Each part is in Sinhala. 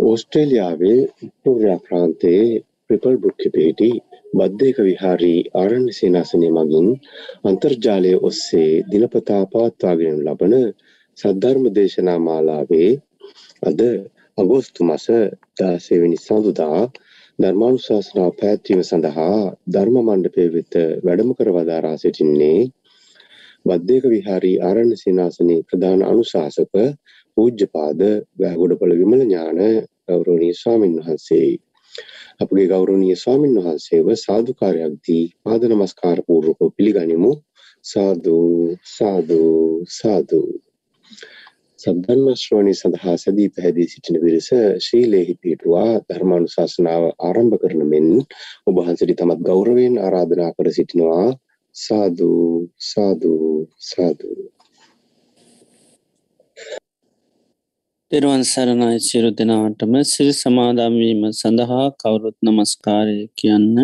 ඕස්ට්‍රේලියාවේ වික්ටෝරයා ප්‍රාන්තයේ ප්‍රිපල් බුක්්‍ය පිහිටි බද්ධයක විහාරී ආරණ්‍ය සේනාසනය මගින් අන්තර්ජාලය ඔස්සේ දිනපතා පවත්වාගෙන ලබන සද්ධර්ම දේශනා මාලාවේ අද අගෝස්තු මස දාසේවනි සඳුදා ධර්මානුශාසනාව පැත්වීම සඳහා ධර්ම මණ්ඩපය වෙත වැඩම කර වදාරා සිටින්නේ බද්ධයක විහාරී ආරණ්‍ය සේනාසනයේ ප්‍රධාන අනුශාසක පූජ්‍යපාද වැෑගොඩපොළ විමල ඥාන ගෞරවනීය ස්වාමින් වහන්සේ. අපගේ ගෞරවනීය ස්වාමින් වහන්සේව සාදුකාරයක් දී පාද නමස්කාර පූර්වකව පිළිගනිමු. සාදු සාදු සාදු. සද්ධර්ම ශ්‍රවණී සඳහා සැදී පැහැදී සිටින පිරිස ශීලයෙහි පිහිටුවා ධර්මානුශාසනාව ආරම්භ කරන මෙන් ඔබ වහන්සේට තමත් ගෞරවයෙන් ආරාධනා කර සිටිනවා. සාදු සාදු සාදු. තෙරුවන් සරණයි සිරු දෙනාටම. සිරි සමාදම්වීම සඳහා කවුරුත් නමස්කාරය කියන්න.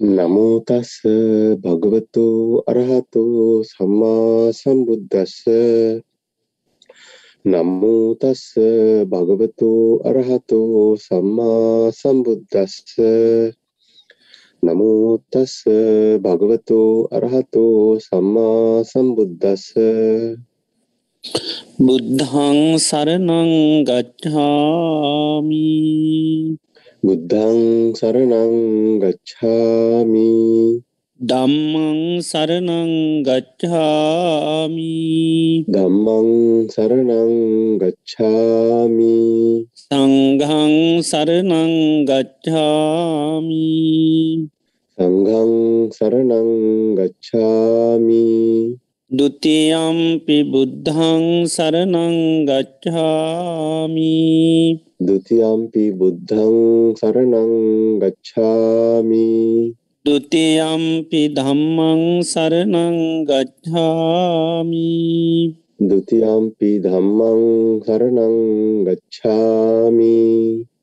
නමෝතස් භගවතු අරහතු සම්මා සම්බුද්ධස්ස නමෝතස් භගවතු අරහතු සම්මා සම්බුද්ධස්ස නමෝතස් භගවතු අරහතු සම්මා සම්බුද්ධස්ස බුද්ධං සරණං ගච්ඡාමි. බුද්ධං සරණං ගච්ඡාමි. ධම්මං සරණං ගච්ඡාමි. ධම්මං සරණං ගච්ඡාමි. සංඝං සරණං ගච්ඡාමි. සංඝං සරණං ගච්ඡාමි දුතියම්පි බුද්ධං සරණංගච්ඡාමි දුතියම්පි බුද්ධං සරණංගච්ඡාමි දුතියම්පි ධම්මං සරණංගච්ඡාමි දුතියම්පි ධම්මං සරණංගච්ඡාමි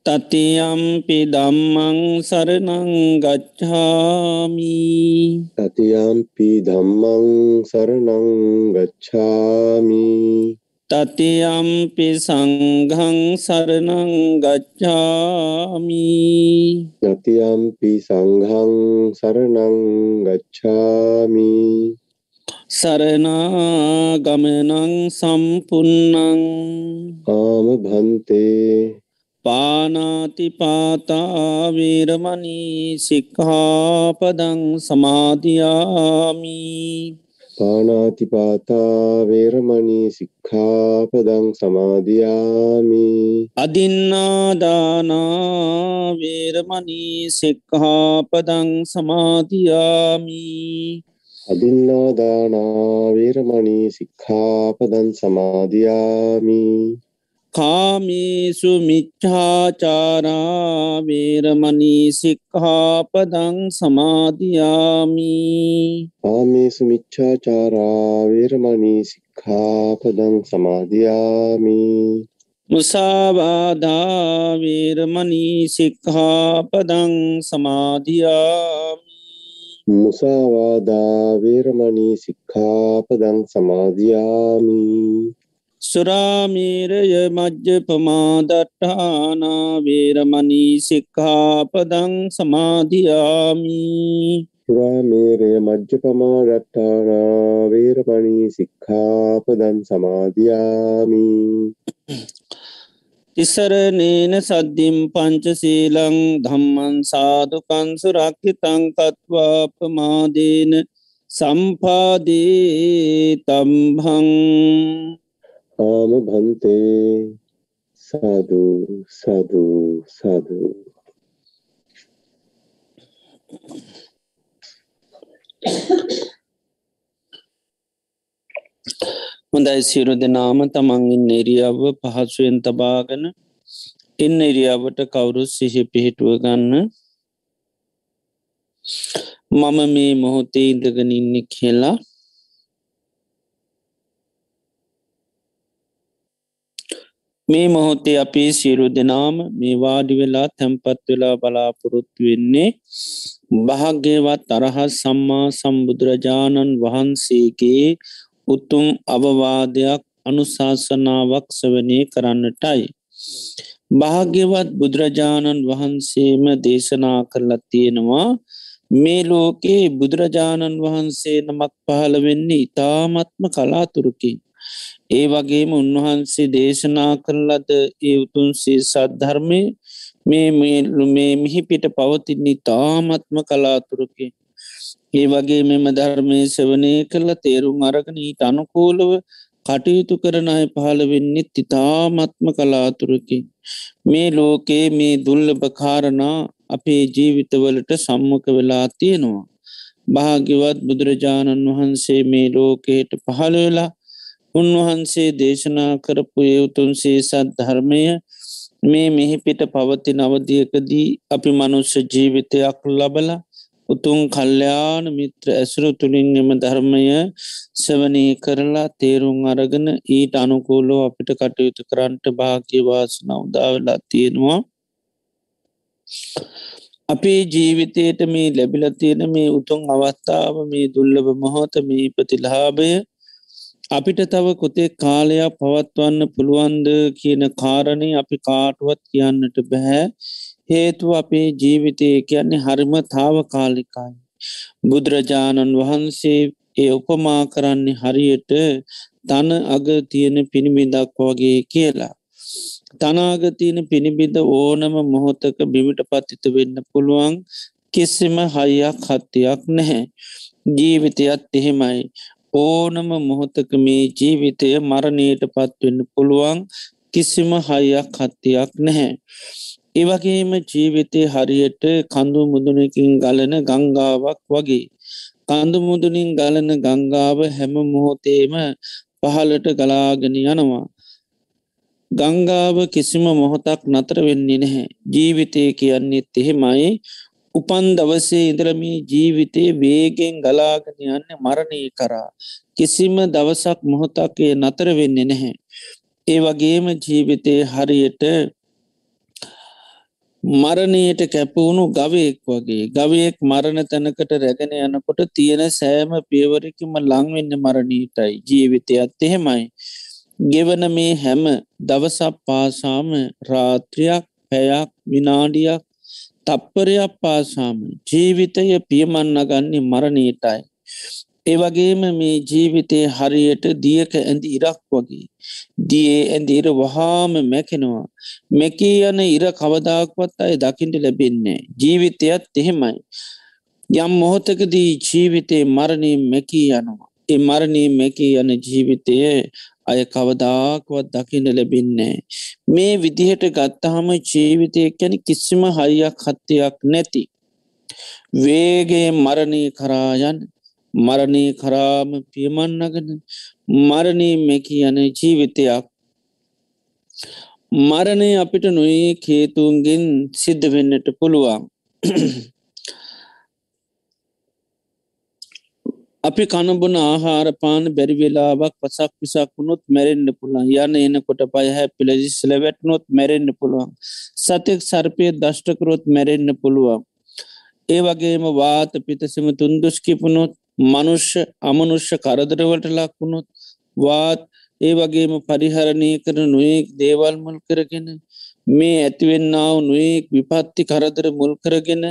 තතියම්පි දම්මං සරණං ගච්ඡාමි තතියම්පි දම්මං සරණං ගච්ඡාමි තතියම්පි සංඝං සරණං ගච්ඡාමි තතියම්පි සංඝං සරණං ගච්ඡාමි සරණා ගමනං සම්පන්නං ආම භන්තේ පානාතිපාතාවේරමනී සික්හාපදං සමාධයාමි පානාතිපාතා වේරමණී සික්ඛාපදං සමාදියාමි. අදින්නාදානාවේරමනී සික්හාපදං සමාධයාමි අදින්නාදානා වේරමණී සික්ඛාපදං සමාදියාමි කාමේසු සික්ඛාපදං සමාදියාමි. ආමේසු මිච්ඡාචාරා වේරමණී සික්ඛාපදං සමාදියාමි. මුසාවාදා වේරමණී සික්ඛාපදං සමාදියාමි. මුසාවාදා වේරමණී සික්ඛාපදං සමාදියාමි සුරාමීරය මජ්්‍ය පමාදට්ටානා වේරමණී සික්ඛාපදං සමාධයාමි සුරාමේරය මජ්්‍යපමා රට්ටානා වේරමණී සික්ඛාපදන් සමාධයාමි තිසරනේන සද්ධිම් පංචසීලං ධම්මන් සාධකන් සුරක්කිතං කත්වා පමාදේන සම්පාදී තම්හං ආම භන්තේ සාදු සාදු සාදු හොඳයි සිරු දෙනාම තමන්ගින් එරියාව පහසුවෙන් තබාගෙන ඉන්න එරියාවට කවුරුත් සිහි පිහිටුව ගන්න. මම මේ මොහොතේ ඉඳගෙන ඉන්න කියලා මේ මොහොතේ අපේ සියලු දෙනාම මේ වාඩි වෙලා තැන්පත් වෙලා බලාපොරොත්තු වෙන්නේ භාග්‍යවත් අරහත් සම්මා සම්බුදුරජාණන් වහන්සේගේ උතුම් අවවාදයක් අනුශාසනාවක් සවනය කරන්නටයි. භාග්‍යවත් බුදුරජාණන් වහන්සේම දේශනා කරලා තියෙනවා මේ ලෝකේ බුදුරජාණන් වහන්සේ නමක් පහළ වෙන්නේ ඉතාමත්ම කලාතුරකින්. ඒ වගේම උන්වහන්සේ දේශනා කරලද ඒ උතුන්සේ සද්ධර්මය මේ මේ මිහි පිට පවතින්නේ තාමත්ම කලාතුරකින්. ඒ වගේ මෙම ධර්මය සවනය කරලා තේරුම් අරගන ඊට අනුකූලව කටයුතු කරන අය පහළ වෙන්නෙත් ඉතාමත්ම කලාතුරකින්. මේ ලෝකයේ මේ දුල්ලභ කාරණා අපේ ජීවිතවලට සම්මක වෙලා තියෙනවා. භාගිවත් බුදුරජාණන් වහන්සේ මේ ලෝකයට පහළ වෙලා උන්වහන්සේ දේශනා කරපු යවුතුන්සේ සත් ධර්මය මේ මෙහිපිට පවති නවදියකදී අපි මනුස්්‍ය ජීවිතයක් ලබල උතුන් කල්්‍යයාන මිත්‍ර ඇසුරු තුළින් එම ධර්මය සවනී කරලා තේරුම් අරගෙන ඊට අනුකූලෝ අපිට කටයුතු කරන්නට භාග්‍යවාසන උදාවෙලා තියෙනවා. අපේ ජීවිතයට මේ ලැබිල තියෙන මේ උතුන් අවස්ථාව මේ දුල්ලබ මොහොත මේ ප්‍රතිලාභය අපිට තව කොතේ කාලයක් පවත්වන්න පුළුවන්ද කියන කාරණය අපි කාටුවත් කියන්නට බැහැ හේතුව අපේ ජීවිතය කියන්නේ හරිම තාව කාලිකායි. බුදුරජාණන් වහන්සේ ඒ උපමා කරන්නේ හරියට තන අග තියෙන පිණිබිදක් වගේ කියලා. තනාගතියන පිණිබිඳ ඕනම මොහොතක බිමිට පත්තිත වෙන්න පුළුවන් කිසිම හයියක් හත්තියක් නැහැ. ජීවිතයත් එහෙමයි. ඕනම මොහොතක මේ ජීවිතය මරණයට පත්වෙන්න පුළුවන් කිසිම හයියක් හත්තියක් නැහැ. ඒවගේම ජීවිතය හරියට කඳු මුදුනකින් ගලන ගංගාවක් වගේ. කඳු මුදුනින් ගලන ගංගාව හැම මොහොතේම පහලට ගලාගෙන යනවා. ගංගාව කිසිම මොහොතක් නතර වෙන්නේ නැහැ. ජීවිතය කියන්නේ එහෙමයි උපන් දවසේ ඉදරමී ජීවිතය වේගෙන් ගලාගෙන යන්න මරණය කරා. කිසිම දවසක් මොහොතක්ේ නතර වෙන්නේ නැහැ. ඒ වගේම ජීවිතය හරියට මරණයට කැපවුණු ගවයෙක් වගේ ගවයෙක් මරණ තැනකට රැගෙන යනකොට තියෙන සෑම පියවරකිම ලංවෙන්න මරණීටයි ජීවිතයත් එහෙමයි. ගෙවන මේ හැම දවසක් පාසාම රාත්‍රයක් පැයක් විනාඩියක් තප්පරයක් පාසාම ජීවිතය පියමන්නගන්නේ මරණීටයි. ඒවගේම මේ ජීවිතය හරියට දියක ඇඳ ඉරක් වගේ. දියේ ඇඳ ඉර වහාම මැකෙනවා. මෙකී යන ඉර කවදාක්වත් අය දකිින්ට ලැබෙන්නේ. ජීවිතයත් එහෙමයි. යම් මොහොතකදී ජීවිතේ මරණී මැකී යනවා. ඒ මරණී මැකී යන ජීවිතය අය කවදාකුවත් දකින්න ලැබින්නේ. මේ විදිහට ගත්තහම ජීවිතය කැන කිසිම හයියක් හත්තයක් නැති. වේගේ මරණී කරායන් මරණය කරාම පියමන්නගෙන මරණය මෙකි යන ජීවිතයක් මරණය අපිට නොයේ කේතුන්ගෙන් සිද්ධ වෙන්නට පුළුවන් අපි කණබුන ආහාරපාන බැරි වෙලාවක් පසක් විසක් වුණොත් මැරෙන්න්න පුළන් යන එනකොට පයහැ පිලජිස්ල වැටනොත් මැරෙන්න්න පුළුවන්. සතෙක් සර්පය දෂ්ටකරොත් මැරෙන්න්න පුළුවන්. ඒ වගේම වාත පිතසම තුන්දුස්කිපුණොත් මනුෂ්‍ය අමනුෂ්‍ය කරදරවලට ලක්වුණොත් වාත් ඒ වගේම පරිහරණය කරන නොයෙක් දේවල් මුල් කරගෙන මේ ඇතිවෙන්නාව නොයෙක් විපත්ති කරදර මුල් කරගෙන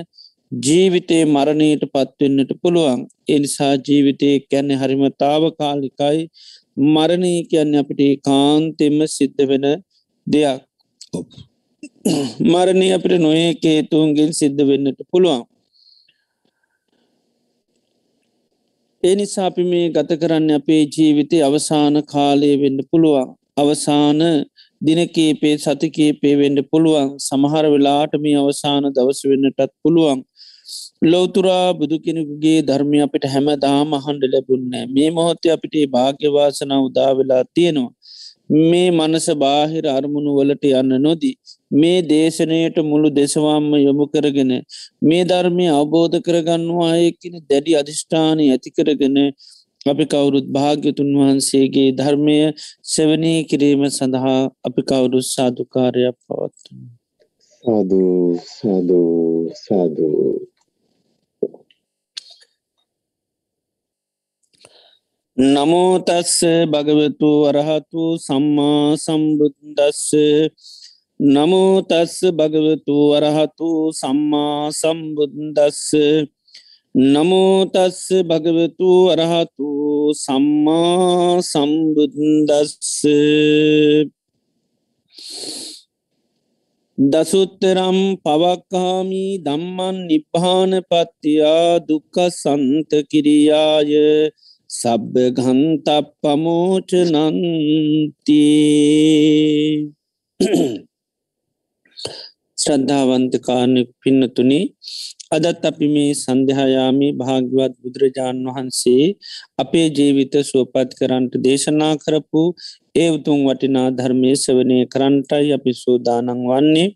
ජීවිතයේ මරණයට පත්වෙන්නට පුළුවන්. එනිසා ජීවිතය කැන්නේ හරිමතාව කාලිකයි මරණය කියන්න අපිට කාන්තෙම සිද්ධ වෙන දෙයක්. මරණය අපිට නොඒ කේතුන්ගෙන් සිද්ධ වෙන්නට පුළුවන්. ඒ නිසා අපි මේ ගත කරන්න අපේ ජීවිතය අවසාන කාලය වෙන්න පුළුවන්. අවසාන දිනකේපේ සතිකේපේ වෙන්ඩ පුළුවන්. සමහර වෙලාට මේ අවසාන දවස වෙන්නටත් පුළුවන්. ලෝතුරා බුදු කෙනෙකුගේ ධර්මය අපිට හැම දාම හන්ඩ ලැබුන්න මේ මොහොත්තේ අපිට භාග්‍යවාසන උදා වෙලා තියෙනවා මේ මනස බාහිර අරමුණු වලට යන්න නොදී. මේ දේශනයට මුළු දෙසවාම්ම යොමු කරගෙන මේ ධර්මය අවබෝධ කරගන්නවා අයකින දැඩි අධිෂ්ඨානය ඇති කරගෙන අපි කවුරුත් භාග්‍යතුන් වහන්සේගේ ධර්මය සෙවනී කිරීම සඳහා අපි කවුරුත් සාධකාරයක් පවත්වන. සාධූ සාධූ සාධූ නමෝතස්ස භගවතු වරහතු සම්මා සම්බුද්දස්ස. නමෝතස්ස භගවතු වරහතු සම්මා සම්බුද්දස්ස. නමෝතස්ස භගවතු වරහතු සම්මා සම්බුද්දස්ස. දසුත්තරම් පවක්කාමි දම්මන් නිපාන පත්තියා දුක්ක සන්ත කිරියාය. සබ්බ ගන්තප් පමෝච නන්ති ශ්‍රද්ධාවන්තකාරණය පින්නතුනි අදත් අපි මේ සන්ධහයාමි භාග්‍යවත් බුදුරජාණන් වහන්සේ අපේ ජීවිත සුවපත් කරන්ට දේශනා කරපු ඒ උතුන් වටිනා ධර්මය සවනය කරන්ටයි අපි සූදානන් වන්නේ.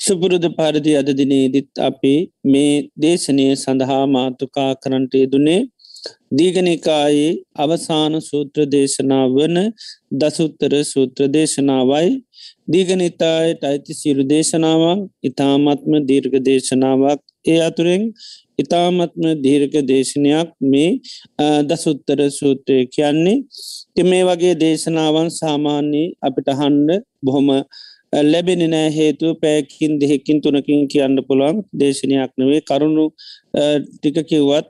සුපුරුදු පරිදි අද දිනේදිත් අපි මේ දේශනය සඳහා මාතුකා කරන්ට යෙදුනේ දීගනිකායේ අවසාන සූත්‍ර දේශනා වන දසුත්තර සූත්‍ර දේශනාවයි. දීගනිතායට අයිති සිරු දේශනාවක් ඉතාමත්ම දීර්ඝ දේශනාවක්. ඒ අතුරෙන් ඉතාමත්ම දීර්ඝ දේශනයක් මේ දසුත්තර සූත්‍රය කියන්නේ. ති මේ වගේ දේශනාවන් සාමාන්‍යී අපිට හන්ඩ බොහොම ලැබෙන නෑ හේතුව පෑකින් දෙහෙකින් තුනකින් කියන්න පුළුවන් දේශනයක් නවේ කරුණු ටික කිව්වත්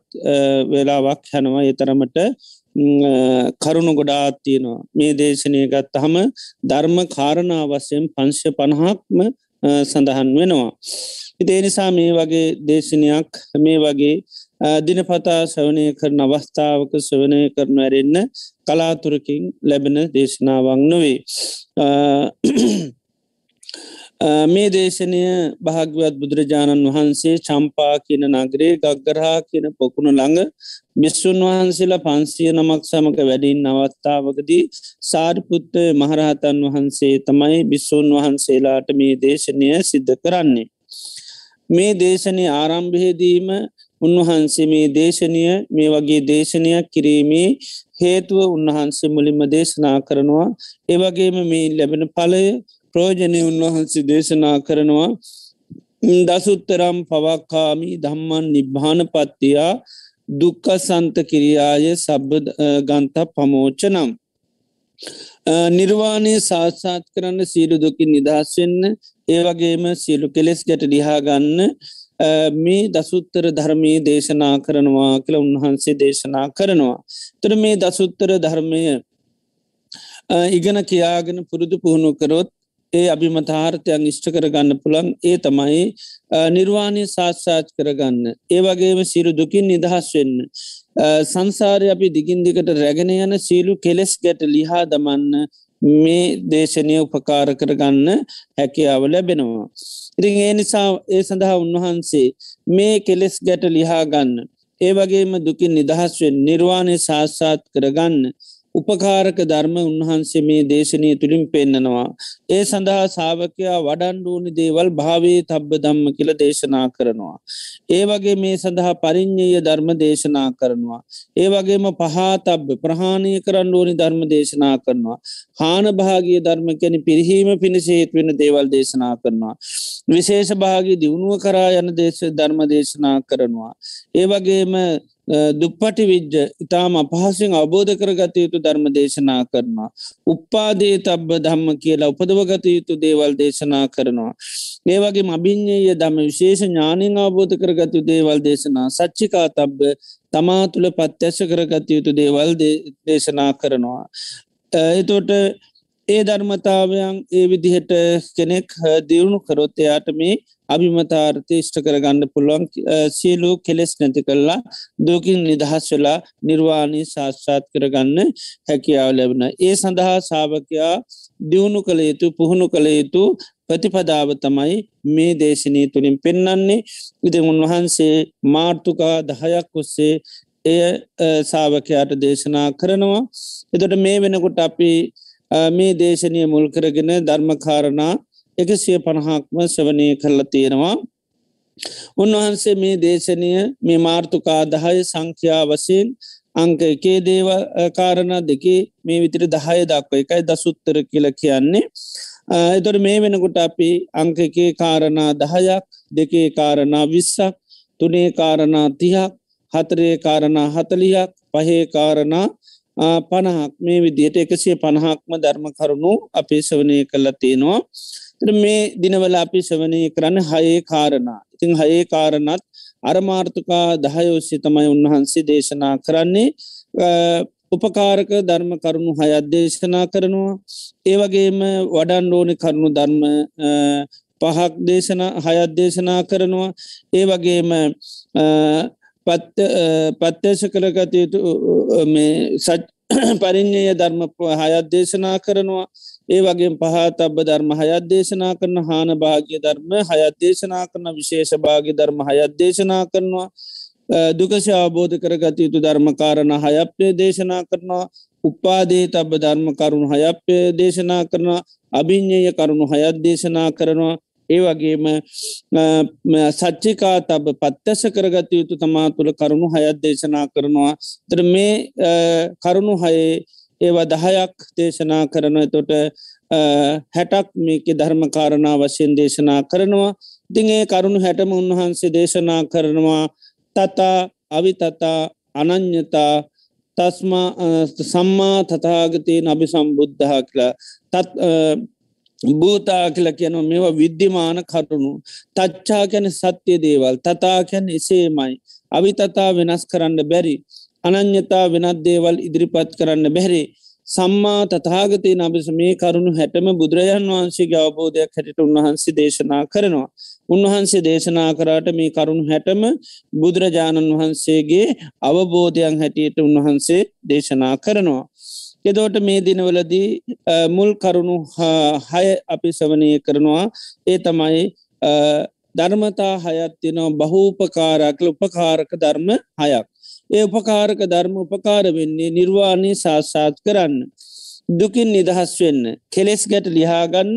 වෙලාවක් හැනවා එතරමට කරුණු ගොඩාත් තියෙනවා මේ දේශනය ගත්තහම ධර්ම කාරණා වසයෙන් පංශ පණහක්ම සඳහන් වෙනවා. ඉතිේ නිසා මේ වගේ දේශනයක් මේ වගේ දිනපතා සවනය කරන අවස්ථාවක සවනය කරන ඇරෙන්න කලාතුරකින් ලැබෙන දේශනාවක් නොවේ. මේ දේශනය භාග්‍යවත් බුදුරජාණන් වහන්සේ චම්පා කියන නගරේ ගග්ගරහා කියන පොකුණු ළඟ බිස්සුන් වහන්සේලා පන්සිය නමක් සමක වැඩින් අවස්ථාවකදී සාරිපුත්ත මහරහතන් වහන්සේ තමයි බිස්සුන් වහන්සේලාට මේ දේශනය සිද්ධ කරන්නේ. මේ දේශනය ආරම්භයේදීම උන්වහන්සේ මේ දේශනය මේ වගේ දේශනයක් කිරීමේ හේතුව උන්වහන්සේ මුලින්ම දේශනා කරනවා ඒවගේම මේ ලැබෙන පලය ප්‍රෝජනය උන්වහන්සේ දේශනා කරනවා දසුත්තරම් පවක්කාමි දම්මන් නිබ්භාන පත්තියා දුක්ක සන්ත කිරියාය සබ්බ ගන්ත පමෝචනම්. නිර්වාණය සාත්සාත් කරන්න සීලු දුකින් නිදහස්වෙන්න ඒවගේම සියලු කෙලෙස් ගැට ලිහා ගන්න මේ දසුත්තර ධර්මී දේශනා කරනවා කියල උන්වහන්සේ දේශනා කරනවා. තර මේ දසුත්තර ධර්මය ඉගෙන කියාගෙන පුරුදු පුහුණු කරොත් ඒ අභිමතාර්ථයන් ඉෂ්ට කරගන්න පුළන් ඒ තමයි නිර්වාණය සාත්සාච් කරගන්න. ඒ වගේම සිරු දුකින් නිදහස් වෙන්න. සංසාරය අපි දිගින් දිකට රැගෙන යන සීලු කෙලෙස් ගැට ලිහා දමන්න මේ දේශනය උපකාර කරගන්න හැකියාව ලැබෙනවා. ඉතින් ඒ නිසා ඒ සඳහා උන්වහන්සේ මේ කෙලෙස් ගැට ලිහා ගන්න. ඒ වගේම දුකින් නිදහස්වෙන් නිර්වාණය සාස්සාත් කරගන්න උපකාරක ධර්ම උන්වහන්සේ මේ දේශනය තුළින් පෙන්නනවා. ඒ සඳහා සාාවකයා වඩන්ඩූනි දේවල් භාවේ තබ්බ දම්ම කියල දේශනා කරනවා. ඒ වගේ මේ සඳහා පරිින්්ඥය ධර්ම දේශනා කරනවා. ඒ වගේම පහතබ්බ ප්‍රහාණය කරන්න ඕනි ධර්ම දේශනා කරනවා. හාන භාගිය ධර්ම කැන පිරිහීම පිණිසේත් වෙන දේවල් දේශනා කරනවා. විශේෂ භාගී දියුණුව කරා යන දේශ ධර්ම දේශනා කරනවා. ඒ වගේම දුප්පටි විජ්ජ ඉතාම අපහසින් අවබෝධ කරගත යුතු ධර්ම දේශනා කරනවා. උප්පාදේ තබ්බ ධම්ම කියලා උපදවගත යුතු දේවල් දේශනා කරනවා. ඒවගේ අභිං්ඥය දම විශේෂ ඥානින් අවබෝධ කරගතු දේවල් දේශනා සච්චිකා තබ්බ තමා තුළ පත්්‍යශ කරගත යුතු දේවල් දේශනා කරනවා. එතෝට ඒ ධර්මතාවයන් ඒ විදිහට කෙනෙක් දියුණු කරොත් එයාට මේ අභිමතාර්ථය ෂ්ට කරගන්න පුළුවන්. සියලු කෙලෙස් නැති කරලා දෝකින් නිදහස් වෙලා නිර්වාණී ශාස්ත්‍රාත් කරගන්න හැකියාව ලැබෙන. ඒ සඳහා සාාවකයා දියුණු කළ යුතු පුහුණු කළ යුතු ප්‍රතිපදාව තමයි මේ දේශනය තුළින් පෙන්නන්නේ ඉති උන්වහන්සේ මාර්ථකා දහයක් ඔස්සේ එය සාාවකයාට දේශනා කරනවා. එතට මේ වෙනකොට අපි මේ දේශනය මුල් කරගෙන ධර්මකාරණා එකසිය පණහක්ම සවනය කරලා තියෙනවා. උන්වහන්සේ මේ දේශනය මේ මාර්ථකා දහය සංඛ්‍යා වසයෙන් අංක එකේ දේව කාරණ දෙකේ මේ විතිර දහය දක්ව එකයි දසුත්තර කියල කියන්නේ. එතොට මේ වෙනකොට අපි අංක එකේ කාරණා දහයක් දෙකේ කාරණා විස්සක් තුනේ කාරණා තිහක් හතරේ කාරණා හතලියක් පහේ කාරණා පණහක් මේ විදියට එකසිය පණහක්ම ධර්ම කරුණු අපේ සවනය කල්ල තියෙනවා. මේ දිනවල අපි සවනය කරන්න හයේ කාරණා. ඉතිං හයේ කාරණත් අරමාර්ථකා දහයෝස්සේ තමයි උන්වහන්සේ දේශනා කරන්නේ. උපකාරක ධර්ම කරුණු හයත් දේශනා කරනවා. ඒවගේම වඩන් ඕනි කරුණු ධර්ම පහක් දේශනා හයත් දේශනා කරනවා. ඒ වගේම පත්්‍යශ කරගත යුතු සච් පරිින්්ඥය ධර්ම හයත් දේශනා කරනවා. ඒ වගේ පහත් අබ ධර්ම හයත් දේශනා කරන හාන භාග්‍ය ධර්ම හයත් දේශනා කරන විශේෂ භාග්‍ය ධර්ම හයත් දේශනා කරනවා. දුකශ අවබෝධ කරගත යුතු ධර්මකාරණ හයප්පය දේශනා කරනවා. උපාදේ තබ ධර්ම කරුණු හයප්පය දේශනා කරන අභිඤ්ඥය කරුණු හයත් දේශනා කරනවා. ඒ වගේම සච්චිකා තබ පත්්‍යස කරගත යුතු තමා තුළ කරුණු හයත් දේශනා කරනවා. තර මේ කරුණු හයේ ඒවා දහයක් දේශනා කරන තොට හැටක් මේක ධර්මකාරණා වශයෙන් දේශනා කරනවා. දිගේ කරුණු හැටම උන්වහන්සේ දේශනා කරනවා. තතා අවිතතා අනං්‍යතා තස්මා සම්මා තතාගතය නබි සම්බුද්ධහා කියලා. තත් භූතා කියල කියන මේවා විද්‍යමාන කරුණු. තච්චා කැන සත්‍යය දේවල්. තතා කැන් එසේමයි. අවිතතා වෙනස් කරන්න බැරි. අනං්‍යතා වෙනත් දේවල් ඉදිරිපත් කරන්න බැරි. සම්මා තතාගතය නබිස මේ කරුණු හැටම බුදුරජාන් වහන්සේගේ අවබෝධයක් හැට උන්වහන්සේ දේශනා කරනවා. උන්වහන්සේ දේශනා කරාට මේ කරුණු හැටම බුදුරජාණන් වහන්සේගේ අවබෝධයන් හැටියට උන්වහන්සේ දේශනා කරනවා. එදෝට මේ දිනවලදී මුල් කරුණු හය අපි සවනය කරනවා ඒ තමයි ධර්මතා හයත්තිනවා බහූපකාරකල උපකාරක ධර්ම හයක්. ඒ උපකාරක ධර්ම උපකාර වෙන්නේ නිර්වාණය සාස්සාත් කරන්න. දුකින් නිදහස් වෙන්න කෙලෙස් ගැට ලිහාගන්න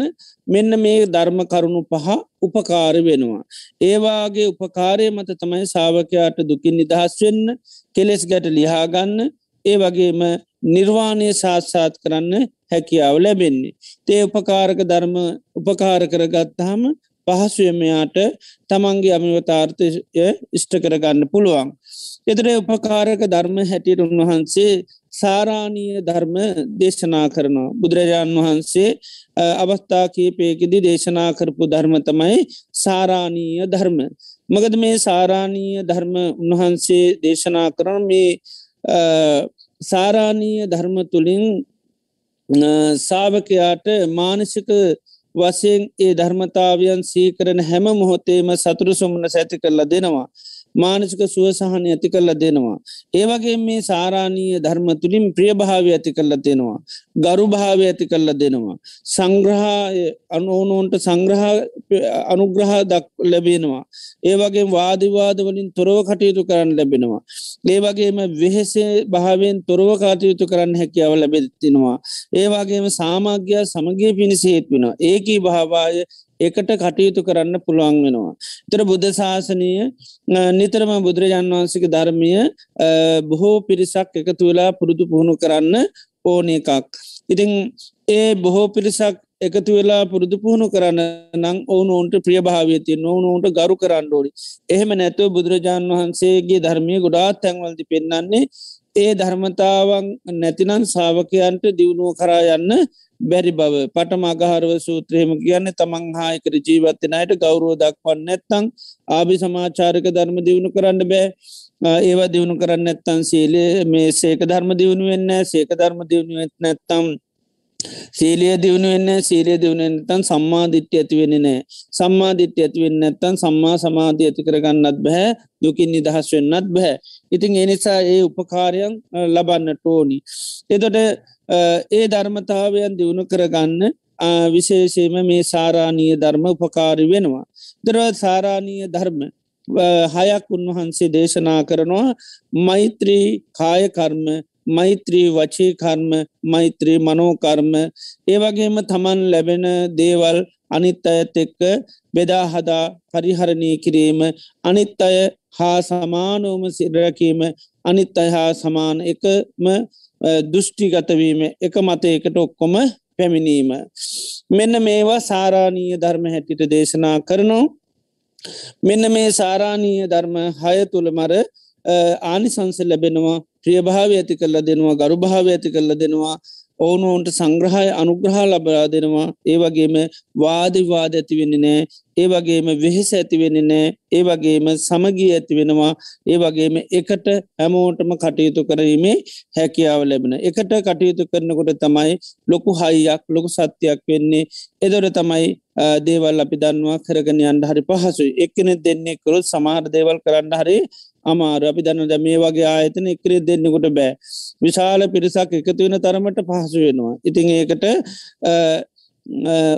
මෙන්න මේ ධර්ම කරුණු පහ උපකාර වෙනවා. ඒවාගේ උපකාරය මත තමයි සාාවකයාට දුකින් නිදහස් වෙන්න කෙලෙස් ගැට ලිහාගන්න ඒ වගේම නිර්වාණය සාත්සාත් කරන්න හැකියාව ලැබෙන්නේ. තේ උපකාරක ධර්ම උපකාර කරගත්තාම පහසුවමයාට තමන්ගේ අමිවතාර්ථය ඉෂ්ට කරගන්න පුළුවන්. එතර උපකාරක ධර්ම හැටියට උන්වහන්සේ සාරාණීය ධර්ම දේශනා කරනවා. බුදුරජාණන් වහන්සේ අවස්ථා කීපයකෙදි දේශනා කරපු ධර්මතමයි සාරාණීය ධර්ම. මගද මේ සාරාණීය ධර්ම උන්වහන්සේ දේශනා කරන මේ සාරාණීය ධර්ම තුළින් සාාවකයාට මානසික වසයෙන් ඒ ධර්මතාවයන් සීකරන හැම මොහොතේම සතුරු සුමන සැති කරලා දෙනවා. මානසික සුවසහන ඇති කරල දෙනවා. ඒවගේ මේ සාරාණීය ධර්ම තුළින් ප්‍රියභාව ඇති කරල දෙනවා. ගරු භාව ඇති කරල දෙනවා. සංග්‍රහය අනෝනෝන්ට සංග්‍රහ අනුග්‍රහ දක් ලැබෙනවා. ඒවගේ වාදිවාදවලින් තොරව කටයුතු කරන්න ලැබෙනවා. ඒවගේම වෙහෙසේ භාවෙන් තොරව කටයුතු කරන්න හැකියාව ලැබෙත්තිනවා. ඒවාගේම සාමාග්‍යයා සමගේ පිණිස හේත් වෙනවා. ඒකී භාවාය එකට කටයුතු කරන්න පුළුවන් වෙනවා. තර බුද්ධ ශාසනය නිතරම බුදුරජාන් වහන්සික ධර්මය බොහෝ පිරිසක් එකතු වෙලා පුරුදු පුහුණු කරන්න ඕන එකක්. ඉතිං ඒ බොහෝ පිරිසක් එකතු වෙලා පුරුදු පුහුණු කරන්න නං ඕනුන්ට ප්‍රියභාවයති නොවනුන්ට ගරු කරන්න ඕඩි. එහෙම නැතුව බුදුරජාණන් වහන්සේගේ ධර්මය ගොඩාත් තැන්වලදි පෙන්න්නන්නේ ඒ ධර්මතාවන් නැතිනන් සාාවකයන්ට දියුණුව කරා යන්න බැරි බව. පටම අගහරව සූත්‍රයම කියන්න තමන් හායකර ජීවත්තනයට ගෞරුව දක්වන්න නැත්තං ආභි සමාචාරක ධර්ම දියුණු කරන්න බෑ. ඒවා දියුණු කරන්න ඇත්තන් සීලේ මේ සේක ධර්ම දියුණු වෙන්න සේක ධර්ම දියුණු නැත්තම් සීලිය දියුණු වෙන්න සීලිය දියුණුවෙන්තන් සම්මාධිට්්‍ය ඇතිවෙන නෑ. සම්මාධිට්්‍ය ඇතිවෙන්න ඇත්තන් සම්මා සමාධී ඇති කරගන්නත් බැහැ දුකින් නිදහස් වෙන්නත් බැහැ ඉතින් එනිසා ඒ උපකාරයන් ලබන්න ටෝනි එතොට ඒ ධර්මතාවයන් දියුණු කරගන්න විශේෂයම මේ සාරාණීය ධර්ම උපකාරි වෙනවා. දරවත් සාරාණීය ධර්ම හයක් උන්වහන්සේ දේශනා කරනවා මෛත්‍රී කායකර්ම මෛත්‍රී වචී කර්ම මෛත්‍රී මනෝකර්ම ඒවගේම තමන් ලැබෙන දේවල් අනිත් අයත් එක්ක බෙදා හදා පරිහරණය කිරීම අනිත් අය හා සමානෝම සිරැකීම අනිත් අය හා සමාන එකම දෘෂ්ටිගතවීම එක මතයකට ඔක්කොම පැමිණීම. මෙන්න මේවා සාරාණීය ධර්ම හැටිට දේශනා කරනවා. මෙන්න මේ සාරාණීය ධර්ම හය තුළ මර ආනිසංස ලැබෙනවා ප්‍රියභාව ඇති කරල දෙනවා ගරු භාව ඇති කරල දෙනවා ඕනෝන්ට සංග්‍රහය අනුග්‍රහ ලබලා දෙනවා. ඒ වගේම වාදිවාද ඇතිවෙන්නේ නෑ. ඒ වගේම වෙහෙස ඇතිවෙන්නේ නෑ. ඒ වගේම සමගී ඇති වෙනවා. ඒ වගේම එකට හැමෝටම කටයුතු කරීමේ හැකියාව ලැබෙන. එකට කටයුතු කරනකොට තමයි ලොකු හයියක් ලොකු සත්‍යයක් වෙන්නේ. එදොර තමයි දේවල් අපි දන්නවා කරගෙන අන්ඩ හරි පහසු එක්කන දෙන්නේ කරුත් සමාර දේවල් කරන්න හරි අමාර. අපි දන්න ද මේ වගේ ආයතන එකරේ දෙන්නෙකුට බෑ. විශාල පිරිසක් එකතු වෙන තරමට පහසු වෙනවා. ඉතිං ඒකට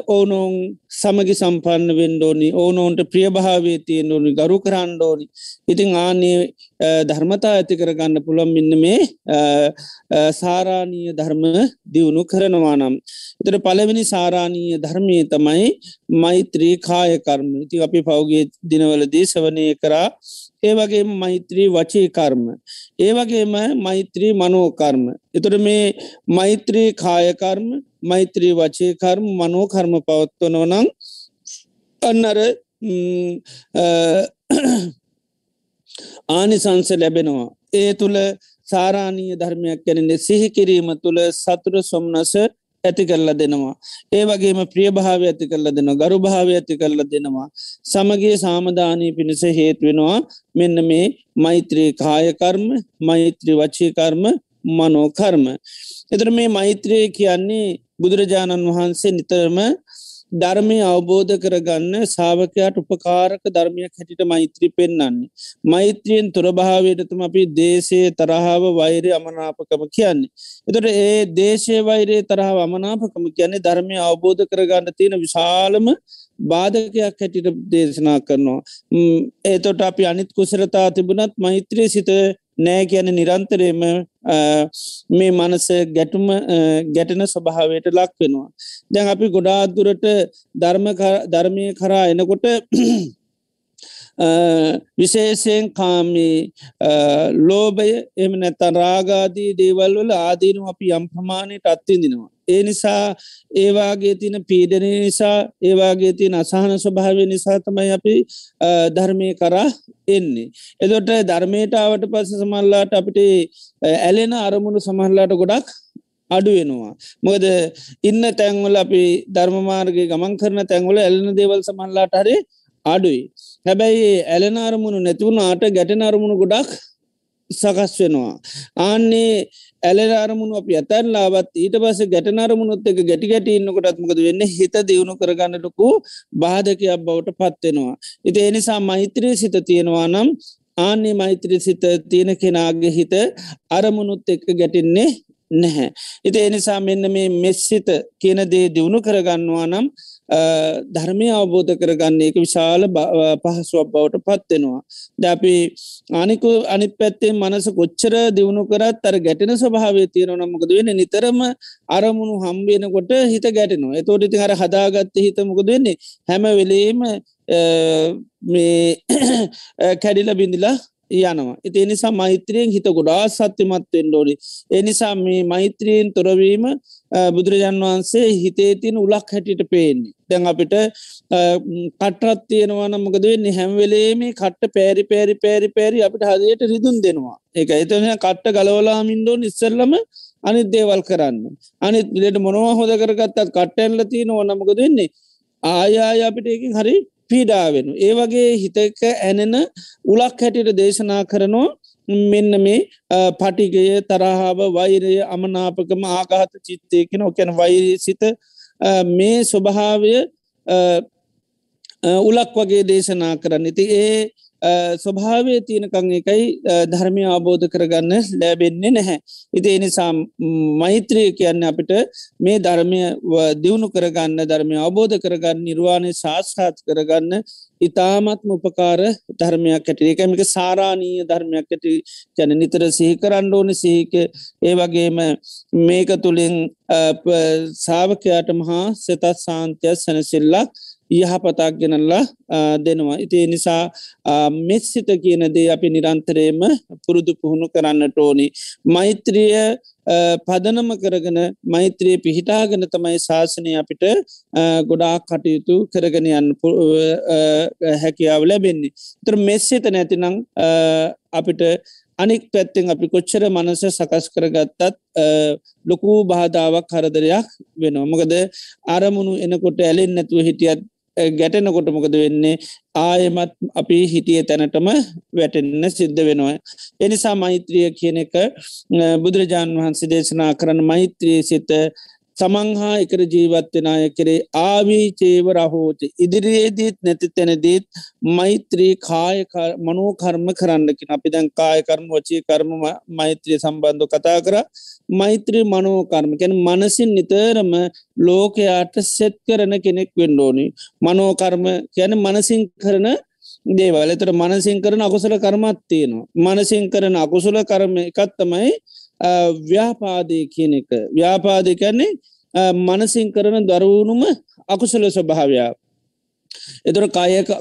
ඕනොන් සමගි සම්පන්න වෙන්ඩෝනි ඕනෝන්ට ප්‍රියභාවේ තියෙන් ඕනි. ගරු කරන්න ඕනි. ඉතිං ආනේ ධර්මතා ඇති කරගන්න පුළොම් මෙන්න මේ සාරාණීය ධර්ම දියුණු කරනවා නම්. එතට පළවෙනි සාරාණීය ධර්මය තමයි මෛත්‍රී කාය කර්ම. ති අපි පෞගේ දිනවලදී සවනය කරා. ඒ වගේම මෛත්‍රී වචී කර්ම. ඒ වගේම මෛත්‍රී මනෝකර්ම. එතුට මේ මෛත්‍රී කායකර්ම මෛත්‍රී වචේ කර්ම මනෝකර්ම පවත්වනවනං අන්නර ආනිසංස ලැබෙනවා. ඒ තුළ සාරාණීය ධර්මයක් ගැනන්නේ සිහිකිරීම තුළ සතුර සොම්නස ඇති කරලා දෙනවා. ඒ වගේම ප්‍රිය භාව ඇති කරලා දෙනවා ගරු භාව ඇති කරලා දෙනවා. සමගේ සාමධානී පිණිස හේත් වෙනවා මෙන්න මේ මෛත්‍රී කායකර්ම මෛත්‍රී වචීකර්ම මනෝකර්ම. එතර මේ මෛත්‍රය කියන්නේ බුදුරජාණන් වහන්සේ නිතරම ධර්මය අවබෝධ කරගන්න සාාවකයාට උපකාරක ධර්මයක් හැටිට මෛත්‍රී පෙන්න්නන්නේ. මෛත්‍රියෙන් තුරභාවයටතුම අපි දේශය තරහාව වෛරය අමනාපකම කියන්නේ. එතට ඒ දේශය වෛරයේ තරහාව අමනාපකම කියන්නේ ධර්මය අවබෝධ කරගන්න තියෙන විශාලම බාධකයක් හැටිට දේශනා කරනවා. ඒතොට අපි අනිත් කුසරතා තිබුණත් මෛත්‍රී සිත නෑ කියන නිරන්තරයම මේ මනස ගැටුම ගැටන ස්වභාවයට ලක් වෙනවා. දැන් අපි ගොඩාදුරට ධර්මය කරා එනකොට විශේෂයෙන් කාමී ලෝභය එම නැතන් රාගාදී දේවල් වල ආදීනු අපි යම් ප්‍රමාණයට අත්තිදිනවා. ඒ නිසා ඒවාගේ තින පීඩනය නිසා ඒවාගේ තියන අසාහන ස්වභාවය නිසා තමයි අපි ධර්මය කරා එන්නේ. එදොට ධර්මයටාවට පස්ස සමල්ලාට අපිට ඇලෙන අරමුණු සමහල්ලාට ගොඩක් අඩු වෙනවා. මොකද ඉන්න තැන්වල අපි ධර්මමාර්ගගේ ගමන් කරන තැන්වල ඇලන දේවල් සමල්ලාට හරි අඩුයි. හැබැයි ඇලෙන අරමුණු නැතිවුණාට ගැටෙන අරමුණු ගොඩක් සකස් වෙනවා. ආන්නේ ඇලෙන අරමුණු අප ඇතැන් ලාවත් ඊට පස ගැටන අරමුණුත් එක ගැටි ගැට ඉන්නකොටත්මකද වෙන්න හිත දියුණු කරගන්නටකු බාධකයක් බවට පත්වෙනවා. ඉති එනිසා මෛත්‍රී සිත තියෙනවා නම් ආන්නේ මෛත්‍රී සිත තියෙන කෙනාගේ හිත අරමුණුත් එක්ක ගැටින්නේ නැහැ. ඉති එනිසා මෙන්න මේ මෙස්සිත කියන දේ දියුණු කරගන්නවා නම් ධර්මය අවබෝධ කරගන්නේ එක විශාල පහසුවක් බවට පත්වෙනවා. ද අපි අනිකු අනි පැත්තේ මනස කොච්චර දියුණු කරත් අර ගැටෙන ස්වභාවය තියෙන නමකද වෙන්න? නිතරම අරමුණු හම්බේනකොට හිත ගැටෙනවා. එතෝට ඉති හර හදාගත්ත හිත මොකද වෙන්නේ? හැම වෙලේම මේ කැඩිල බිඳිලා යනවා. ඉති නිසා මෛත්‍රියෙන් හිත ගොඩා සත්‍යමත්වෙන් ඩෝඩි. එනිසා මේ මෛත්‍රීයෙන් තොරවීම බුදුරජාන් වහන්සේ හිතේ තියන උලක් හැටිට පේන්නේ. දැන් අපිට කටරත් තියෙනවා නමකද වෙන්නේ හැම්වෙලේම කට්ට පෑරි පෑරි පෑරි පෑරි අපිට හදයට රිදුන් දෙනවා. එක එතන කට්ට ගලවලාමින්ඩෝ නිස්සල්ලම අනිත් දේවල් කරන්න. අනිත් විලට මොනවා හොද කරගත්තත් කට්ටඇල්ල තියෙන ඕනමකද වෙන්නේ. ආයාය අපිට එකින් හරි පීඩාවෙන. ඒ වගේ හිතක ඇනෙන උලක් හැටියට දේශනා කරනවා මෙන්න මේ පටිගය තරහාාව වෛරය අමනාපකම ආගාත චිත්තයකෙන ඔකැන වෛරී සිත මේ ස්වභාවය උලක් වගේ දේශනා කරන්න ඉති ඒ ස්වභාවය තියෙනකං එකයි ධර්මය අවබෝධ කරගන්න ලැබෙන්නේ නැහැ. ඉති එනිසා මෛත්‍රය කියන්න අපිට මේ ධර්මය දියුණු කරගන්න ධර්මය අවබෝධ කරගන්න නිර්වාණය ශාස්හාත් කරගන්න ඉතාමත්ම උපකාර ධර්මයක් ඇට එකමික සාරාණීය ධර්මයක් ඇති. කැන නිතර සිහිකරන්න ඕන සිහික. ඒ වගේම මේක තුළින් සාාවකයාට මහා සෙතත් සාන්තයක් සැනසිල්ලක් යහපතක් ගෙනල්ලා දෙනවා. ඉතිේ නිසා මෙස්සිත කියන දේ අපි නිරන්තරයම පුරුදු පුහුණු කරන්නට ඕනි. මෛත්‍රිය පදනම කරගෙන මෛත්‍රයේ පිහිටාගෙන තමයි ශාසනය අපිට ගොඩා කටයුතු කරගෙන යන්න හැකියාව ලැබෙන්නේ. තර මෙස්සිත නැතිනං අපිට අනික් පැත්තෙන් අපි කොච්චර මනස සකස් කරගත්තත් ලොකූ බාධාවක් කරදරයක් වෙනවා. මොකද අරමුණු එනකොට ඇලෙන් නැතුව හිටියත් ගැටෙනකොට මොකද වෙන්නේ? ආයමත් අපි හිටිය තැනටම වැටෙන්න සිද්ධ වෙනවා. එනිසා මෛත්‍රිය කියන එක බුදුරජාණන් වහන්සේ දේශනා කරන මෛත්‍රයේ සිත සමංහා එකර ජීවත්වෙනය කරේ ආවී චේව රහෝච ඉදිරියේදීත් නැති තැනදීත් මෛත්‍රී කාය මනෝ කර්ම කරන්නකින අපි දැන් කායකර්ම වචී කර්ම මෛත්‍රය සම්බන්ධ කතා කර. මෛත්‍රී මනෝකර්ම කැන මනසින් නිතරම ලෝකයාට සෙත් කරන කෙනෙක් වෙන්ඩෝනි මනෝකර්ම කියන මනසින් කරන දේවල්. එතර මනසින් කරන අකුසල කර්මත් තියෙනවා. මනසින් කරන අකුසල කරම එකත්තමයි ව්‍යාපාදය කියන එක. ව්‍යාපාදය කන්නේ මනසින් කරන දරුවුණුම අකුසල ස්වභාවයා එතුර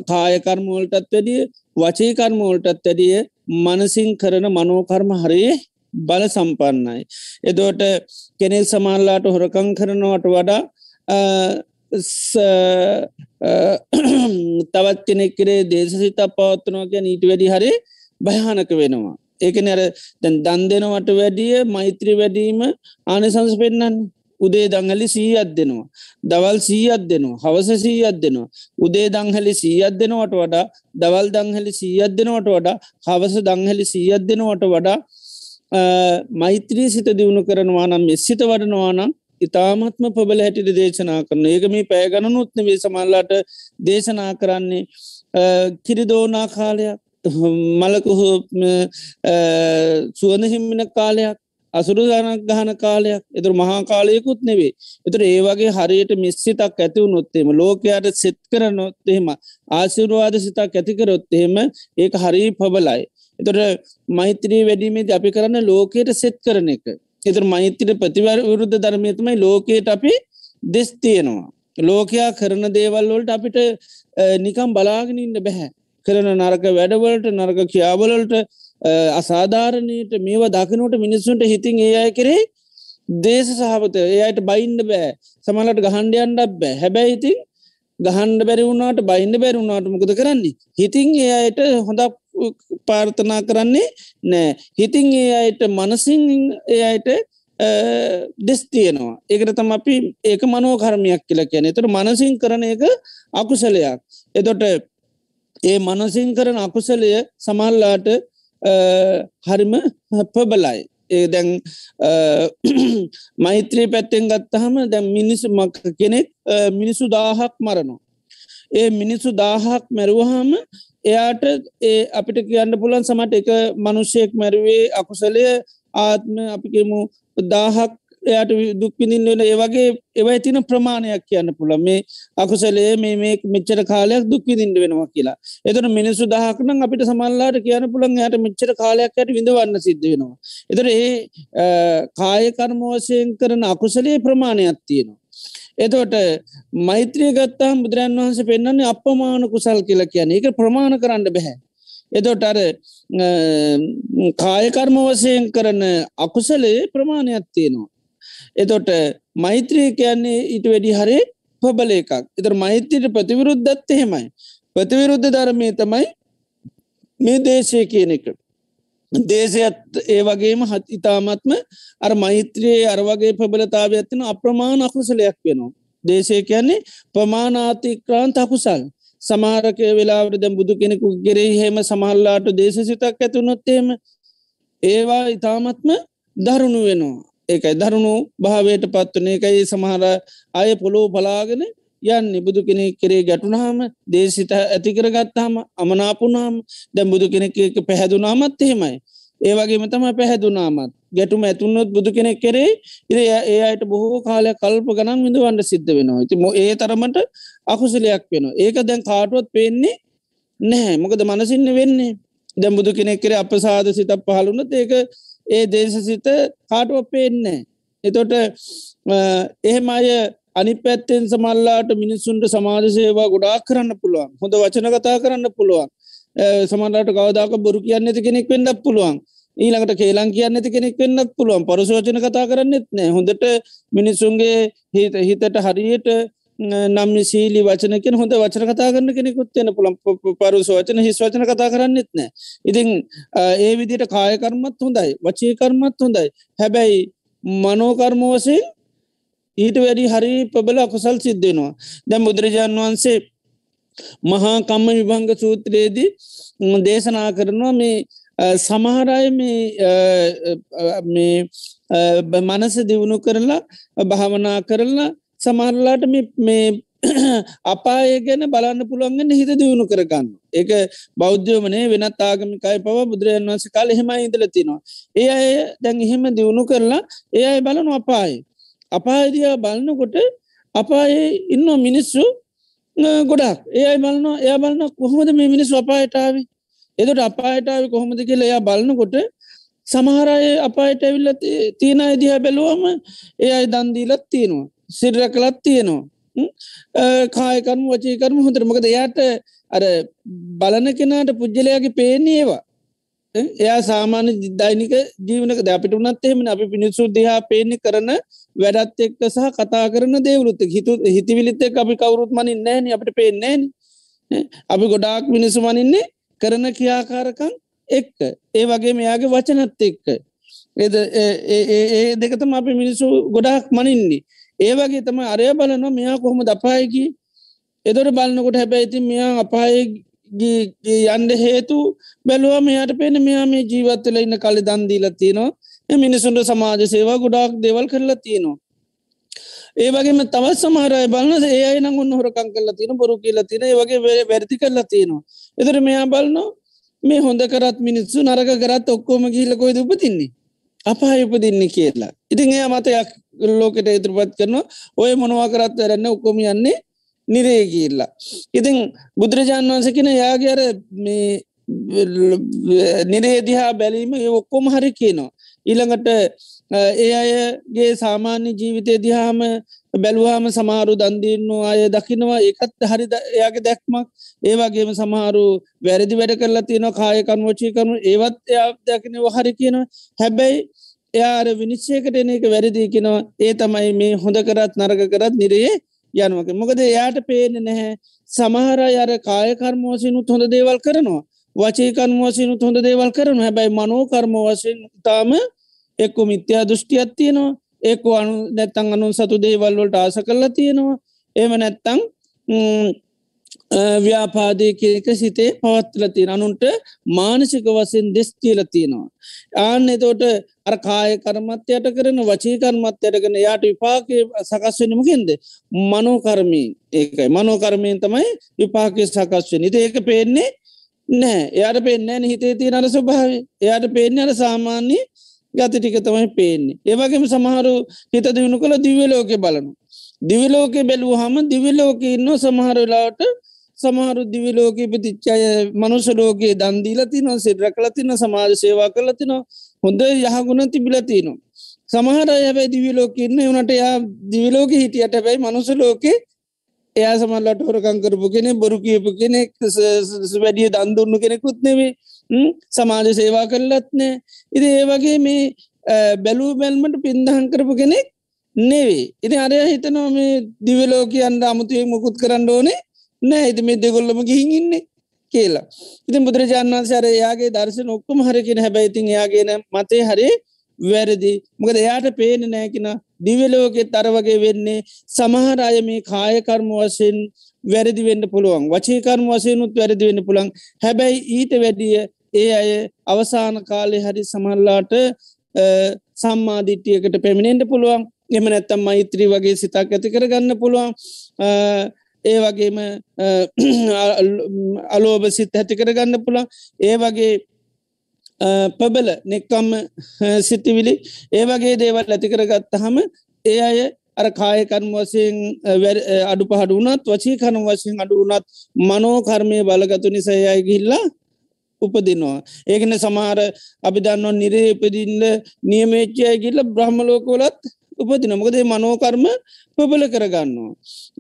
කායකර්මෝල්ටත් වැඩිය වචීකර්මෝල්ටත් වැඩිය මනසින් කරන මනෝකර්ම හරයේ බල සම්පන්නයි. එදෝට කෙනෙක් සමාල්ලාට හොරකං කරනවට වඩා තවත් කෙනෙක් කරේ දේශසිත පවත්වනවා ගැන ඊට වැඩි හරි භයානක වෙනවා. ඒකන අර දැන් දන් දෙනවට වැඩිය මෛත්‍රී වැඩීම ආනසංස පෙන්න්න උදේ දංහලි සීයත් දෙනවා. දවල් සීයත් දෙනවා හවස සීයත් දෙනවා. උදේ දංහලි සීයත් දෙනවට වඩා දවල් දංහලි සීයත් දෙනවට වඩා හවස දංහලි සීයත් දෙනවට වඩා මෛත්‍රී සිත දියුණු කරනවා නම් මෙස්සිත වඩනවා නම් ඉතාමත්ම පබල හැටිට දේශනා කරන ඒක මේ පෑගණනුත්න වේ සමල්ලාට දේශනා කරන්නේ. කිරිදෝනා කාලයක් මලකුහු සුවන හිම්මින කාලයක් අසුරු දනක් ගහන කාලයක්. එතුර මහා කාලයකුත් නෙවේ එතුර ඒවගේ හරියට මිස්සිතක් ඇතිව නොත්තේම ලෝකයාට සෙත් කර නොත්තෙම ආසිරවාද සිතක් ඇතිකරොත් එහෙම ඒක හරි පබලයි එතොට මෛත්‍රී වැඩීමේ අපි කරන්න ලෝකයට සෙත් කරන එක. එතුර මෛත්‍ර ප්‍රතිවර විරුද්ධ ධර්මයතමයි ලෝකයට අපි දෙස් තියෙනවා. ලෝකයා කරන දේවල්වලට අපිට නිකම් බලාගෙනඉන්න බැහැ කරන නරක වැඩවලට නරක කියාවලට අසාධාරණයට මේවා දකිනට මිනිස්සුන්ට හිතින් ඒ අය කරේ දේශ සහපත එයට බයින්ඩ බෑ. සමලට ගහන්ඩයන්ඩක් බෑ. හැබැයි ඉතින් ගහන්ඩ බැරි වුණට බයින්ඩ බැරි වුණට මොකද කරන්නේ? හිතින් ඒ අයට හොඳ පාර්ථනා කරන්නේ නෑ. හිතින් ඒ අයට මනසින් ඒ අයට දෙස් තියෙනවා. ඒකට තම අපි ඒක මනෝ කර්මයක් කියලා කියන එතට මනසින් කරන එක අකුසලයක්. එතොට ඒ මනසින් කරන අකුසලය සමල්ලාට හරිම පබලයි ඒ දැන් මෛත්‍රී පැත්තෙන් ගත්තහම දැන් මිනිස්සු මක් කෙනෙක් මිනිසු දාහක් මරනවා. ඒ මිනිස්සු දාහක් මැරුවහම එයාට ඒ අපිට කියන්න පුලන් සමට එක මනුෂ්‍යයෙක් මැරුවේ අකුසලය ආත්ම අපිකමු දාහක් එයට දුක්පිඳින් වෙන ඒවගේ ඒවයි තින ප්‍රමාණයක් කියන්න පුළ මේ අකුසලේ මේ මේ මෙච්චර කාලයක් දුක්විදිින්ට වෙනවා කියලා එතන මිනිසු දහක්න අපිට සමල්ලාට කියන පුළන් යට මෙච්චර කාලයක් යට විඳවන්න සිද්ධ වෙනවා. එතර ඒ කායකර්මෝසයෙන් කරන අකුසලේ ප්‍රමාණයක් තියෙනවා. එතවට මෛත්‍රය ගත්තාම් බුදුරන් වහන්ස පෙන්න්නේ අපමාන කුසල් කියලා කියන එක ප්‍රමාණ කරන්න බැහැ. එතොට අර කායකර්ම වසයෙන් කරන අකුසලේ ප්‍රමාණයක් තියෙනවා. එතොට මෛත්‍රී කියන්නේ ඊට වැඩි හරි පබල එකක් එතර මෛත්‍රයට ප්‍රතිවිරුද්ධත් එහෙමයි ප්‍රතිවිරුද්ධ ධර්මය තමයි මේ දේශය කියන එක දේශයත් ඒ වගේම හත් ඉතාමත්ම අර මෛත්‍රයේ අරවගේ ප්‍රබලතාව ඇතින අප්‍රමාණ අකුසලයක් වෙනවා. දේශය කියන්නේ ප්‍රමාණාතික්‍රාන්ත අකුසල්. සමාරකය වෙලාවට දැ බුදු කෙනෙකු ගෙරෙහි හෙම සමහල්ලාට දේශ සිතක් ඇතුනොත්තේම ඒවා ඉතාමත්ම දරුණු වෙනවා. ඒකයි දරුණු භාවයට පත්වන එකයි සමහර අය පොලෝ පලාගෙන යන්න. බුදු කෙනෙ කරේ ගැටුනාම දේශිත ඇතිකර ගත්තාම අමනාපුනාම් දැම් බුදු කෙනෙක් පැහැදුනාමත් එහෙමයි. ඒවගේම තම පැහැදුනාමත්. ගැටුම ඇතුන්නොත් බුදු කෙනෙක් කරේ ඉර ඒ අයට බොහෝ කාලය කල්ප ගනන් විඳවන්න සිද්ධ වෙනවා. ඇති ඒ තරමට අකුසලයක් වෙන ඒක දැන් කාටුවත් පේන්නේ නැහැ. මොකද මනසින්න වෙන්නේ දැම් බුදු කෙනෙක් කරේ අප සාද සිතක් පහළුනත් ඒක ඒ දේශසිත කාටුව පේන්නේ එතොට එහෙම අය අනි පැත්තෙන් සමල්ලාට මිනිස්සුන්ට සමාජ සේවා ගොඩා කරන්න පුළුවන්. හොඳ වචන කතා කරන්න පුළුවන්. සමන්ලට කවදාක බොරු කියන්න ඇති කෙනෙක් වෙන්නක් පුළුවන්. ඊළඟට කේලං කියන්න ඇති කෙනෙක් වෙන්නක් පුළුවන්. පරසෝචන කතා කරන්නෙත් නෑ. හොඳට මිනිස්සුන්ගේ හිත හිතට හරියට නම් සීලි වචනකෙන් හොඳ වචන කතා කරන්න කෙනෙකුත්වයන පුළන් පරුස වචන හිස් වචන කතා කරන්නෙත් නෑ. ඉතිං ඒ විදිට කායකර්මත් හොඳයි. වචීකර්මත් හොඳයි. හැබැයි මනෝකර්ම වසයෙන් ඊට වැඩි හරි ප්‍රබල අකුසල් සිද්ධෙනවා දැම් බුදුරජාණන් වහන්සේ මහා කම්ම විභංග සූත්‍රයේදී දේශනා කරනවා මේ සමහරය මේ මනස දියුණු කරලා භාවනා කරලා සමරලාට මේ අපාය ගැන බලන්න පුළුවන්ගෙන හිත දියුණු කරගන්න ඒක බෞද්ධයමනේ වෙනත් ආගමිකයි පව බුදුරජන් වන්ස කාල එහෙම ඉදල තිනවා ඒ අය දැන් එහෙම දියුණු කරලා ඒ අය බලනු අපායි. අපායදයා බලන්නකොට අපායේ ඉන්න මිනිස්සු ගොඩක්. ඒ අයි බලන්න එය බලන්න කොහොමද මේ මිනිස් අපායටාව එදට අපායටාව කොහොමද කියල එයා බලන්නකොට සමහරය අපායට ඇවිල්ල තියෙන අදිහ බැලුවම ඒ අයි දන්දීලත් තියෙනවා. සිර්ර කලත් තියෙනවා. කායකරම වචීකරම හොඳර මොකද එයාට අර බලන කෙනාට පුද්ගලයාගේ පේන්නේ ඒවා. එයා සාමාන්‍ය දෛනික ජීවනක දැපිට වනත් එහෙම අපි පිනිස්සු දිහා පේන කරන වැඩත් එක්ක සහ කතා කරන දේවලුත් හිතු හිතිවිලිත්තෙක් අපි කවරුත් මනින් නෑන අපට පේන්නේ අපි ගොඩාක් මිනිසු මනින්නේ කරන කියාකාරකම් එක්ක. ඒ වගේ මෙයාගේ වචනත් එක්ක. එද ඒ දෙකතම අපි මිනිස්සු ගොඩාක් මනින්නේ. ඒ වගේ තම අරය බලනවා මෙයා කොහොම දපායකි එදොට බලන්නකොට හැබැයිති මෙයා අපාය යන්ඩ හේතු බැලුව මෙයාට පෙන මෙයා මේ ජීවත්තල ඉන්න කලි දන්දීල තියනවා. මිනිසුන්ට සමාජ සේවා ගොඩාක් දෙවල් කරලා තියනවා. ඒ වගේම තවත් සමහරය බලන්න ඒ අයි නගුන්න හොරකං කරලා තින බොරු කියලා තින වගේ වැරදි කරලා තියෙනවා. එතර මෙයා බලනවා මේ හොඳ කරත් මිනිස්සු නරක කරත් ඔක්කෝම ගිල්ලකොයිද උපතින්නේ අපා උපදින්න කියලා. ඉතින් එය මතයක් ලෝකට ඉතුරපත් කරනවා ඔය මොනවා කරත් ඇරන්න ඔක්කොම යන්නේ නිරේ කියල්ලා. ඉතින් බුදුරජාණන් වන්සකෙන යාගේ අර මේ නිරේදිහා බැලීම ඔක්කොම හරි කියනවා. ඊළඟට ඒ අයගේ සාමාන්‍ය ජීවිතය දිහාම බැලුවාම සමාරු දන්දීන්නු අය දකිනවා ඒකත් හරි එයාගේ දැක්මක්. ඒවාගේම සමහරු වැරදි වැඩ කරලා තියෙන කායකන් වචී කරනු ඒවත් එයා දැකින හරි කියනවා. හැබැයි එයාර විනිශ්චයකට එන එක වැරදිී කෙනවා ඒ තමයි මේ හොඳ කරත් නරග කරත් නිරයේ යනුවක මොකද එයාට පේන නැහැ. සමහර අර කායකර්ම වසිනුත් හොඳ දේවල් කරනවා. වචේකර්ම වසිනුත් හොඳ දේවල් කරන හැබැයි මනෝකර්ම වශයෙන් තාම එක්කු මිත්‍යා දෘෂ්ටියත් තියෙනවා. ඒකු අනු නැත්තං අනුන් සතු දේවල්වලට ආස කරලා තියෙනවා. එම නැත්තං ව්‍යාපාදය කියක සිතේ පවත්ල තියෙන අනුන්ට මානසික වසෙන් දෙස් කියල තියෙනවා. ආන්න එතෝට අර කාය කරමත්යයට කරන වචී කරමත්යටගෙන යාට විපාකය සකස් වෙනමකින්ද මනෝකර්මී ඒකයි. මනෝකර්මයෙන් තමයි විපාකය සකස්වෙන ඉති ඒක පේන්නේ නෑ එයාට පෙන්න්නෑ හිතේ තිය අර ස්වභාව එයාට පේන්නේ අර සාමාන්‍ය ගත ටික තමයි පේන්නේ. ඒවගේම සමහරු හිත දියුණු කළ දිවලෝක බලනු දිවිලෝක බැලූ හම දිවිලෝක ඉන්න සමහරලාට සමහරු දිවිලෝක ඉපතිච්චාය මනුෂලෝකයේ දන්දීලතින සිද්‍ර කලතින සමාජ සේවා කලතින හොඳ යහගුණ තිබිලතිනවා. සමහර ඇබැයි දිවිලෝකන්න වනට යා දිවිලෝක හිටියට හැබැයි මනුසලෝකේ එයා සමල්ලට හොරකං කරපු කෙනෙ බොරු කියපු කෙනෙක් වැඩිය දන්දුන්නු කෙනෙකුත් නෙවේ සමාජ සේවා කරලත් නෑ ඉති ඒ වගේ මේ බැලූ බැල්මට පින්දහන් කරපු කෙනෙක් නෙවේ ඉති අරය හිතනවා මේ දිවලෝකයන්ට අමුතුවේ මුකුත් කරන්න ඕනේ නෑ ඉති මේ දෙගොල්ලම ගිහින් ඉන්නේ කියලා. ඉතින් බුදුරජාණන් වන්සර එයාගේ දර්ශන ඔක්කොම හරකින හැබැයිතින් එයාගෙන මතේ හරි වැරදි. මොකද එයාට පේන නෑකින දිවලෝකෙ තරවගේ වෙන්නේ. සමහර අය මේ කායකර්ම වශයෙන් වැරදි වෙන්න පුළුවන්. වචේකර්ම වසයනුත් වැරදි වෙන්න පුළන් හැබැයි ඊට වැඩිය ඒ අය අවසාන කාලෙ හරි සමල්ලාට සම්මාධිට්ටියකට පැමිණෙන්ට පුළුවන්. එම නැත්තම් මෛත්‍රී වගේ සිතක් ඇති කරගන්න පුළුවන් ඒ වගේම අලෝභ සිත් ඇති කරගන්න පුළන් ඒ වගේ පබල නෙක්කම්ම සිතිවිලි ඒ වගේ දේවල් ඇති කරගත්ත හම ඒ අය අර කායකර්ම වසයෙන් අඩු පහඩු වනත් වචී කනම් වශයෙන් අඩු වනත් මනෝකර්මය බලගතු නිසයයි ගිල්ලා උපදිනවා. ඒකන සමහර අපි දන්නවා නිරේ උපදින්න නියමේච්චය ගිල්ල බ්‍රහ්මලෝකෝලත් උපදින මොකදේ මනෝකර්ම පබල කරගන්නවා.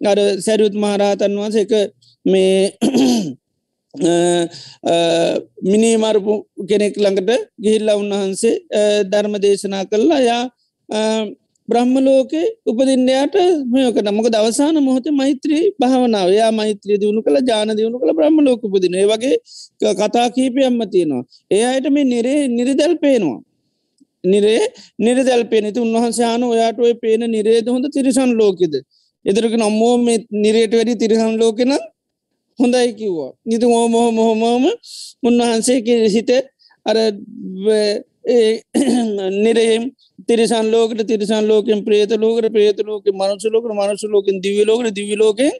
අර සැරියුත් මහරහතන් වන්ස එක මේ මිනිමරපු කෙනෙක් ළඟට ගිහිල්ල උන්වහන්සේ ධර්ම දේශනා කරලා යා බ්‍රහ්මලෝක උපදින්නයට මේක නමක දවසාන මොහොත මෛත්‍රී භාවනාව. යා මෛත්‍රී දියුණු කළ ජාන දියුණු කළ බ්‍රහ්මලෝක උපදින වගේ කතා කීපයම්ම තියෙනවා. ඒ අයට මේ නිරේ නිරිදැල් පේනවා. නිරේ නිරදැල් පේනති උන්වහන්සාන ඔයාට ඔය පේන නිරේද හොඳ තිරිසන් ලෝකෙද? එදරක නම්මෝ මේ නිරේට වැඩි තිරිසන් ලෝකෙන හොඳයි කිව්වා. නිතු මෝමොහ මොහොමෝම උන්වහන්සේ සිත අර නිරයම් තිරිසන් ලෝකට තිරිසන් ලෝකෙන් ප්‍රේත ලෝකට ප්‍රේත ලෝක මනුසු ලෝක මනුසු ලෝකෙන් දිවිලෝකට දිවිලෝකෙන්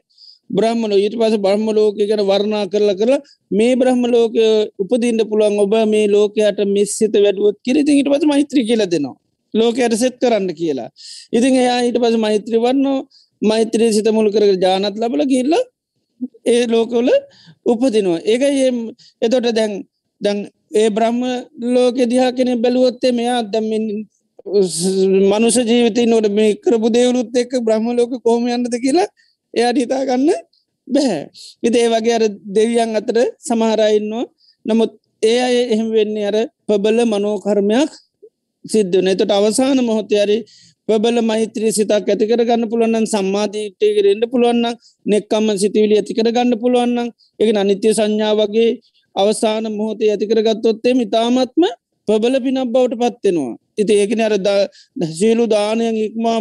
බ්‍රහ්මල. ඊට පස බ්‍රහ්ම ලෝක ගැන වර්ණා කරලා කරලා මේ බ්‍රහ්ම ලෝක උපදින්ට පුළුවන් ඔබ මේ ලෝකයට මිස්සිත වැඩුවත් කිරිති ඊට පස මෛත්‍රී කියල දෙනවා. ලෝකයට සෙත් කරන්න කියලා. ඉතින් එයා ඊට පස මෛත්‍රී වන්න මෛත්‍රී සිත මුල් කර ජානත් ලබල කියල්ල ඒ ලෝකවල උපදිනවා. ඒක එතොට දැන් දැන් ඒ බ්‍රහ්ම ලෝක දිහා කෙනෙ බැලුවොත්තේ මෙයා දම්මින් මනුෂ ජීවිතය නොට මේ කරපු දේවලුත් එක්ක බ්‍රහ්ම ලෝක කෝම යන්නද කියලා එයා හිතා ගන්න බැහැ. ඉතේ වගේ අර දෙවියන් අතර සමහරයින්නවා නමුත් ඒ අය එහෙම වෙන්නේ අර පබල මනෝකර්මයක් සිද්ධන එතට අවසාන මොහොතයාරි පබල මෛත්‍රී සිතක් ඇතිකර ගන්න පුළුවන්න්න සම්මාධීටයකරෙන්ට පුළුවන්න නෙක්කම්ම සිතිවිලි ඇතිකර ගන්න පුළුවන්න එක අනිත්‍ය සංඥා වගේ අවසාන මොහොතේ ඇතිකර ගත්තොත්තේ ඉතාමත්ම පබල පිනක් බවට පත්වෙනවා ඉති ඒකන අර සීලු දානයන් ඉක්මා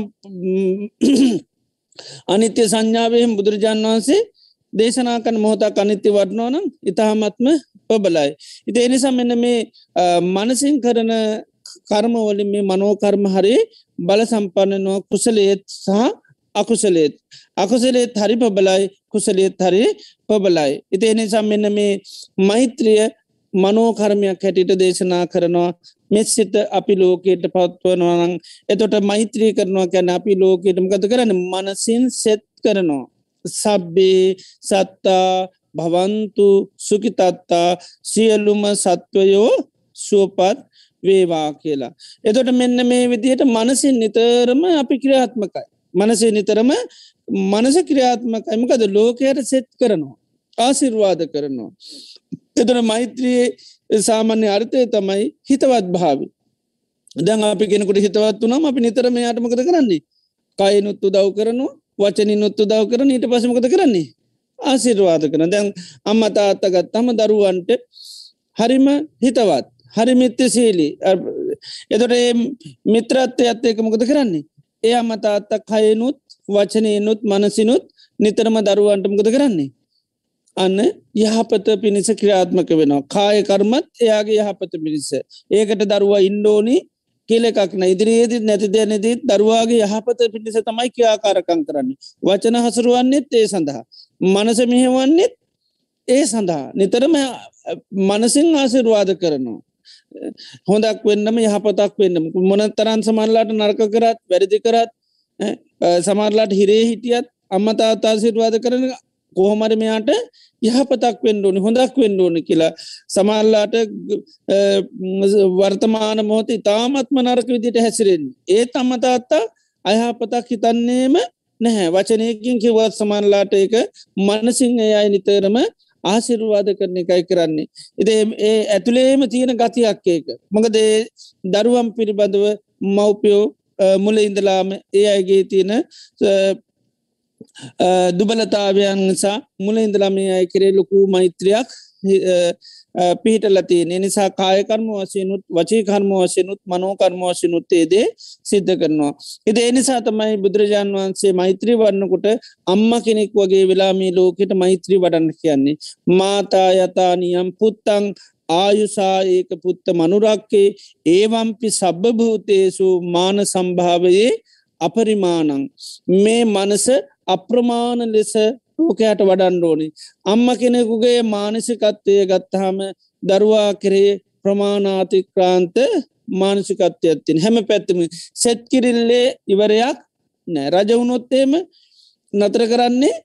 අනිත්‍ය සංඥාවයෙන් බුදුරජාන් වහන්සේ දේශනා කන මොහොතක් අනිත්‍ය වටනෝනම් ඉතාමත්ම පබලයි. ඉති එනිසා මෙන්න මේ මනසින් කරන කර්මවලින් මේ මනෝකර්ම හරි බල සම්පන්නනවා කුසලේත් සහ අකුසලේත්. අකුසලේත් හරි පබලයි කුසලේත් හරි පබලයි. ඉති එනිසා මෙන්න මේ මෛත්‍රිය මනෝකර්මයක් හැටිට දේශනා කරනවා මෙස්සිත අපි ලෝකයට පත්වනවනං එතොට මෛත්‍රී කරනවා කැන අපි ලෝකයටම ගත කරන්න මනසින් සෙත් කරනවා. සබ්බේ සත්තා භවන්තු සුකිතත්තා සියල්ලුම සත්වයෝ සුවපත් වේවා කියලා. එතොට මෙන්න මේ විදියට මනසින් නිතරම අපි ක්‍රියාත්මකයි. මනසේ නිතරම මනස ක්‍රියාත්මකයිමකද ලෝකයට සෙත් කරනවා. ආසිර්වාද කරනවා. එතන මෛත්‍රයේ සාමාන්‍ය අර්ථය තමයි හිතවත් භාවි. දැන් අපි කෙනෙකුට හිතවත් වනම් අපි නිතරම යාටමකද කරන්නේ. කයනුත්තු දව් කරනවා වචනිනුත්තු දව් කරන ඊට පසමකද කරන්නේ. ආසිර්වාද කරන දැන් අම්ම තාත්තගත් තම දරුවන්ට හරිම හිතවත් හරි මිත්‍ය සීලී එතොට මිත්‍රත්වය ඇත්තේක මොකද කරන්නේ. ඒ අම්ම තාත්තක් කයනුත් වචනයනුත් මනසිනුත් නිතරම දරුවන්ටමකද කරන්නේ. අන්න යහපත පිණිස ක්‍රියාත්මක වෙනවා. කාය කර්මත් එයාගේ යහපත පිණිස. ඒකට දරුවා ඉන්ඩෝනි කෙලෙකක්න ඉදිරියේදත් නැති දැනෙදීත් දරුවාගේ යහපත පිණිස තමයි ක්‍රියාකාරකං කරන්න. වචන හසරුවන්නෙත් ඒ සඳහා. මනස මෙහෙවන්නෙත් ඒ සඳහා. නිතරම මනසිං ආසිරවාද කරනවා. හොඳක් වෙන්නම යහපතක් වෙන්න මොන තරන් සමල්ලාට නර්ක කරත් වැරදි කරත් සමරලාට හිරේ හිටියත් අම්මතා අතාසිරවාද කරන කොහොමර මෙයාට යහපතක් වෙන්ඩෝනි හොඳක් වෙන්ඩෝන කියලා සමල්ලාට වර්තමාන මොහොත ඉතාමත්ම නරක විදිට හැසිරෙන් ඒ අම්මතාත්තා අයහපතක් හිතන්නේම නැහැ වචනයකින් කිවත් සමන්ලාට එක මනසිංහ අයයි නිතරම ආසිරුවාද කරන එකයි කරන්නේ. ඉති ඒ ඇතුළේම තියෙන ගතියක් ඒක. මොකදේ දරුවම් පිළිබඳව මව්පියෝ මුල ඉඳලාම ඒ අයගේ තියෙන දුබලතාවයන් නිසා මුල ඉඳලාමේ අය කරේ ලොකු මෛත්‍රයක් පිහිටලතිය නිසා කායකර්ම වශයනුත් වචී කර්ම වශයනුත් මනෝ කර්ම වශයනුත්තේදේ සිද්ධ කරනවා. එද එනිසා තමයි බුදුරජාණන් වහන්සේ මෛත්‍රී වන්නකොට අම්ම කෙනෙක් වගේ වෙලාමී ලෝකෙට මෛත්‍රී වඩන්න කියන්නේ. මාතා යතානියම් පුත්තං ආයුසා ඒක පුත්ත මනුරක්කේ ඒවම්පි සබභූතේසු මාන සම්භාවයේ අපරිමානං මේ මනස අප්‍රමාණ ලෙස ලෝකයට වඩන්න ඕනි. අම්ම කෙනෙකුගේ මානසිකත්වය ගත්තහම දරුවා කරේ ප්‍රමාණාතික්‍රාන්ත මානසිකත්වයත්තින් හැම පැත්තම සෙත්කිරිල්ලේ ඉවරයක් නෑ. රජවුණොත්තේම නතර කරන්නේ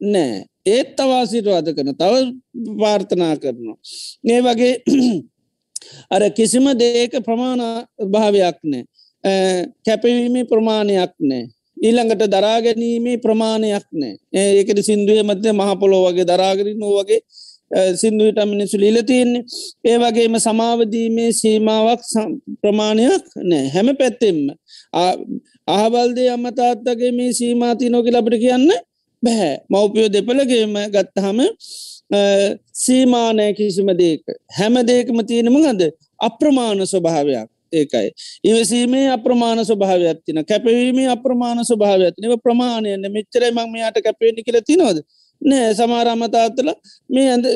නෑ. ඒත් අවාසිරවාද කරන තව පාර්ථනා කරනවා. ඒ වගේ අර කිසිම දේක ප්‍රමාණ භාවයක් නෑ කැපවීමේ ප්‍රමාණයක් නෑ. ඊළඟට දරාගැනීමේ ප්‍රමාණයක් නෑ ඒකට සිින්දුවේ මධ්‍ය මහපොලෝ වගේ දරාගරි නෝ වගේ සිින්දුවට මිනිසු ලීල තියෙන්නේ. ඒ වගේම සමාවදීමේ සීමාවක් ප්‍රමාණයක් නෑ හැම පැත්තෙම ආහබල්දේ අම්මතාත්තගේ මේ සීමාති නෝක ලබට කියන්න බැහැ මවපියෝ දෙපළගේම ගත්තහම සීමානය කිසිම දේක හැම දේකම තියෙනම ගද අප්‍රමාණ ස්වභාවයක්. ඒකයි. ඉවසීමේ අප්‍රමාණ ස්වභාවයක් තින කැපවීමේ අප්‍රමාණ ස්වභාවයක් නිව ප්‍රමාණයන්න මෙච්චරයි මං යාට කැපේනි කියල තිනොද නෑ. සමාරාමතාත්තල මේ ඇඳ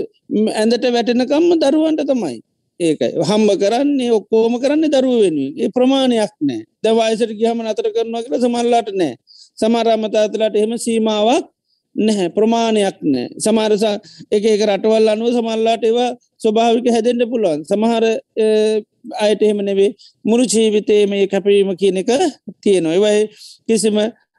ඇඳට වැටෙනකම්ම දරුවන්ට තමයි. ඒකයි. හම්බ කරන්නේ ඔක්කෝම කරන්න දරුව වෙනුවෙන්. ඒ ප්‍රමාණයක් නෑ. දවයිසට ගහම අතර කරනවා කියල සමල්ලාට නෑ. සමාරාමතාතලට එහෙම සීමාවක් නැහැ. ප්‍රමාණයක් නෑ. සමාරසා එක එක රටවල් අනුව සමල්ලාට ඒවා ස්වභාවික හැදෙන්ට පුළුවන්. සමහර අයට එහෙම නෙවේ මුළු ජීවිතේ මේ කැපීම කියන එක තියෙනවා. ඒවයි කිසිම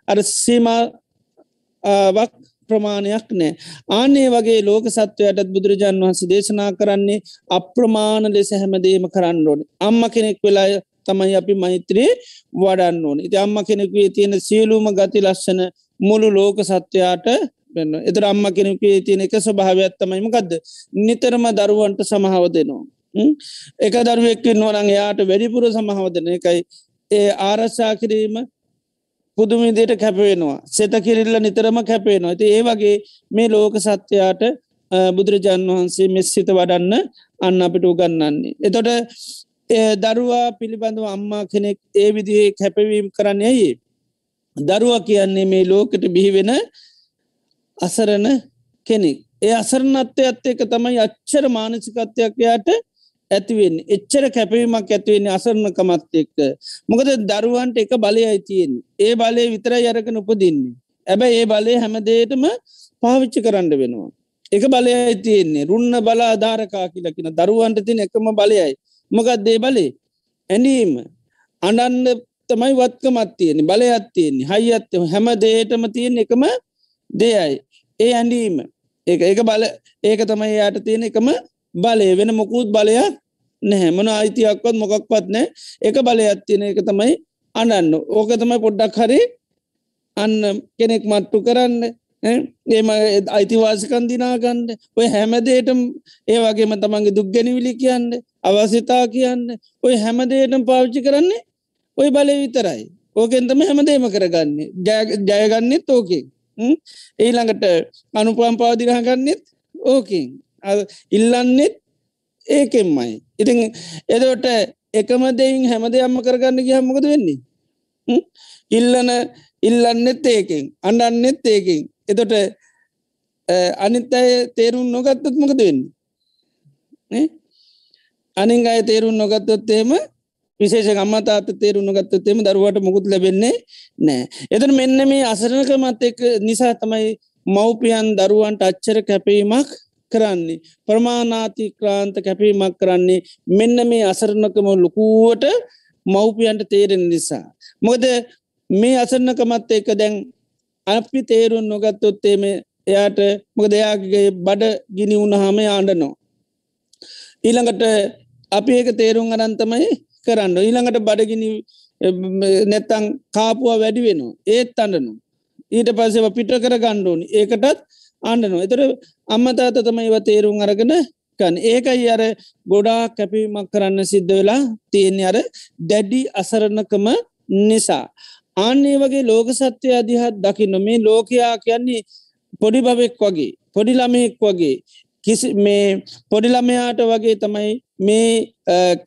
අර සීමාවක් ප්‍රමාණයක් නෑ ආනේ වගේ ලෝක සත්වයටත් බුදුරජාන් වහන්සේ දේශනා කරන්නේ අප්‍රමාණ ලෙස හැමදේම කරන්න ඕන. අම්ම කෙනෙක් වෙලාය තමයි අපි මෛත්‍රයේ වඩන්න ඕන. ඉති අම්ම කෙනෙක්වේ තියෙන සියලුම ගති ලස්සන මුළු ලෝක සත්වයාට වෙන්න එතර අම්ම කෙනෙකේ තියෙන එක ස්වභාවත්තමයිම ගදද නිතරම දරුවන්ට සමහාව දෙනවා. එක දරුවෙක්කින් නොනං යාට වැඩිපුර සමහාව දෙන එකයි ඒ ආරශ්ා කිරීම පුදුමිදියට කැපවෙනවා සෙත කිරිල්ල නිතරම කැපේනවා ඇති ඒ වගේ මේ ලෝක සත්‍යයාට බුදුරජාන් වහන්සේ මෙස්සිත වඩන්න අන්න අපිට උගන්නන්නේ. එතොට දරුවා පිළිබඳව අම්මා කෙනෙක් ඒ විදිහේ කැපවීම් කරන්න ඇයි. දරුවා කියන්නේ මේ ලෝකට බිහිවෙන අසරණ කෙනෙක්. ඒ අසරණත්වය ඇත්ත එක තමයි අච්චර මානසිකත්වයක් යාට ඇතිවෙන් එච්චර කැපවීමක් ඇතිවෙන්නේ අසරණකමත් එක්ක. මොකද දරුවන්ට එක බලය අයිතියෙන්. ඒ බලය විතර යරක නොපදින්නේ. ඇබැ ඒ බලය හැමදේටම පාවිච්චි කරන්න වෙනවා. එක බලය ඇතියෙන්නේ රුන්න බලා ආධාරකා කියලකින දරුවන්ට තින එකම බලයයි. මොකත් දේ බලේ ඇනීම අඩන්න තමයි වත්කමත් තියෙන බලයත් තියෙන්නේ හයිඇත්ත හැම දේටම තියෙන එකම දෙයයි ඒ ඇඩීම ඒ ඒක බල ඒක තමයි යායට තියෙන එකම බලය වෙන මොකුත් බලයක් නැහැ. මොන අයිතියක්වත් මොකක්වත් නෑ එක බලයක් තියෙන එක තමයි අනන්න. ඕක තමයි පොඩ්ඩක් හරි අන්න කෙනෙක් මට්ටු කරන්න ඒම අයිතිවාසිකන් දිනාගන්න. ඔය හැමදේටම ඒ වගේම තමන්ගේ දුක්ගැනිවිලි කියන්න අවසිතා කියන්න ඔය හැමදේටම පාවිච්චි කරන්නේ ඔය බලය විතරයි. ඕකෙන්තම හැමදේම කරගන්නේ. ජයගන්නෙත් ඕකේ ඊළඟට අනුපම් පාදිරහගන්නෙත් ඕකින්. ඉල්ලන්නෙත් ඒකෙන්මයි. ඉතින් එදට එකම දෙයින් හැමද අම්ම කරගන්න ගිය හමකද වෙන්නේ? ඉල්ලන ඉල්ලන්නෙත් ඒකෙන් අඩන්නෙත් ඒකින්. එතොට අනිත් අය තේරුම් නොගත්තත් මොකද වෙන්නේ? අනිං අය තේරුම් නොගත්තොත්තේම විශේෂ අම්මතාත තේරුම් නොගත්තොත්තේම දරුවට මුකුත් ලැබෙන්නේ නෑ එතන මෙන්න මේ අසරණකමත් එක් නිසා තමයි මව්පියන් දරුවන්ට අච්චර කැපීමක් කරන්නේ ප්‍රමාණාති ක්‍රාන්ත කැපීමක් කරන්නේ මෙන්න මේ අසරණකම ලොකුවට මව්පියන්ට තේරෙන නිසා. මොකද මේ අසරණකමත් එක දැන් අපි තේරුම් නොගත්තොත්තේම එයාට මොක දෙයාගේ බඩ ගිනි වුණහම ආණ්ඩනෝ. ඊළඟට අපි ඒක තේරුම් අනන්තමයි කරන්න ඊළඟට බඩගිනි නැත්තං කාපුවා වැඩි වෙනවා ඒත් අන්නනු. ඊට පස්සව පිට කර ගණ්ඩෝනි ඒකටත් ආණ්ඩනවා. එතර අම්මතාත තමයි ඒව තේරුම් අරගෙන කන් ඒකයි අර ගොඩා කැපීමක් කරන්න සිද්ධ වෙලා තියෙන්නේ අර දැඩි අසරණකම නිසා. ආන්නේ වගේ ලෝක සත්‍යය අදිහත් දකින්න මේ ලෝකයා කියන්නේ පොඩි බවෙක් වගේ පොඩි ළමයෙක් වගේ. කිසි මේ පොඩිළමයාට වගේ තමයි මේ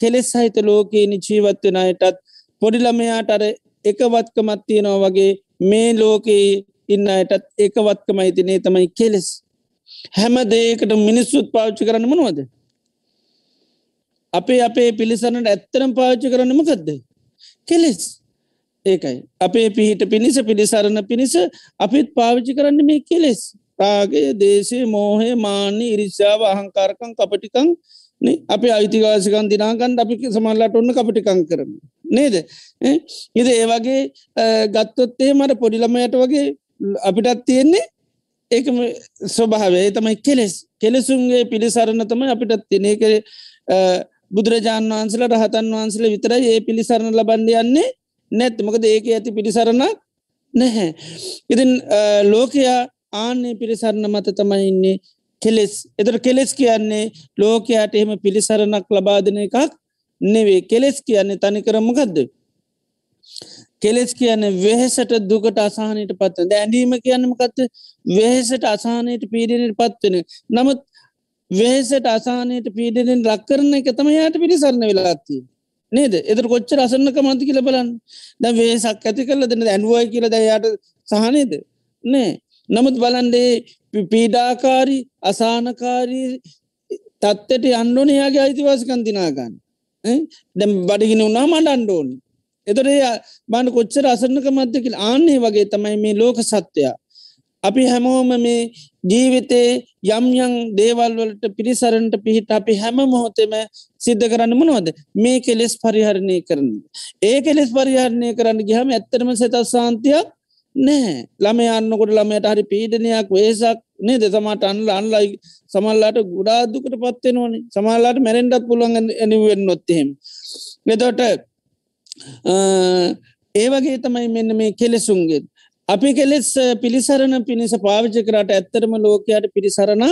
කෙලෙස් සහිත ලෝකයේ ජීවත්වෙන අයටත් පොඩිළමයාට අර එකවත්කමත් තියෙනවා වගේ මේ ලෝකයේ ඉන්න අයටත් ඒකවත්කමයි තිනේ තමයි කෙලෙස්. හැම දේකට මිනිස්සුත් පාච්චි කරන්න මනුවද? අපේ අපේ පිළිසනට ඇත්තරම් පාච්චි කරන්නමකක්ද කෙලෙස්. ඒකයි. අපේ පිහිට පිණිස පිළිසරණ පිණිස අපිත් පාවිච්චි කරන්න මේ කෙලෙස්. රාගේ දේශය මෝහය මාන්‍ය ඉරිෂාව අහංකාරකං කපටිකං අපි අයිතිවාසිකන් දිනාගන්න අපි සමල්ලට ඔන්න කපටිකං කරන නේද? ඉද ඒවගේ ගත්තොත්තේ මට පොඩිළමයට වගේ අපිටත් තියෙන්නේ ඒකම ස්වභාවේ තමයි කෙලෙස්. කෙලෙසුන්ගේ පිළිසරණ තමයි අපිටත් තිනේ කර බුදුරජාණන් වහන්සල රහතන් වහන්සල විතර ඒ පිළිසරණ ලබන්ඩ යන්නේ නැත් මොකද ඒක ඇති පිළිසරණක් නැහැ. ඉතින් ලෝකයා ආන්නේ පිළිසරණ මත තමයි ඉන්නේ කෙලෙස්. එතර කෙලෙස් කියන්නේ ලෝකයාට එහෙම පිළිසරණක් ලබාදන එකක් නෙවේ කෙලෙස් කියන්නේ තනිකරමකක්ද කෙලෙස් කියන වෙහෙසට දුකට අසානයට පත්ව දැඩීම කියන්නමකත්ත වෙහෙසට අසානයට පීඩනයට පත්වෙන නමුත් වේසට අසානයට පීඩනෙන් ලක්කරන එක තම යායට පිරිසරණ වෙලාත්තිී නේද? එතර කොච්චර අසන්නක මන්ති කියල බලන්න. ද වේසක් ඇති කරල දෙන්න ඇන්ුවයි කියල දයාට සහනේද? නෑ. නමුත් බලන්ඩේ පීඩාකාරී අසානකාරී තත්වට අන්ඩෝනයාගේ අයිතිවාසිකන් දිනාගන්න. දැම් බඩගෙන උනා මට අන්ඩෝනි එතරේ බාන කොච්චර අසන්නක මධ්‍යකිල් ආන්නේ වගේ තමයි මේ ලෝක සත්‍යයා. අපි හැමෝම මේ ජීවිතේ යම්යං දේවල්වලට පිරිසරන්ට පිහිට අපි හැම මොහොතෙම සිද්ධ කරන්න මොනවද? මේ කෙලෙස් පරිහරණය කරන. ඒ කෙලෙස් පරිහරණය කරන්න ගහම ඇත්තරම සෙත සාන්තියක් නෑ ළම යන්නකොට ළමයට හරි පීඩනයක් වේසක් නේ දෙසමට අන්ල අන්ලයි සමල්ලාට ගුඩාදුකට පත්වෙන ඕනි සමල්ලාට මැරෙන්ඩත් පුළුවන් ඇනිවෙන් නොත්තහෙම. එතොට ඒවගේ තමයි මෙන්න මේ කෙලෙසුන්ගෙත් අපි කෙලෙස් පිළිසරණ පිණිස පාවිච්ච කරට ඇත්තරම ලෝකයාට පිරිසරණ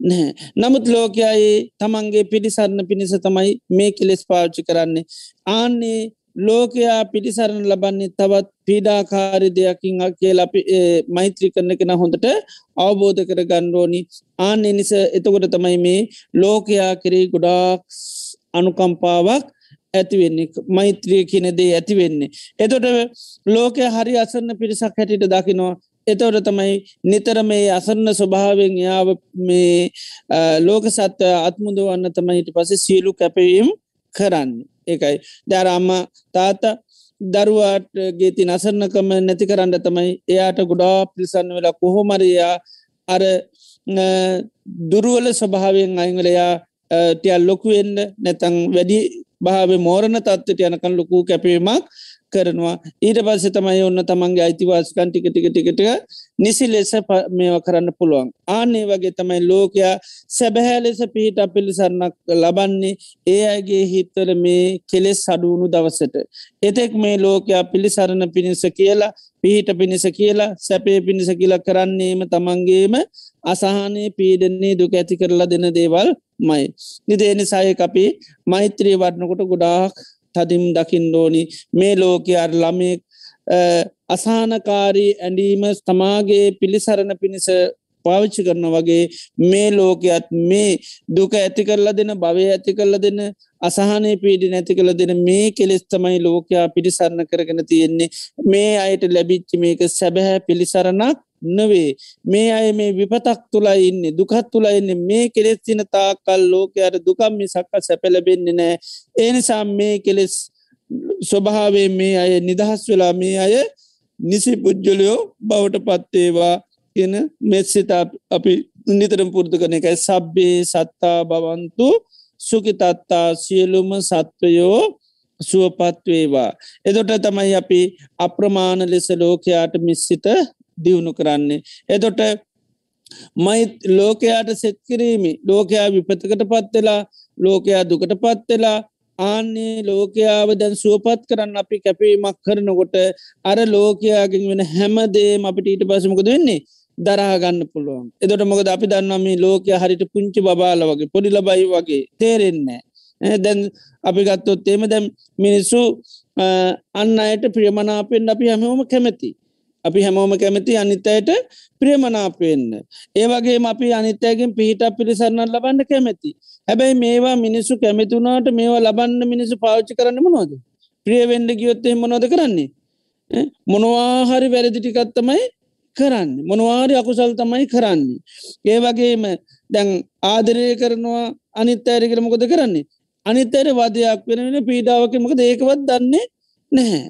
නැහැ. නමුත් ලෝකයායේ තමන්ගේ පිළිසරණ පිණිස තමයි මේ කෙලෙස් පාවිච්චි කරන්නේ. ආන්නේ ලෝකයා පිටිසරණ ලබන්නේ තවත් පීඩාකාරි දෙයකින් කියල අපි මෛත්‍රී කරන කෙන හොඳට අවබෝධ කර ගණ්ඩෝනි ආන්න නිස එතකොට තමයි මේ ලෝකයා කරේ ගොඩාක් අනුකම්පාවක් ඇතිවෙන්නේ මෛත්‍රිය කියන දේ ඇතිවෙන්නේ. එතොට ලෝකය හරි අසන්න පිරිසක් හැටිට දකිනවා. එතවට තමයි නිතර මේ අසරන්න ස්වභාවෙන් යාව මේ ලෝක සත්‍ය අත්මුදවන්න තමයිට පස සියලු කැපවීම් කරන්න. ඒකයි. දැරම්ම තාත දරුවාට ගේති නසරන්නකම නැති කරන්න තමයි එයාට ගොඩා පිරිසන්න වෙලා කොහොමරයා අර දුරුවල ස්වභාවෙන් අංගලයා ටියල් ලොකුවෙන්න නැතං වැඩි භාව මෝරණ තත්වට යනකන් ලොකූ කැපීමක් කරනවා ඊට පස්ස තමයි ඔන්න තමන්ගේ අයිතිවාස්කන් ටික ටික ටිකට නිසි ලෙස මේව කරන්න පුළුවන් ආනේ වගේ තමයි ලෝකයා සැබැහැ ලෙස පිහිට පිළිසරන්නක් ලබන්නේ ඒ අගේ හිත්තල මේ කෙලෙස් සඩුවුණු දවසට එතෙක් මේ ලෝකයා පිළිසරණ පිණිස කියලා පිහිට පිණිස කියලා සැපේ පිණිස කියලා කරන්නේම තමන්ගේම අසාහනය පීඩන්නේ දුක ඇති කරලා දෙන දේවල් මයි. නිදේනිසාය අපි මෛත්‍රී වටනකොට ගොඩාක් තදිම් දකිින්ඩෝනි මේ ලෝකයාර ළමෙක් අසානකාරී ඇඩීම තමාගේ පිළිසරණ පිණිස පාවිච්චි කරන වගේ මේ ලෝකයත් මේ දුක ඇති කරලා දෙන භවය ඇති කරලා දෙන අසාහනය පීඩි නැති කළ දෙන මේ කෙලෙස්තමයි ලෝකයා පිළිසරණ කරගෙන තියෙන්නේ. මේ අයට ලැබිච්චි මේක සැබැහැ පිළිසරණක් නොවේ. මේ අය මේ විපතක් තුළයි ඉන්න දුකත් තුළ එන්න මේ කෙලෙස් තින තාකල් ලෝකයට දුකම් මිසක්ක සැපලබෙන්නේ නෑ ඒනිසා මේ කෙලෙස් ස්වභාවේ මේ අය නිදහස් වෙලා මේ අය නිසි පුද්ජලයෝ බවට පත්තේවා කියන මෙත්සිතා අපි නිතරම් පුරදු කන එකයි. සබ්බේ සත්තා බවන්තු සුකිතත්තා සියලුම සත්වයෝ සුවපත්වේවා. එදොට තමයි අපි අප්‍රමාණ ලෙස ලෝකයාට මිස්සිත දියුණු කරන්නේ. එතොට මයි ලෝකයාට සෙත්කිරීමි ලෝකයා විපතකට පත්වෙලා ලෝකයා දුකට පත්වෙලා ආන්නේ ලෝකයාව දැන් සුවපත් කරන්න අපි කැපීමක් කරනකොට අර ලෝකයාගෙන් වෙන හැමදේ අපිට ඊට පසමකද වෙන්නේ? දරාගන්න පුළුවන්. එදොට මොකද අපි දන්නම ලෝකය හරිට පුංචි බාල වගේ පොඩි ලබයි වගේ තේරෙන්නේ දැන් අපි ගත්තොත් එම දැම් මිනිස්සු අන්න අයට ප්‍රියමනාපෙන් අපි හැමෝම කැමැති අපි හැමෝම කැමති අනිත්තයට ප්‍රියමනාපෙන්න්න. ඒවගේ අපි අනිත්තයගෙන් පිහිට පිරිසරන්න ලබන්න කැමැති. හැබැයි මේවා මිනිස්සු කැමතිතුනාට මේවා ලබන්න මිනිසු පාච්චි කරන්න මොනොද. ප්‍රියවෙන්ඩ ගියොත්තේ මොනොද කරන්නේ. මොනවාහරි වැරදිටිකත්තමයි කරන්න. මොනවාරි අකුසල් තමයි කරන්නේ. ඒ වගේම දැන් ආදරය කරනවා අනිත් අයරකර මොකද කරන්නේ. අනිත්තයට වදයක් වෙන වෙන පීඩාවක මොක ඒකවත් දන්නේ නැහැ.